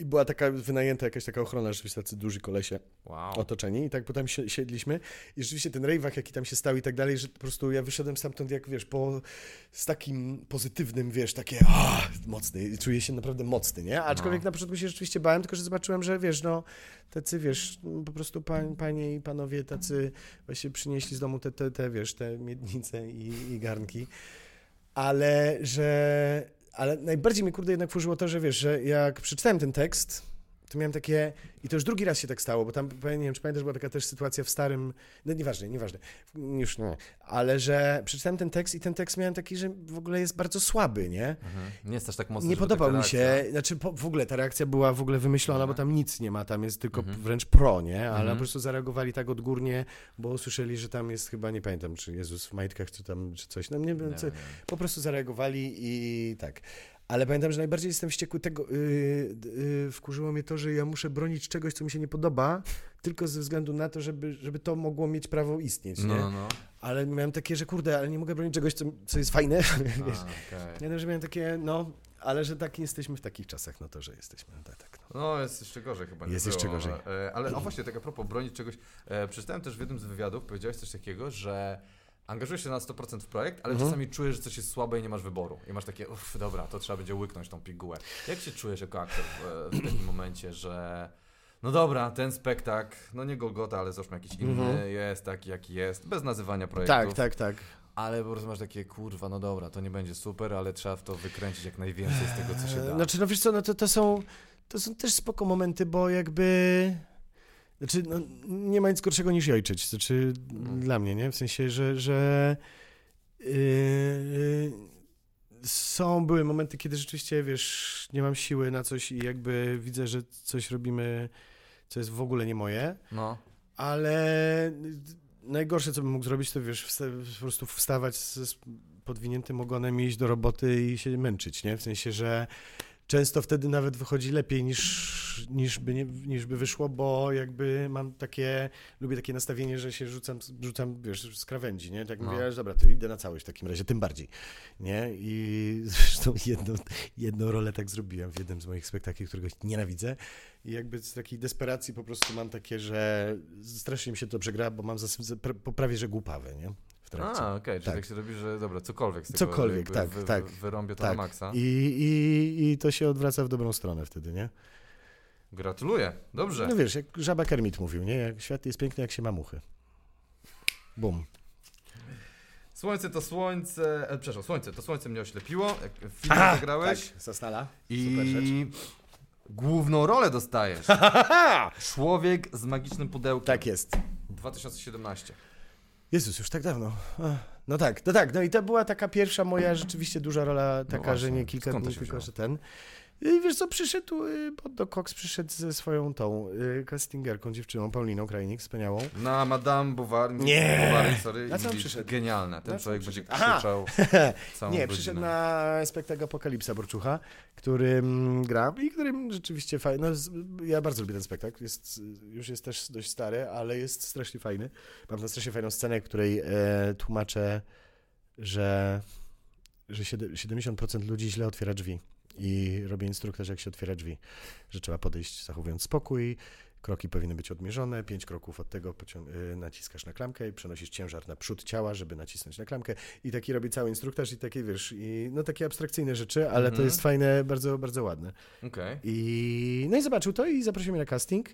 I była taka wynajęta jakaś taka ochrona, rzeczywiście tacy duży kolesie Wow. otoczeni i tak potem si- siedliśmy i rzeczywiście ten rejwach, jaki tam się stał i tak dalej, że po prostu ja wyszedłem stamtąd jak, wiesz, po, z takim pozytywnym, wiesz, takie a, mocny czuję się naprawdę mocny, nie? Aczkolwiek na początku się rzeczywiście bałem, tylko że zobaczyłem, że wiesz, no tacy, wiesz, no, po prostu pań, panie i panowie tacy właśnie przynieśli z domu te, te, te wiesz, te miednice i, i garnki, ale że, ale najbardziej mnie kurde jednak wkurzyło to, że wiesz, że jak przeczytałem ten tekst, to miałem takie, i to już drugi raz się tak stało, bo tam, nie wiem, czy pamiętasz, była taka też sytuacja w starym, no nieważne, nieważne, już nie, ale że przeczytałem ten tekst i ten tekst miałem taki, że w ogóle jest bardzo słaby, nie? Mhm. Nie jest aż tak mocno, Nie podobał mi się, reakcja. znaczy po, w ogóle ta reakcja była w ogóle wymyślona, Mhm. bo tam nic nie ma, tam jest tylko Mhm. wręcz pro, nie? Ale Mhm. po prostu zareagowali tak odgórnie, bo usłyszeli, że tam jest chyba, nie pamiętam, czy Jezus w majtkach, czy tam, czy coś, no nie wiem, po prostu zareagowali i tak. Ale pamiętam, że najbardziej jestem wściekły tego, yy, yy, wkurzyło mnie to, że ja muszę bronić czegoś, co mi się nie podoba, tylko ze względu na to, żeby, żeby to mogło mieć prawo istnieć, nie? No, no, no. Ale miałem takie, że kurde, ale nie mogę bronić czegoś, co, co jest fajne, [LAUGHS] A, wiesz. wiem, że miałem takie, no, ale że tak jesteśmy w takich czasach, no to, że jesteśmy, tak, tak. No. No, jest jeszcze gorzej chyba. Nie Jest było, jeszcze gorzej. Ale, ale o właśnie, tak a propos bronić czegoś. E, przeczytałem też w jednym z wywiadów, powiedziałeś coś takiego, że angażujesz się na 100% w projekt, ale Mhm. czasami czujesz, że coś jest słabe i nie masz wyboru. I masz takie, uff, dobra, to trzeba będzie łyknąć tą pigułę. Jak się czujesz jako aktor w, w [CLEARS THROAT] takim momencie, że no dobra, ten spektakl, no nie Golgota, ale załóżmy jakiś inny, Mhm. jest taki, jaki jest, bez nazywania projektów. Tak, tak, tak. Ale po prostu masz takie, kurwa, no dobra, to nie będzie super, ale trzeba w to wykręcić jak najwięcej z tego, co się da. Znaczy, no wiesz co, no to, to są, to są też spoko momenty, bo jakby, znaczy, no, nie ma nic gorszego niż jojczyć, znaczy, Mhm. dla mnie, nie? W sensie, że, że yy, są, były momenty, kiedy rzeczywiście, wiesz, nie mam siły na coś i jakby widzę, że coś robimy, co jest w ogóle nie moje, No. ale najgorsze, co bym mógł zrobić, to wiesz, po prostu wstawać z z podwiniętym ogonem iść do roboty i się męczyć, nie? W sensie, że często wtedy nawet wychodzi lepiej niż, niż, by, nie, niż by wyszło, bo jakby mam takie, lubię takie nastawienie, że się rzucam, rzucam wiesz, z krawędzi, nie? Tak No. mówię, dobra, to idę na całość w takim razie, tym bardziej, nie? I zresztą [LAUGHS] jedną, jedną rolę tak zrobiłem w jednym z moich spektakli, którego nienawidzę i jakby z takiej desperacji po prostu mam takie, że strasznie mi się to dobrze gra, bo mam za, za, pra- prawie, że głupawy, nie? W trakcie. A, okej, czyli Tak. tak. się robi, że dobra, cokolwiek z tego Cokolwiek, tak, wy, tak, Wyrąbię to tak. na maksa. I, i, I to się odwraca w dobrą stronę wtedy, nie? Gratuluję, dobrze. No wiesz, jak żaba Kermit mówił, nie? Jak świat jest piękny, jak się ma muchy. Bum. Słońce to słońce, e, przepraszam, słońce to słońce mnie oślepiło, w filmie zagrałeś Tak, Sasnala. i główną rolę dostajesz. [LAUGHS] Człowiek z magicznym pudełkiem. Tak jest. 2017. Jezus, już tak dawno. No tak, no tak. No i to była taka pierwsza moja rzeczywiście duża rola, taka, że właśnie, nie kilka dni, tylko że ten. I wiesz co, przyszedł, y, Poddo Cox przyszedł ze swoją tą y, castingerką, dziewczyną, Pauliną Krajnik, wspaniałą. Na Madame Bovary. Nie! Bovary, sorry. Na co przyszedł? Genialne. Ten Na człowiek będzie krzyczał całą Nie, godzinę. przyszedł na spektakl Apokalipsa Borczucha, którym gra i którym rzeczywiście fajny. No, ja bardzo lubię ten spektakl. Jest, już jest też dość stary, ale jest strasznie fajny. Mam tam strasznie fajną scenę, w której e, tłumaczę, że, że siedem- 70% ludzi źle otwiera drzwi. I robię instruktaż, jak się otwiera drzwi. Że trzeba podejść zachowując spokój, kroki powinny być odmierzone, pięć kroków od tego y, naciskasz na klamkę i przenosisz ciężar na przód ciała, żeby nacisnąć na klamkę. I taki robi cały instruktaż i takie, wiesz, i no takie abstrakcyjne rzeczy, ale to Mhm. jest fajne, bardzo, bardzo ładne. Okej. I no i zobaczył to i zaprosił mnie na casting.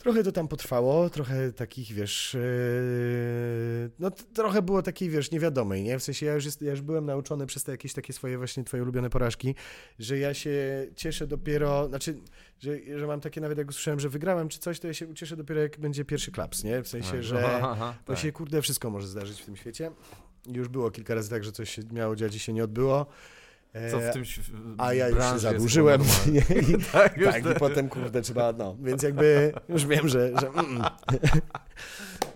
Trochę to tam potrwało, trochę takich, wiesz, yy, no trochę było takiej, wiesz, niewiadomej, nie? W sensie ja już, jest, ja już byłem nauczony przez te jakieś takie swoje właśnie twoje ulubione porażki, że ja się cieszę dopiero, znaczy, że, że mam takie nawet jak usłyszałem, że wygrałem czy coś, to ja się ucieszę dopiero jak będzie pierwszy klaps, nie? W sensie, że... Aha, aha, Bo tak. się, kurde, wszystko może zdarzyć w tym świecie. Już było kilka razy tak, że coś się miało dziać i się nie odbyło. E, Co w tym ś- A ja już się zadłużyłem. [LAUGHS] I, [LAUGHS] Tak, tak, i potem, kurde, trzeba, no. Więc jakby już wiem, że... że mm, [LAUGHS]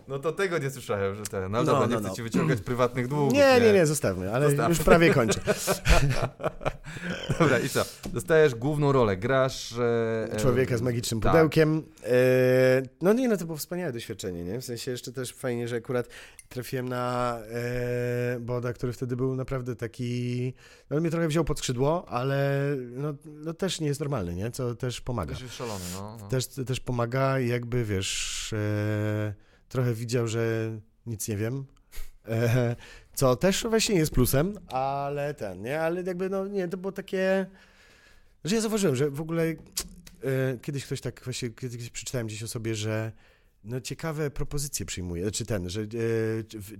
No to tego nie słyszałem, że ten. No, No, dobra, nie no, chcę no. ci wyciągać prywatnych długów. Nie, nie, nie, zostawmy, ale już prawie kończę. [LAUGHS] [LAUGHS] Dobra, i co? Dostajesz główną rolę, grasz... E, e, Człowieka z magicznym tak. pudełkiem. E, no nie, no to było wspaniałe doświadczenie, nie? W sensie jeszcze też fajnie, że akurat trafiłem na e, Boda, który wtedy był naprawdę taki... No, mnie trochę wziął pod skrzydło, ale no, no też nie jest normalny, nie? Co też pomaga. Też jest szalony, no. no. Też, też pomaga jakby, wiesz, e, trochę widział, że nic nie wiem. E, co też właśnie jest plusem, ale ten, nie? Ale jakby, no nie, to było takie, że ja zauważyłem, że w ogóle e, kiedyś ktoś tak właśnie, kiedyś przeczytałem gdzieś o sobie, że no ciekawe propozycje przyjmuje, czy ten, że e,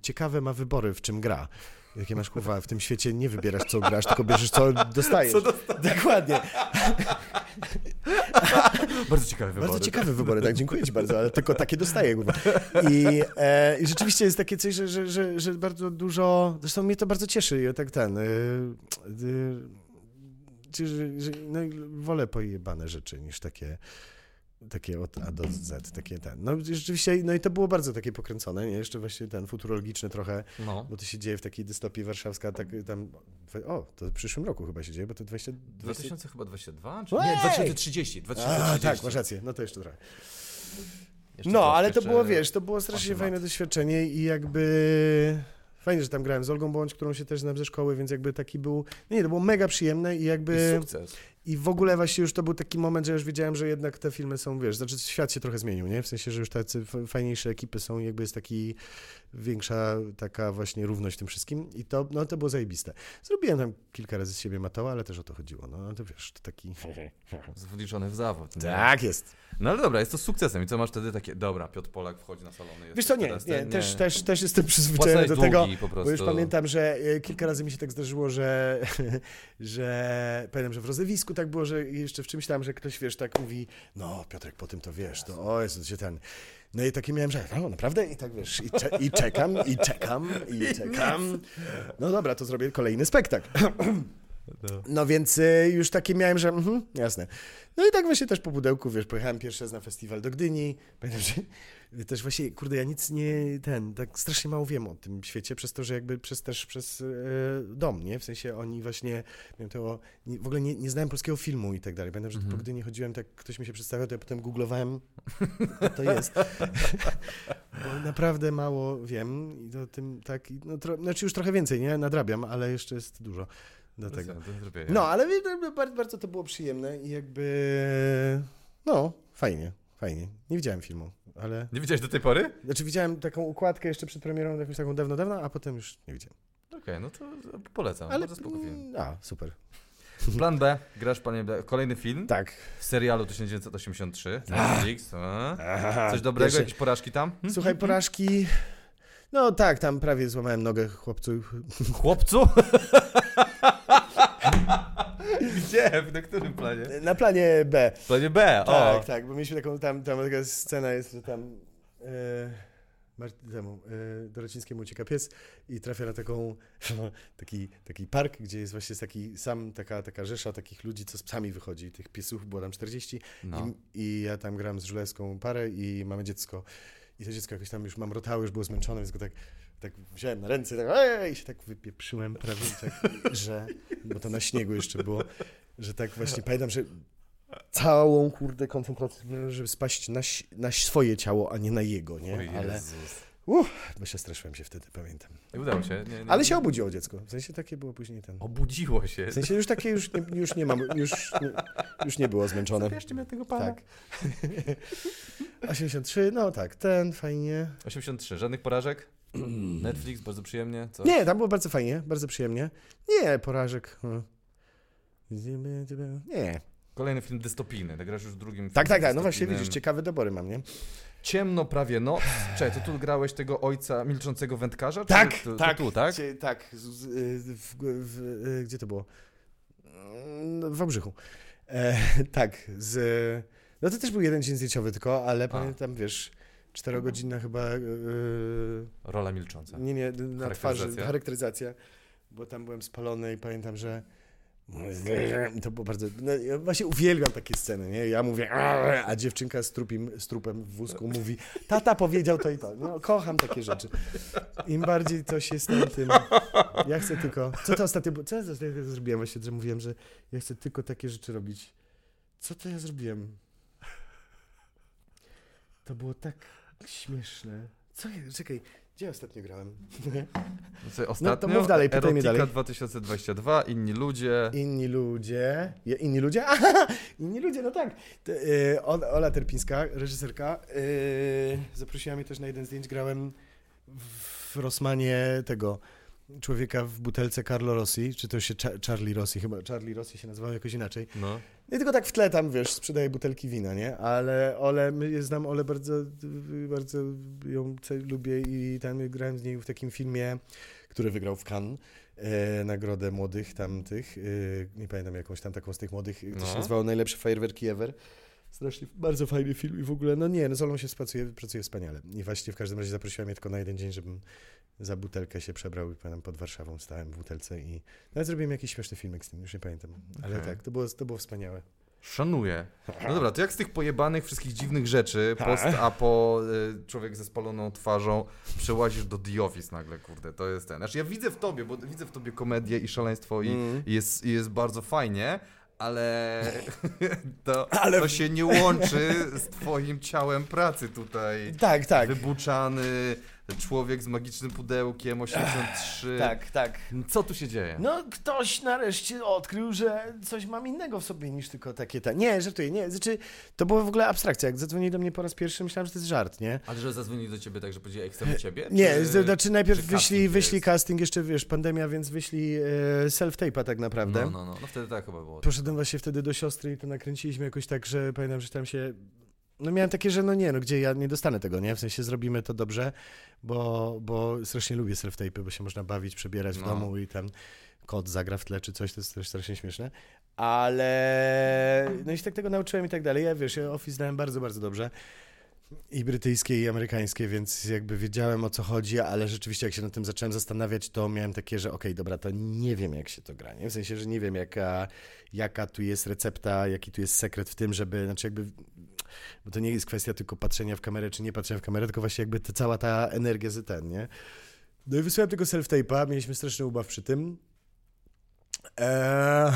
ciekawe ma wybory, w czym gra. Jakie masz kurwa, w tym świecie nie wybierasz, co grasz, tylko bierzesz, co dostajesz. Co Dokładnie. [LAUGHS] Bardzo ciekawe wybory. Bardzo ciekawe wybory, tak, dziękuję ci bardzo, ale tylko takie dostaję, kurwa. I, e, i rzeczywiście jest takie coś, że, że, że, że bardzo dużo, zresztą mnie to bardzo cieszy, ja tak ten, y, y, że, że, no, wolę pojebane rzeczy niż takie takie od A do Z, takie ten. No rzeczywiście, no i to było bardzo takie pokręcone, nie? Jeszcze właśnie ten futurologiczny trochę, No. bo to się dzieje w takiej dystopii warszawska, tak tam, o, to w przyszłym roku chyba się dzieje, bo to 20... 20 2000 chyba 22? Czy... Ej! Nie, 2030. A, 2030. tak, masz rację, no to jeszcze trochę. Jeszcze No, ale to było, wiesz, to było strasznie fajne doświadczenie i jakby fajnie, że tam grałem z Olgą Bądź, którą się też znam ze szkoły, więc jakby taki był, nie, to było mega przyjemne i jakby I sukces. I w ogóle właśnie już to był taki moment, że już wiedziałem, że jednak te filmy są, wiesz, znaczy świat się trochę zmienił, nie? W sensie, że już tacy fajniejsze ekipy są i jakby jest taki większa taka właśnie równość w tym wszystkim i to, no to było zajebiste. Zrobiłem tam kilka razy z siebie matoła, ale też o to chodziło, no, to wiesz, to taki... [LAUGHS] Wliczony w zawód. nie? Tak jest. No ale dobra, jest to sukcesem. I co masz wtedy takie, dobra, Piotr Polak wchodzi na salony. Wiesz co, nie, teraz nie, ten- też, też, też jestem przyzwyczajony do tego, długi po prostu. Bo już pamiętam, że e, kilka razy mi się tak zdarzyło, że, [LAUGHS] że pamiętam, że w rozewisku tak było, że jeszcze w czymś tam, że ktoś, wiesz, tak mówi, no Piotrek, po tym to wiesz, to o Jezu, to się ten... No i takie miałem, że no naprawdę? I tak wiesz, i, cze i czekam, i czekam, i [LAUGHS] czekam. No dobra, to zrobię kolejny spektakl. [CLEARS THROAT] No więc y, już takie miałem, że mhm, jasne. No i tak właśnie też po pudełku, wiesz, pojechałem pierwszy raz na festiwal do Gdyni. Pamiętam, że [LAUGHS] też właśnie, kurde, ja nic nie, ten, tak strasznie mało wiem o tym świecie, przez to, że jakby przez też przez e, dom, nie? W sensie oni właśnie, miałem to, nie, w ogóle nie, nie znałem polskiego filmu i tak dalej. Pamiętam, że Mhm. po Gdyni chodziłem, tak ktoś mi się przedstawiał, to ja potem googlowałem, co to jest. [LAUGHS] Bo naprawdę mało wiem i to tym tak, no, tro, znaczy już trochę więcej, nie? Nadrabiam, ale jeszcze jest dużo do tego. No, ale bardzo, bardzo to było przyjemne i jakby, no, fajnie, fajnie. Nie widziałem filmu, ale, Nie widziałeś do tej pory? znaczy widziałem taką układkę jeszcze przed premierą, jakąś taką dawno, dawno, a potem już nie widziałem. Okej, no to polecam. Ale, Bardzo spoko film. a, super. Plan B, grasz panie B. Kolejny film Tak. w serialu 1983. Ah. Netflix. Coś dobrego, jakieś porażki tam? Hmm? Słuchaj, porażki, no tak, tam prawie złamałem nogę chłopcu. Chłopcu? [LAUGHS] [LAUGHS] Gdzie? Na którym planie? Na planie B. Planie B, o. Tak, tak, bo mieliśmy taką, tam, tam taka scena jest, że tam Mart- temu, e, Dorocińskiemu ucieka pies i trafia na taką, [LAUGHS] taki, taki park, gdzie jest właśnie taki sam, taka, taka rzesza takich ludzi, co z psami wychodzi. Tych piesów było tam 40 No. I, i ja tam gram z Żulewską parę i mamy dziecko. I to dziecko jakoś tam już mamrotało, już było zmęczone, więc go tak, tak wziąłem na ręce tak, ej, i się tak wypieprzyłem prawie, tak, [LAUGHS] że, bo to na śniegu jeszcze było, że tak właśnie [LAUGHS] pamiętam, że całą kurde koncentrację, żeby spaść na, na swoje ciało, a nie na jego, nie? Oj, Ale, uff, bo się straszyłem się wtedy, pamiętam. Nie udało się. Nie, nie, Ale się obudziło dziecko, w sensie takie było później ten. Obudziło się. W sensie już takie już nie, już nie mam, już nie, już nie było zmęczone. Zabierzcie mnie tego pana. Tak. [LAUGHS] 83, no tak, ten fajnie. 83, żadnych porażek? Netflix, bardzo przyjemnie. Nie, tam było bardzo fajnie, bardzo przyjemnie. Nie, porażek. hmm. Nie. Kolejny film dystopijny, tak już w drugim Tak, tak, tak, no właśnie widzisz, ciekawe dobory mam, nie? Ciemno prawie noc. Czekaj, to tu grałeś tego ojca milczącego wędkarza? Tak, to, to tak. tu, tak? Cie- tak, z, w, w, y, gdzie to było? Mm, W Wałbrzychu. E, [LAUGHS] tak, z... No to też był jeden dzień zdjęciowy tylko, ale pamiętam, wiesz, czterogodzinna chyba... y, Rola milcząca. Nie, nie, na twarzy, Charakteryzacja? charakteryzacja, bo tam byłem spalony i pamiętam, że To było bardzo. No, ja właśnie uwielbiam takie sceny, nie? Ja mówię, a dziewczynka z, trupim, z trupem w wózku mówi, tata powiedział to i to. No, kocham takie rzeczy. Im bardziej coś jest na tym. Ja chcę tylko. Co to ostatnio? Co ja ostatnio zrobiłem? Właśnie, że mówiłem, że ja chcę tylko takie rzeczy robić. Co to ja zrobiłem? To było tak śmieszne. Co czekaj, gdzie ostatnio grałem? No co, Ostatnio mów dalej, pytaj mnie Erotika dalej. 2022, inni ludzie. Inni ludzie. Inni ludzie? Aha, [LAUGHS] inni ludzie, no tak. To, y, Ola Ola Terpińska, reżyserka, y, zaprosiła mnie też na jeden zdjęć. Grałem w Rosmanie tego człowieka w butelce Carlo Rossi, czy to się Cha- Charlie Rossi, chyba Charlie Rossi się nazywał jakoś inaczej. No. Nie tylko tak w tle tam, wiesz, sprzedaje butelki wina, nie? Ale Ole, ja znam Ole bardzo, bardzo ją lubię i tam grałem z niej w takim filmie, który wygrał w Cannes. E, nagrodę młodych tamtych, e, nie pamiętam jakąś tam taką z tych młodych, to No. się nazywało Najlepsze fajerwerki ever. Strasznie, bardzo fajny film i w ogóle, no nie, no z Olą się pracuje, pracuje wspaniale. I właśnie w każdym razie zaprosiła mnie tylko na jeden dzień, żebym za butelkę się przebrał i pamiętam pod Warszawą stałem w butelce i nawet zrobiłem jakiś śmieszny filmek z tym, już nie pamiętam. Ale Okej. tak, to było, to było wspaniałe. Szanuję. No dobra, to jak z tych pojebanych wszystkich dziwnych rzeczy, post-apo, y, człowiek ze spaloną twarzą, przełazisz do The Office nagle, kurde, to jest ten. Znaczy ja widzę w tobie, bo widzę w tobie komedię i szaleństwo i, Mm. i jest, i jest bardzo fajnie, ale [LAUGHS] to, Ale- to się nie łączy z twoim ciałem pracy tutaj. Tak, tak. Wybuczany człowiek z magicznym pudełkiem, 83. Tak, tak. Co tu się dzieje? No, ktoś nareszcie odkrył, że coś mam innego w sobie niż tylko takie te. Nie, żartuję, nie. Znaczy, to była w ogóle abstrakcja. Jak zadzwonili do mnie po raz pierwszy, myślałem, że to jest żart, nie? Ale że zadzwonili do ciebie tak, że powiedzieli, chcemy ciebie? Nie, czy... znaczy najpierw wyśli, casting wyśli jest? casting, jeszcze wiesz, pandemia, więc wyśli e, self-tape'a tak naprawdę. No, no, no, no wtedy tak chyba było. Poszedłem właśnie wtedy do siostry i to nakręciliśmy jakoś tak, że pamiętam, że tam się. No miałem takie, że no nie, no gdzie ja nie dostanę tego, nie? W sensie zrobimy to dobrze, bo, bo strasznie lubię self-tape'y, bo się można bawić, przebierać w No. domu i ten kot zagra w tle czy coś, to jest też strasznie śmieszne. Ale no i się tak tego nauczyłem i tak dalej. Ja wiesz, ja Office znałem bardzo, bardzo dobrze. I brytyjskie, i amerykańskie, więc jakby wiedziałem o co chodzi, ale rzeczywiście jak się nad tym zacząłem zastanawiać, to miałem takie, że okej, dobra, to nie wiem jak się to gra, nie? W sensie, że nie wiem jaka, jaka tu jest recepta, jaki tu jest sekret w tym, żeby, znaczy jakby, bo to nie jest kwestia tylko patrzenia w kamerę, czy nie patrzenia w kamerę, tylko właśnie jakby ta, cała ta energia z ten, nie? No i wysłałem tego self-tape'a, mieliśmy straszny ubaw przy tym. Eee,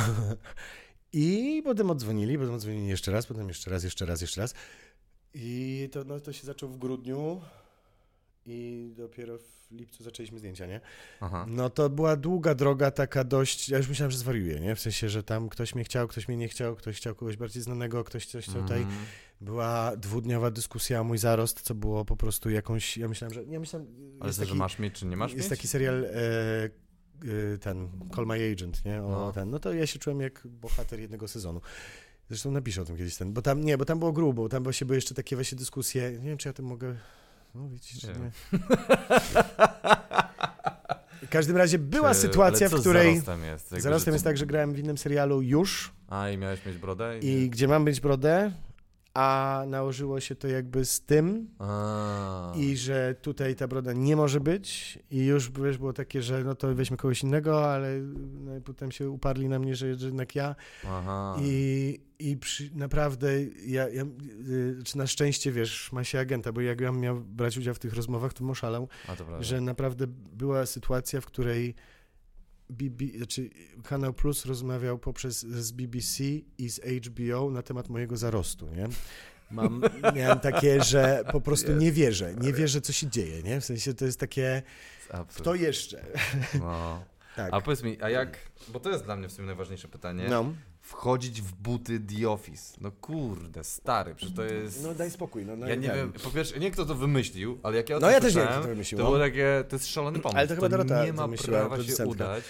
[LAUGHS] I potem odzwonili, potem odzwonili jeszcze raz, potem jeszcze raz, jeszcze raz, jeszcze raz. I to, no, to się zaczął w grudniu i dopiero w lipcu zaczęliśmy zdjęcia, nie? Aha. No to była długa droga, taka dość. Ja już myślałem, że zwariuję, nie? W sensie, że tam ktoś mnie chciał, ktoś mnie nie chciał, ktoś chciał kogoś bardziej znanego, ktoś coś tutaj. Mm. Była dwudniowa dyskusja o mój zarost, co było po prostu jakąś. Ja myślałem, że. Ja myślałem, Ale jest taki, że masz mieć, czy nie masz jest mieć? taki serial. E, e, ten Call My Agent, nie? O, No. ten. No to ja się czułem jak bohater jednego sezonu. Zresztą napiszę o tym kiedyś ten, bo tam nie, bo tam było grubo, bo tam właśnie były jeszcze takie właśnie dyskusje. Nie wiem, czy ja tym mogę. Widzisz, czy Nie. W każdym razie była Czy- sytuacja, w której. Zarostem jest, Zarostem jest tak, że grałem w innym serialu już A, i miałeś mieć brodę? i gdzie mam być brodę, a nałożyło się to jakby z tym A. i że tutaj ta broda nie może być i już wiesz, było takie, że no to weźmy kogoś innego, ale no, potem się uparli na mnie, że, jednak ja Aha. i, i przy, naprawdę ja, ja y, czy na szczęście wiesz, ma się agenta, bo jak ja miał brać udział w tych rozmowach, to oszalał, że naprawdę była sytuacja, w której BB, znaczy Kanał Plus rozmawiał poprzez z BBC i z HBO na temat mojego zarostu, nie? Mam, miałem takie, że po prostu nie wierzę, nie wierzę, co się dzieje, nie? W sensie to jest takie, kto jeszcze? No. [LAUGHS] Tak. A powiedz mi, a jak, bo to jest dla mnie w sumie najważniejsze pytanie, No, wchodzić w buty The Office. No kurde, stary, przecież to jest... no daj spokój. No, no, ja nie wiem, po pierwsze, nie kto to wymyślił, ale jak ja o No ja też nie wiem, kto to wymyślił, To no. było takie, to jest szalony pomysł. Ale to chyba Dorota nie ma prawa się udać.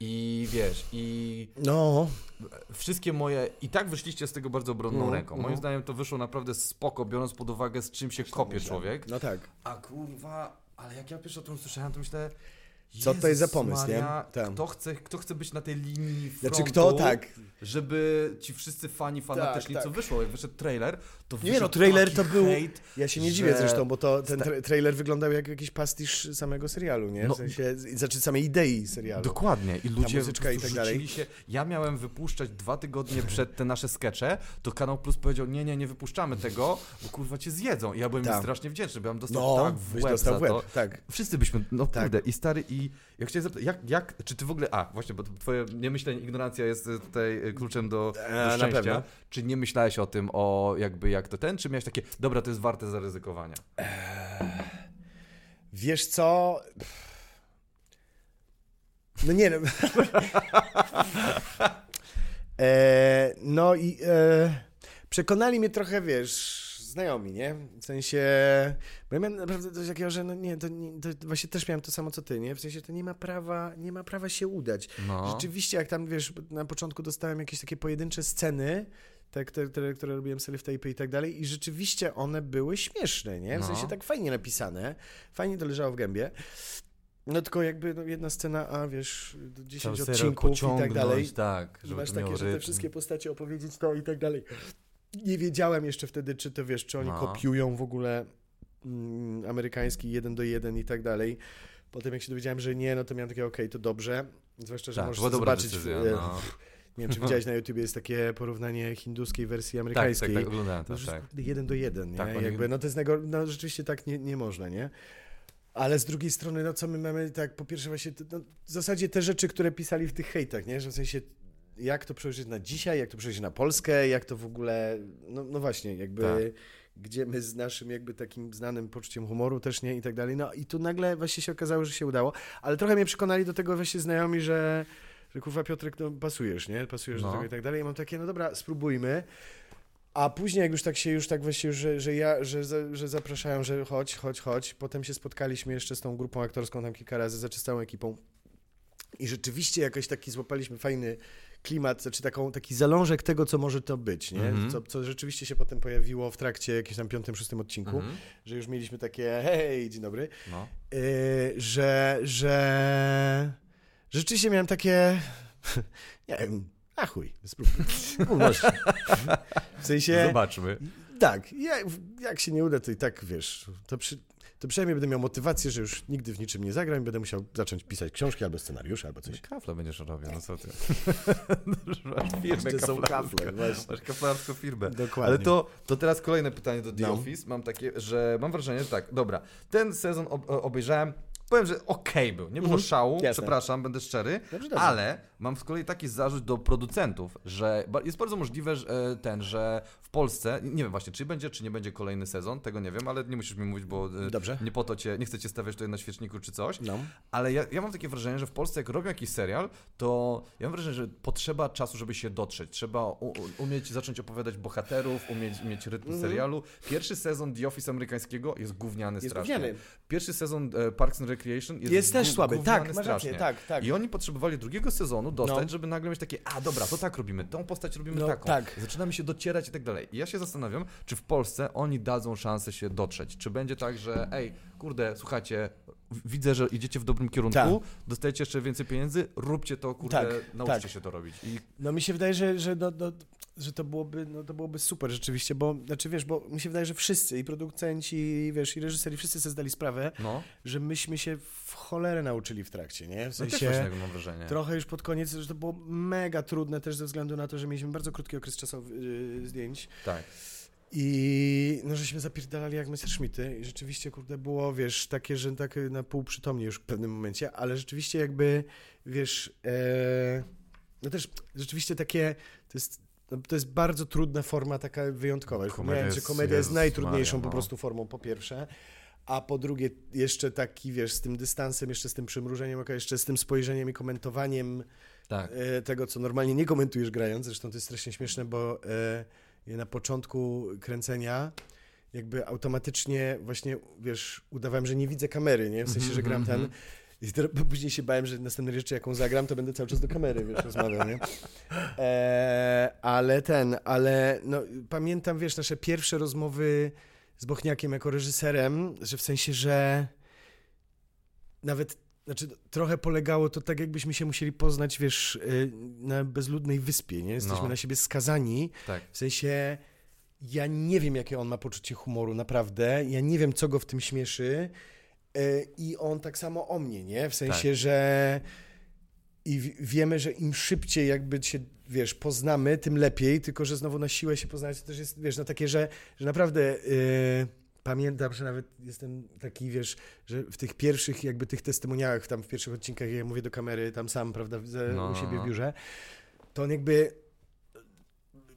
I wiesz, i No, wszystkie moje, i tak wyszliście z tego bardzo obronną Mhm, ręką. Moim mhm. zdaniem to wyszło naprawdę spoko, biorąc pod uwagę z czym się kopie człowiek. no tak. A kurwa, ale jak ja pierwszy o tym słyszałem, to myślę, Co to jest za pomysł, nie? Maria, Tak. Kto chce, kto chce być na tej linii frontu? Znaczy kto, tak, żeby ci wszyscy fani fanatyczni, tak. co wyszło, jak wyszedł trailer, Nie no, trailer to był... hejt, Ja się nie że- dziwię zresztą, bo to, ten tra- trailer wyglądał jak jakiś pastisz samego serialu, nie? W No. sensie, znaczy samej idei serialu. Dokładnie. I ludzie muzyczka i tak dalej. się. Ja miałem wypuszczać dwa tygodnie przed te nasze skecze, to Kanał Plus powiedział, nie, nie, nie wypuszczamy tego, bo kurwa cię zjedzą. I ja byłem Tak. strasznie wdzięczny, bo ja bym dostał No, tak w łeb w łeb, to. tak. Wszyscy byśmy, no Tak. kurde, i stary, i ja chciałem zapytać, jak, jak, czy ty w ogóle, a właśnie, bo twoje niemyślenie, ignorancja jest tutaj y, kluczem do, E, do na szczęścia. pewno. Czy nie myślałeś o tym, o jakby jak to ten, czy miałeś takie, dobra, to jest warte zaryzykowania? Wiesz co? No nie no. [LAUGHS] e, no i e, przekonali mnie trochę, wiesz, znajomi, nie? W sensie, bo ja miałem naprawdę coś takiego, że no nie, to, nie, to właśnie też miałem to samo co ty, nie? W sensie to nie ma prawa, nie ma prawa się udać. No. Rzeczywiście, jak tam, wiesz, na początku dostałem jakieś takie pojedyncze sceny, te, które, które, które robiłem self tape i tak dalej i rzeczywiście one były śmieszne, nie? W No. sensie tak fajnie napisane, fajnie to leżało w gębie. No tylko jakby no, jedna scena, a wiesz, 10 Cały odcinków i tak dalej. tak, żeby masz takie, że te wszystkie postacie opowiedzieć to i tak dalej. Nie wiedziałem jeszcze wtedy, czy to wiesz, czy oni No. kopiują w ogóle mm, amerykański jeden do jeden i tak dalej. Potem jak się dowiedziałem, że nie, no to miałem takie, okej, to dobrze. Zwłaszcza, że Tak, możesz zobaczyć, decyzja, e, no. [LAUGHS] nie wiem, czy widziałeś na [LAUGHS] YouTubie, jest takie porównanie hinduskiej wersji Tak, tak, amerykańskiej. tak, oglądałem To tak. jeden do jeden, nie? Tak, Jakby, no to jest nego... no rzeczywiście tak nie, nie można, nie? Ale z drugiej strony, no co my mamy, tak po pierwsze właśnie, no, w zasadzie te rzeczy, które pisali w tych hejtach, nie? Że w sensie, jak to przełożyć na dzisiaj, jak to przełożyć na Polskę, jak to w ogóle, no, no właśnie, jakby, Tak. gdzie my z naszym jakby takim znanym poczuciem humoru też, nie? I tak dalej. No i tu nagle właśnie się okazało, że się udało, ale trochę mnie przekonali do tego właśnie znajomi, że że kurwa Piotrek, no pasujesz, nie? Pasujesz No. do tego i tak dalej. I mam takie, no dobra, spróbujmy. A później, jak już tak się, już tak właśnie, że, że ja, że, za- że zapraszają, że chodź, chodź, chodź. Potem się spotkaliśmy jeszcze z tą grupą aktorską tam kilka razy, znaczy z całą ekipą. I rzeczywiście jakoś taki złapaliśmy fajny klimat, znaczy taką, taki zalążek tego, co może to być, nie? Mhm. Co, co rzeczywiście się potem pojawiło w trakcie jakimś tam piątym, szóstym odcinku, Mhm. że już mieliśmy takie, hej, dzień dobry. No. Yy, że, że rzeczywiście miałem takie, [LAUGHS] nie wiem, a chuj, spróbuj. Umożliw. W sensie, Zobaczmy. tak, jak, jak się nie uda, to i tak, wiesz, to, przy, to przynajmniej będę miał motywację, że już nigdy w niczym nie zagram i będę musiał zacząć pisać książki albo scenariusze, albo coś. Kafle będziesz robił, no co ty. [LAUGHS] Masz firmę Jeszcze są kaflarską. kafle, właśnie. Masz kaflarską firmę. Dokładnie. Ale to, to teraz kolejne pytanie do The No. Office. Mam takie, że mam wrażenie, że tak, dobra, ten sezon ob obejrzałem, powiem, że okej był, nie było Mhm. szału, Jasne. przepraszam, będę szczery, Dobrze, dobrze. ale mam z kolei taki zarzut do producentów, że jest bardzo możliwe, że e, ten, że w Polsce, nie wiem właśnie, czy będzie, czy nie będzie kolejny sezon, tego nie wiem, ale nie musisz mi mówić, bo e, Dobrze. nie po to cię, nie chcę cię stawiać tutaj na świeczniku czy coś, No. ale ja, ja mam takie wrażenie, że w Polsce jak robią jakiś serial, to ja mam wrażenie, że potrzeba czasu, żeby się dotrzeć. Trzeba u, umieć zacząć opowiadać bohaterów, umieć mieć rytm Mhm. serialu. Pierwszy sezon The Office amerykańskiego jest gówniany Jest strasznie. gówniany. Pierwszy sezon e, Parks and Recreation jest, Jest też słaby, tak, strasznie. rację, tak, tak. I oni potrzebowali drugiego sezonu dostać, No. żeby nagle mieć takie, a dobra, to tak robimy, tą postać robimy No, taką. tak. Zaczynamy się docierać i tak dalej. I ja się zastanawiam, czy w Polsce oni dadzą szansę się dotrzeć. Czy będzie tak, że ej, kurde, słuchajcie, widzę, że idziecie w dobrym kierunku, Tak. dostajecie jeszcze więcej pieniędzy, róbcie to, kurde, Tak, nauczcie tak. się to robić. I No mi się wydaje, że, że, no, no, że to, byłoby, no, to byłoby super rzeczywiście, bo, znaczy wiesz, bo mi się wydaje, że wszyscy, i producenci, i wiesz, i reżyserzy, wszyscy sobie zdali sprawę, no, że myśmy się w cholerę nauczyli w trakcie, nie? W no też sensie, właśnie tak mam wrażenie. trochę już pod koniec, że to było mega trudne też ze względu na to, że mieliśmy bardzo krótki okres czasowy yy, zdjęć Tak. i no, żeśmy zapierdalali jak Messerschmitty i rzeczywiście, kurde, było, wiesz, takie, że tak na pół przytomnie już w pewnym momencie, ale rzeczywiście jakby, wiesz, e, no też rzeczywiście takie, to jest, no, to jest bardzo trudna forma, taka wyjątkowa. Już Komedia Wspomniałem, że jest- komedia jest Jezus najtrudniejszą Maria, po no. prostu formą, po pierwsze, a po drugie jeszcze taki, wiesz, z tym dystansem, jeszcze z tym przymrużeniem oka, jeszcze z tym spojrzeniem i komentowaniem Tak. e, tego, co normalnie nie komentujesz grając. Zresztą to jest strasznie śmieszne, bo e, na początku kręcenia jakby automatycznie właśnie, wiesz, udawałem, że nie widzę kamery, nie? W sensie, że gram ten... I teraz, później się bałem, że następnej rzeczy, jaką zagram, to będę cały czas do kamery, wiesz, rozmawiał, nie? E, ale ten, ale no, pamiętam, wiesz, nasze pierwsze rozmowy z Bochniakiem jako reżyserem, że w sensie, że nawet znaczy trochę polegało to tak, jakbyśmy się musieli poznać, wiesz, y, na bezludnej wyspie, nie? Jesteśmy No. na siebie skazani, Tak. w sensie ja nie wiem, jakie on ma poczucie humoru, naprawdę, ja nie wiem, co go w tym śmieszy i on tak samo o mnie, nie? W sensie, Tak. że i wiemy, że im szybciej jakby się, wiesz, poznamy, tym lepiej, tylko że znowu na siłę się poznać to też jest, wiesz, no takie, że, że naprawdę y, pamiętam, że nawet jestem taki, wiesz, że w tych pierwszych jakby tych testymoniałach, tam w pierwszych odcinkach, jak ja mówię do kamery, tam sam, prawda, No, u no, siebie no. w biurze, to on jakby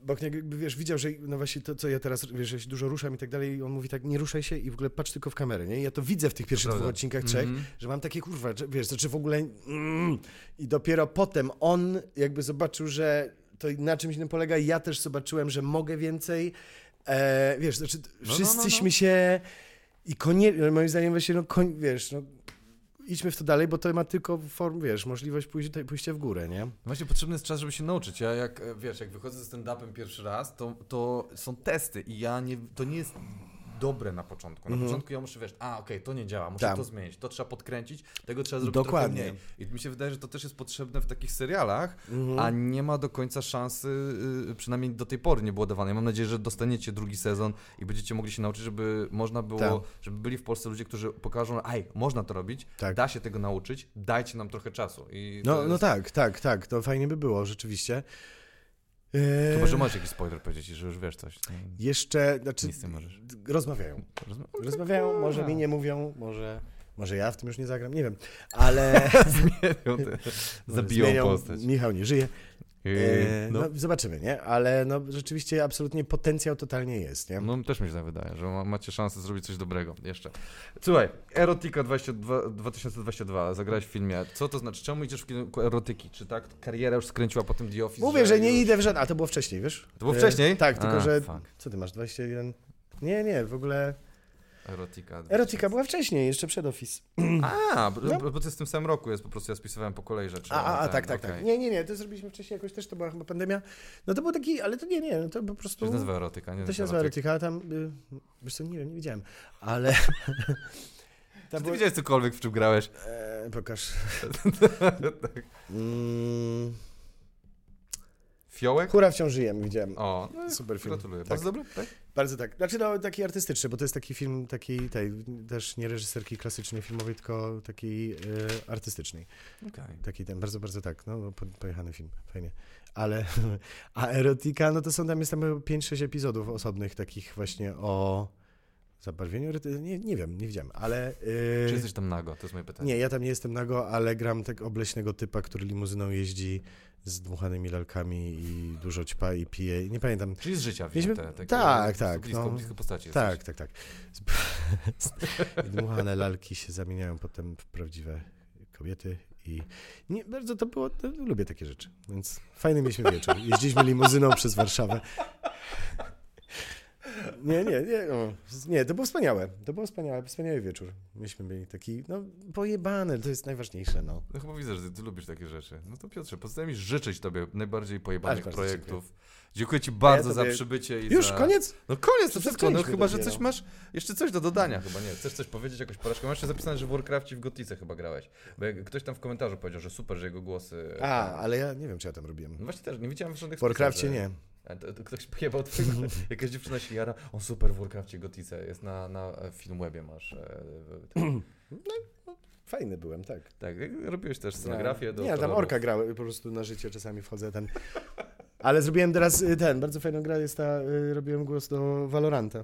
Bokniak jakby, wiesz, widział, że no właśnie to, co ja teraz, wiesz, że się dużo ruszam i tak dalej, i on mówi tak, nie ruszaj się i w ogóle patrz tylko w kamerę, nie? I ja to widzę w tych pierwszych dwóch odcinkach, trzech, Mhm. że mam takie, kurwa, że, wiesz, znaczy w ogóle mm, i dopiero potem on jakby zobaczył, że to na czymś innym polega ja też zobaczyłem, że mogę więcej, e, wiesz, znaczy no, wszyscyśmy no. się i koniecznie, moim zdaniem właśnie, no, koń, wiesz, no, idźmy w to dalej, bo to ma tylko form, wiesz, możliwość pójścia, w górę, nie? Właśnie potrzebny jest czas, żeby się nauczyć. Ja jak, wiesz, jak wychodzę ze stand-upem pierwszy raz, to, to są testy i ja nie, to nie jest dobre na początku. Na Mhm. początku ja muszę, wiesz, a okej, to nie działa, muszę Tak. to zmienić, to trzeba podkręcić, tego trzeba zrobić Dokładnie. trochę mniej. I mi się wydaje, że to też jest potrzebne w takich serialach, Mhm. a nie ma do końca szansy, y, przynajmniej do tej pory nie było dawane. Ja mam nadzieję, że dostaniecie drugi sezon i będziecie mogli się nauczyć, żeby można było, Tak. żeby byli w Polsce ludzie, którzy pokażą, aj, można to robić, Tak. da się tego nauczyć, dajcie nam trochę czasu. I to No, jest... no tak, tak, tak, to fajnie by było, rzeczywiście. E, Chyba, że masz jakiś spoiler powiedzieć, że już wiesz coś. No, Jeszcze, znaczy, Nic nie możesz. rozmawiają. Rozmawiają, może mi nie mówią, może, może ja w tym już nie zagram, nie wiem, ale [LAUGHS] Zmienią te, [LAUGHS] zabiją postać. Michał nie żyje. E, no. no. zobaczymy, nie? Ale no, rzeczywiście absolutnie potencjał totalnie jest, nie? No też mi się tak wydaje, że ma- macie szansę zrobić coś dobrego jeszcze. Słuchaj, Erotika 22, 2022, zagrałeś w filmie. Co to znaczy? Czemu idziesz w kierunku erotyki? Czy tak kariera już skręciła potem The Office? Mówię, że nie już... idę w żaden, a to było wcześniej, wiesz? To było E, wcześniej? tak, tylko A, że, fuck. co ty masz, 21? Nie, nie, w ogóle Erotika. erotyka była wcześniej, jeszcze przed Office. A, bo, No. bo to jest w tym samym roku, jest po prostu, ja spisywałem po kolei rzeczy. A, a, a Ten, tak, tak, tak. okej. Nie, nie, nie, to zrobiliśmy wcześniej jakoś też, to była chyba pandemia. No to był taki, ale to nie, nie, no to po To prostu... się nazywa erotyka, nie? To się nazywa erotyka, a tam, y, wiesz co, nie wiem, nie widziałem, ale... [LAUGHS] Czy ty było... widziałeś cokolwiek, w czym grałeś? E, pokaż. [LAUGHS] tak. Mm, Fiołek? Hura wciąż żyjemy, widziałem. O, no, Super film. gratuluję. Tak. Bardzo dobry? Tak? Bardzo tak. Znaczy no, taki artystyczny, bo to jest taki film, taki tej, też nie reżyserki klasycznej filmowej, tylko taki y, artystycznej. Okej. Taki ten, bardzo, bardzo tak, no, po, pojechany film, fajnie. Ale, [LAUGHS] a Erotika, no to są tam, jest tam 5-6 epizodów osobnych, takich właśnie o zabarwieniu, nie, nie wiem, nie widziałem, ale... y, Czy jesteś tam nago? To jest moje pytanie. Nie, ja tam nie jestem nago, ale gram tak obleśnego typa, który limuzyną jeździ z dmuchanymi lalkami i dużo ćpa i pije. Nie pamiętam. Czyli z życia Mieliśmy- wzięte. takie tak, tak, Blisko, no. blisko postaci Tak, tak, tak. I [LAUGHS] dmuchane lalki się zamieniają potem w prawdziwe kobiety i nie, bardzo to było, to, lubię takie rzeczy, więc fajny mieliśmy wieczór. Jeździliśmy limuzyną przez Warszawę. Nie, nie, nie, o, nie, to było wspaniałe, to było wspaniałe, wspaniały wieczór. Myśmy byli taki, no, pojebane, to jest najważniejsze, no. No chyba widzę, że ty, ty lubisz takie rzeczy. No to Piotrze, pozostaje mi życzyć tobie najbardziej pojebanych Aż projektów. Dziękuję ci bardzo tobie- za przybycie i Już, za... koniec? No koniec, to wszystko. No chyba, że coś masz, jeszcze coś do dodania chyba, nie? Chcesz coś powiedzieć, jakąś porażkę? Masz jeszcze zapisane, że w Warcraftie w Gotice chyba grałeś. Bo ktoś tam w komentarzu powiedział, że super, że jego głosy... A, ale ja nie wiem, czy ja tam robiłem. No właśnie też, nie widziałem żadnych W Warcraftie wpisów, że- nie. A to, to ktoś pojebał twojego, [LAUGHS] jakaś dziewczyna się jara, on super w Warcraftie Gotice, jest na, na e, Filmwebie masz. E, w- Fajny byłem, tak. tak, robiłeś też scenografię do Nie, tam orka grały, po prostu na życie czasami wchodzę ten. Ale zrobiłem teraz y, ten, bardzo fajną gra jest ta, robiłem głos do Valoranta.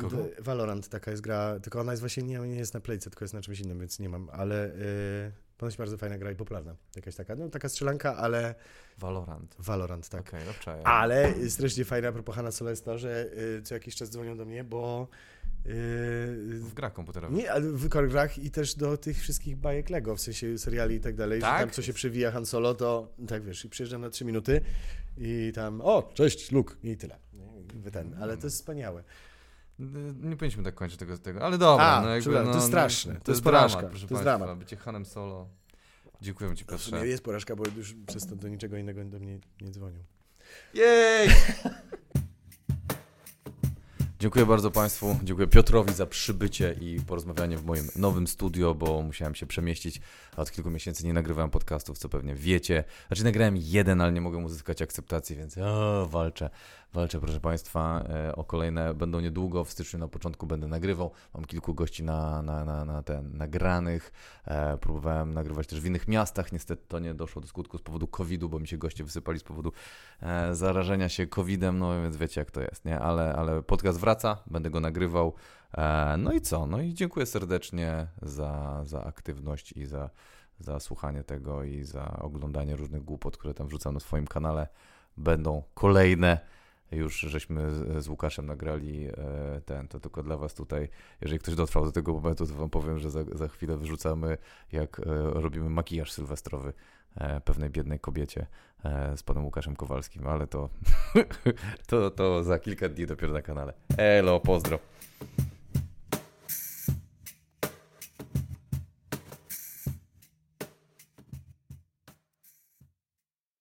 Kogo? Valorant taka jest gra, tylko ona jest właśnie, nie, nie jest na playce, tylko jest na czymś innym, więc nie mam, ale y, ponoć bardzo fajna gra i popularna. Jakaś taka, no taka strzelanka, ale Valorant. Valorant, tak. Okej, no czaję. Ale strasznie fajna propos Hanna Sola jest to, że y, co jakiś czas dzwonią do mnie, bo y, W grach komputerowych. nie, ale w grach i też do tych wszystkich bajek Lego, w sensie seriali i tak dalej, Tak? że tam co się przewija Han Solo, to tak wiesz, i przyjeżdżam na trzy minuty i tam, o, cześć, Luke i tyle. Ten, ale to jest wspaniałe. Nie powinniśmy tak kończyć tego, tego. ale dobra. A, no jakby, no, to jest no, straszne, To, to jest jest dramat, porażka, proszę to jest dramat. Bycie Hanem Solo. Dziękujemy Ci, sumie Piotrze. jest porażka, bo już przez to do niczego innego do mnie nie dzwonią. Jej! [LAUGHS] Dziękuję bardzo Państwu, dziękuję Piotrowi za przybycie i porozmawianie w moim nowym studio, bo musiałem się przemieścić. Od kilku miesięcy nie nagrywałem podcastów, co pewnie wiecie. Znaczy nagrałem jeden, ale nie mogłem uzyskać akceptacji, więc o, walczę. Walczę, proszę Państwa, e, o kolejne będą niedługo. W styczniu na początku będę nagrywał. Mam kilku gości na, na, na, na ten, nagranych. E, próbowałem nagrywać też w innych miastach. Niestety to nie doszło do skutku z powodu COVID-u, bo mi się goście wysypali z powodu e, zarażenia się COVID-em. No więc wiecie, jak to jest, nie? Ale, ale podcast wraca, będę go nagrywał. No i co? No i dziękuję serdecznie za, za aktywność i za, za słuchanie tego i za oglądanie różnych głupot, które tam wrzucam na swoim kanale. Będą kolejne. Już żeśmy z, Łukaszem nagrali e, ten, to tylko dla was tutaj, jeżeli ktoś dotrwał do tego momentu, to wam powiem, że za, za chwilę wyrzucamy, jak e, robimy makijaż sylwestrowy e, pewnej biednej kobiecie z panem Łukaszem Kowalskim, ale to, [LAUGHS] to, to za kilka dni dopiero na kanale. Elo, pozdro.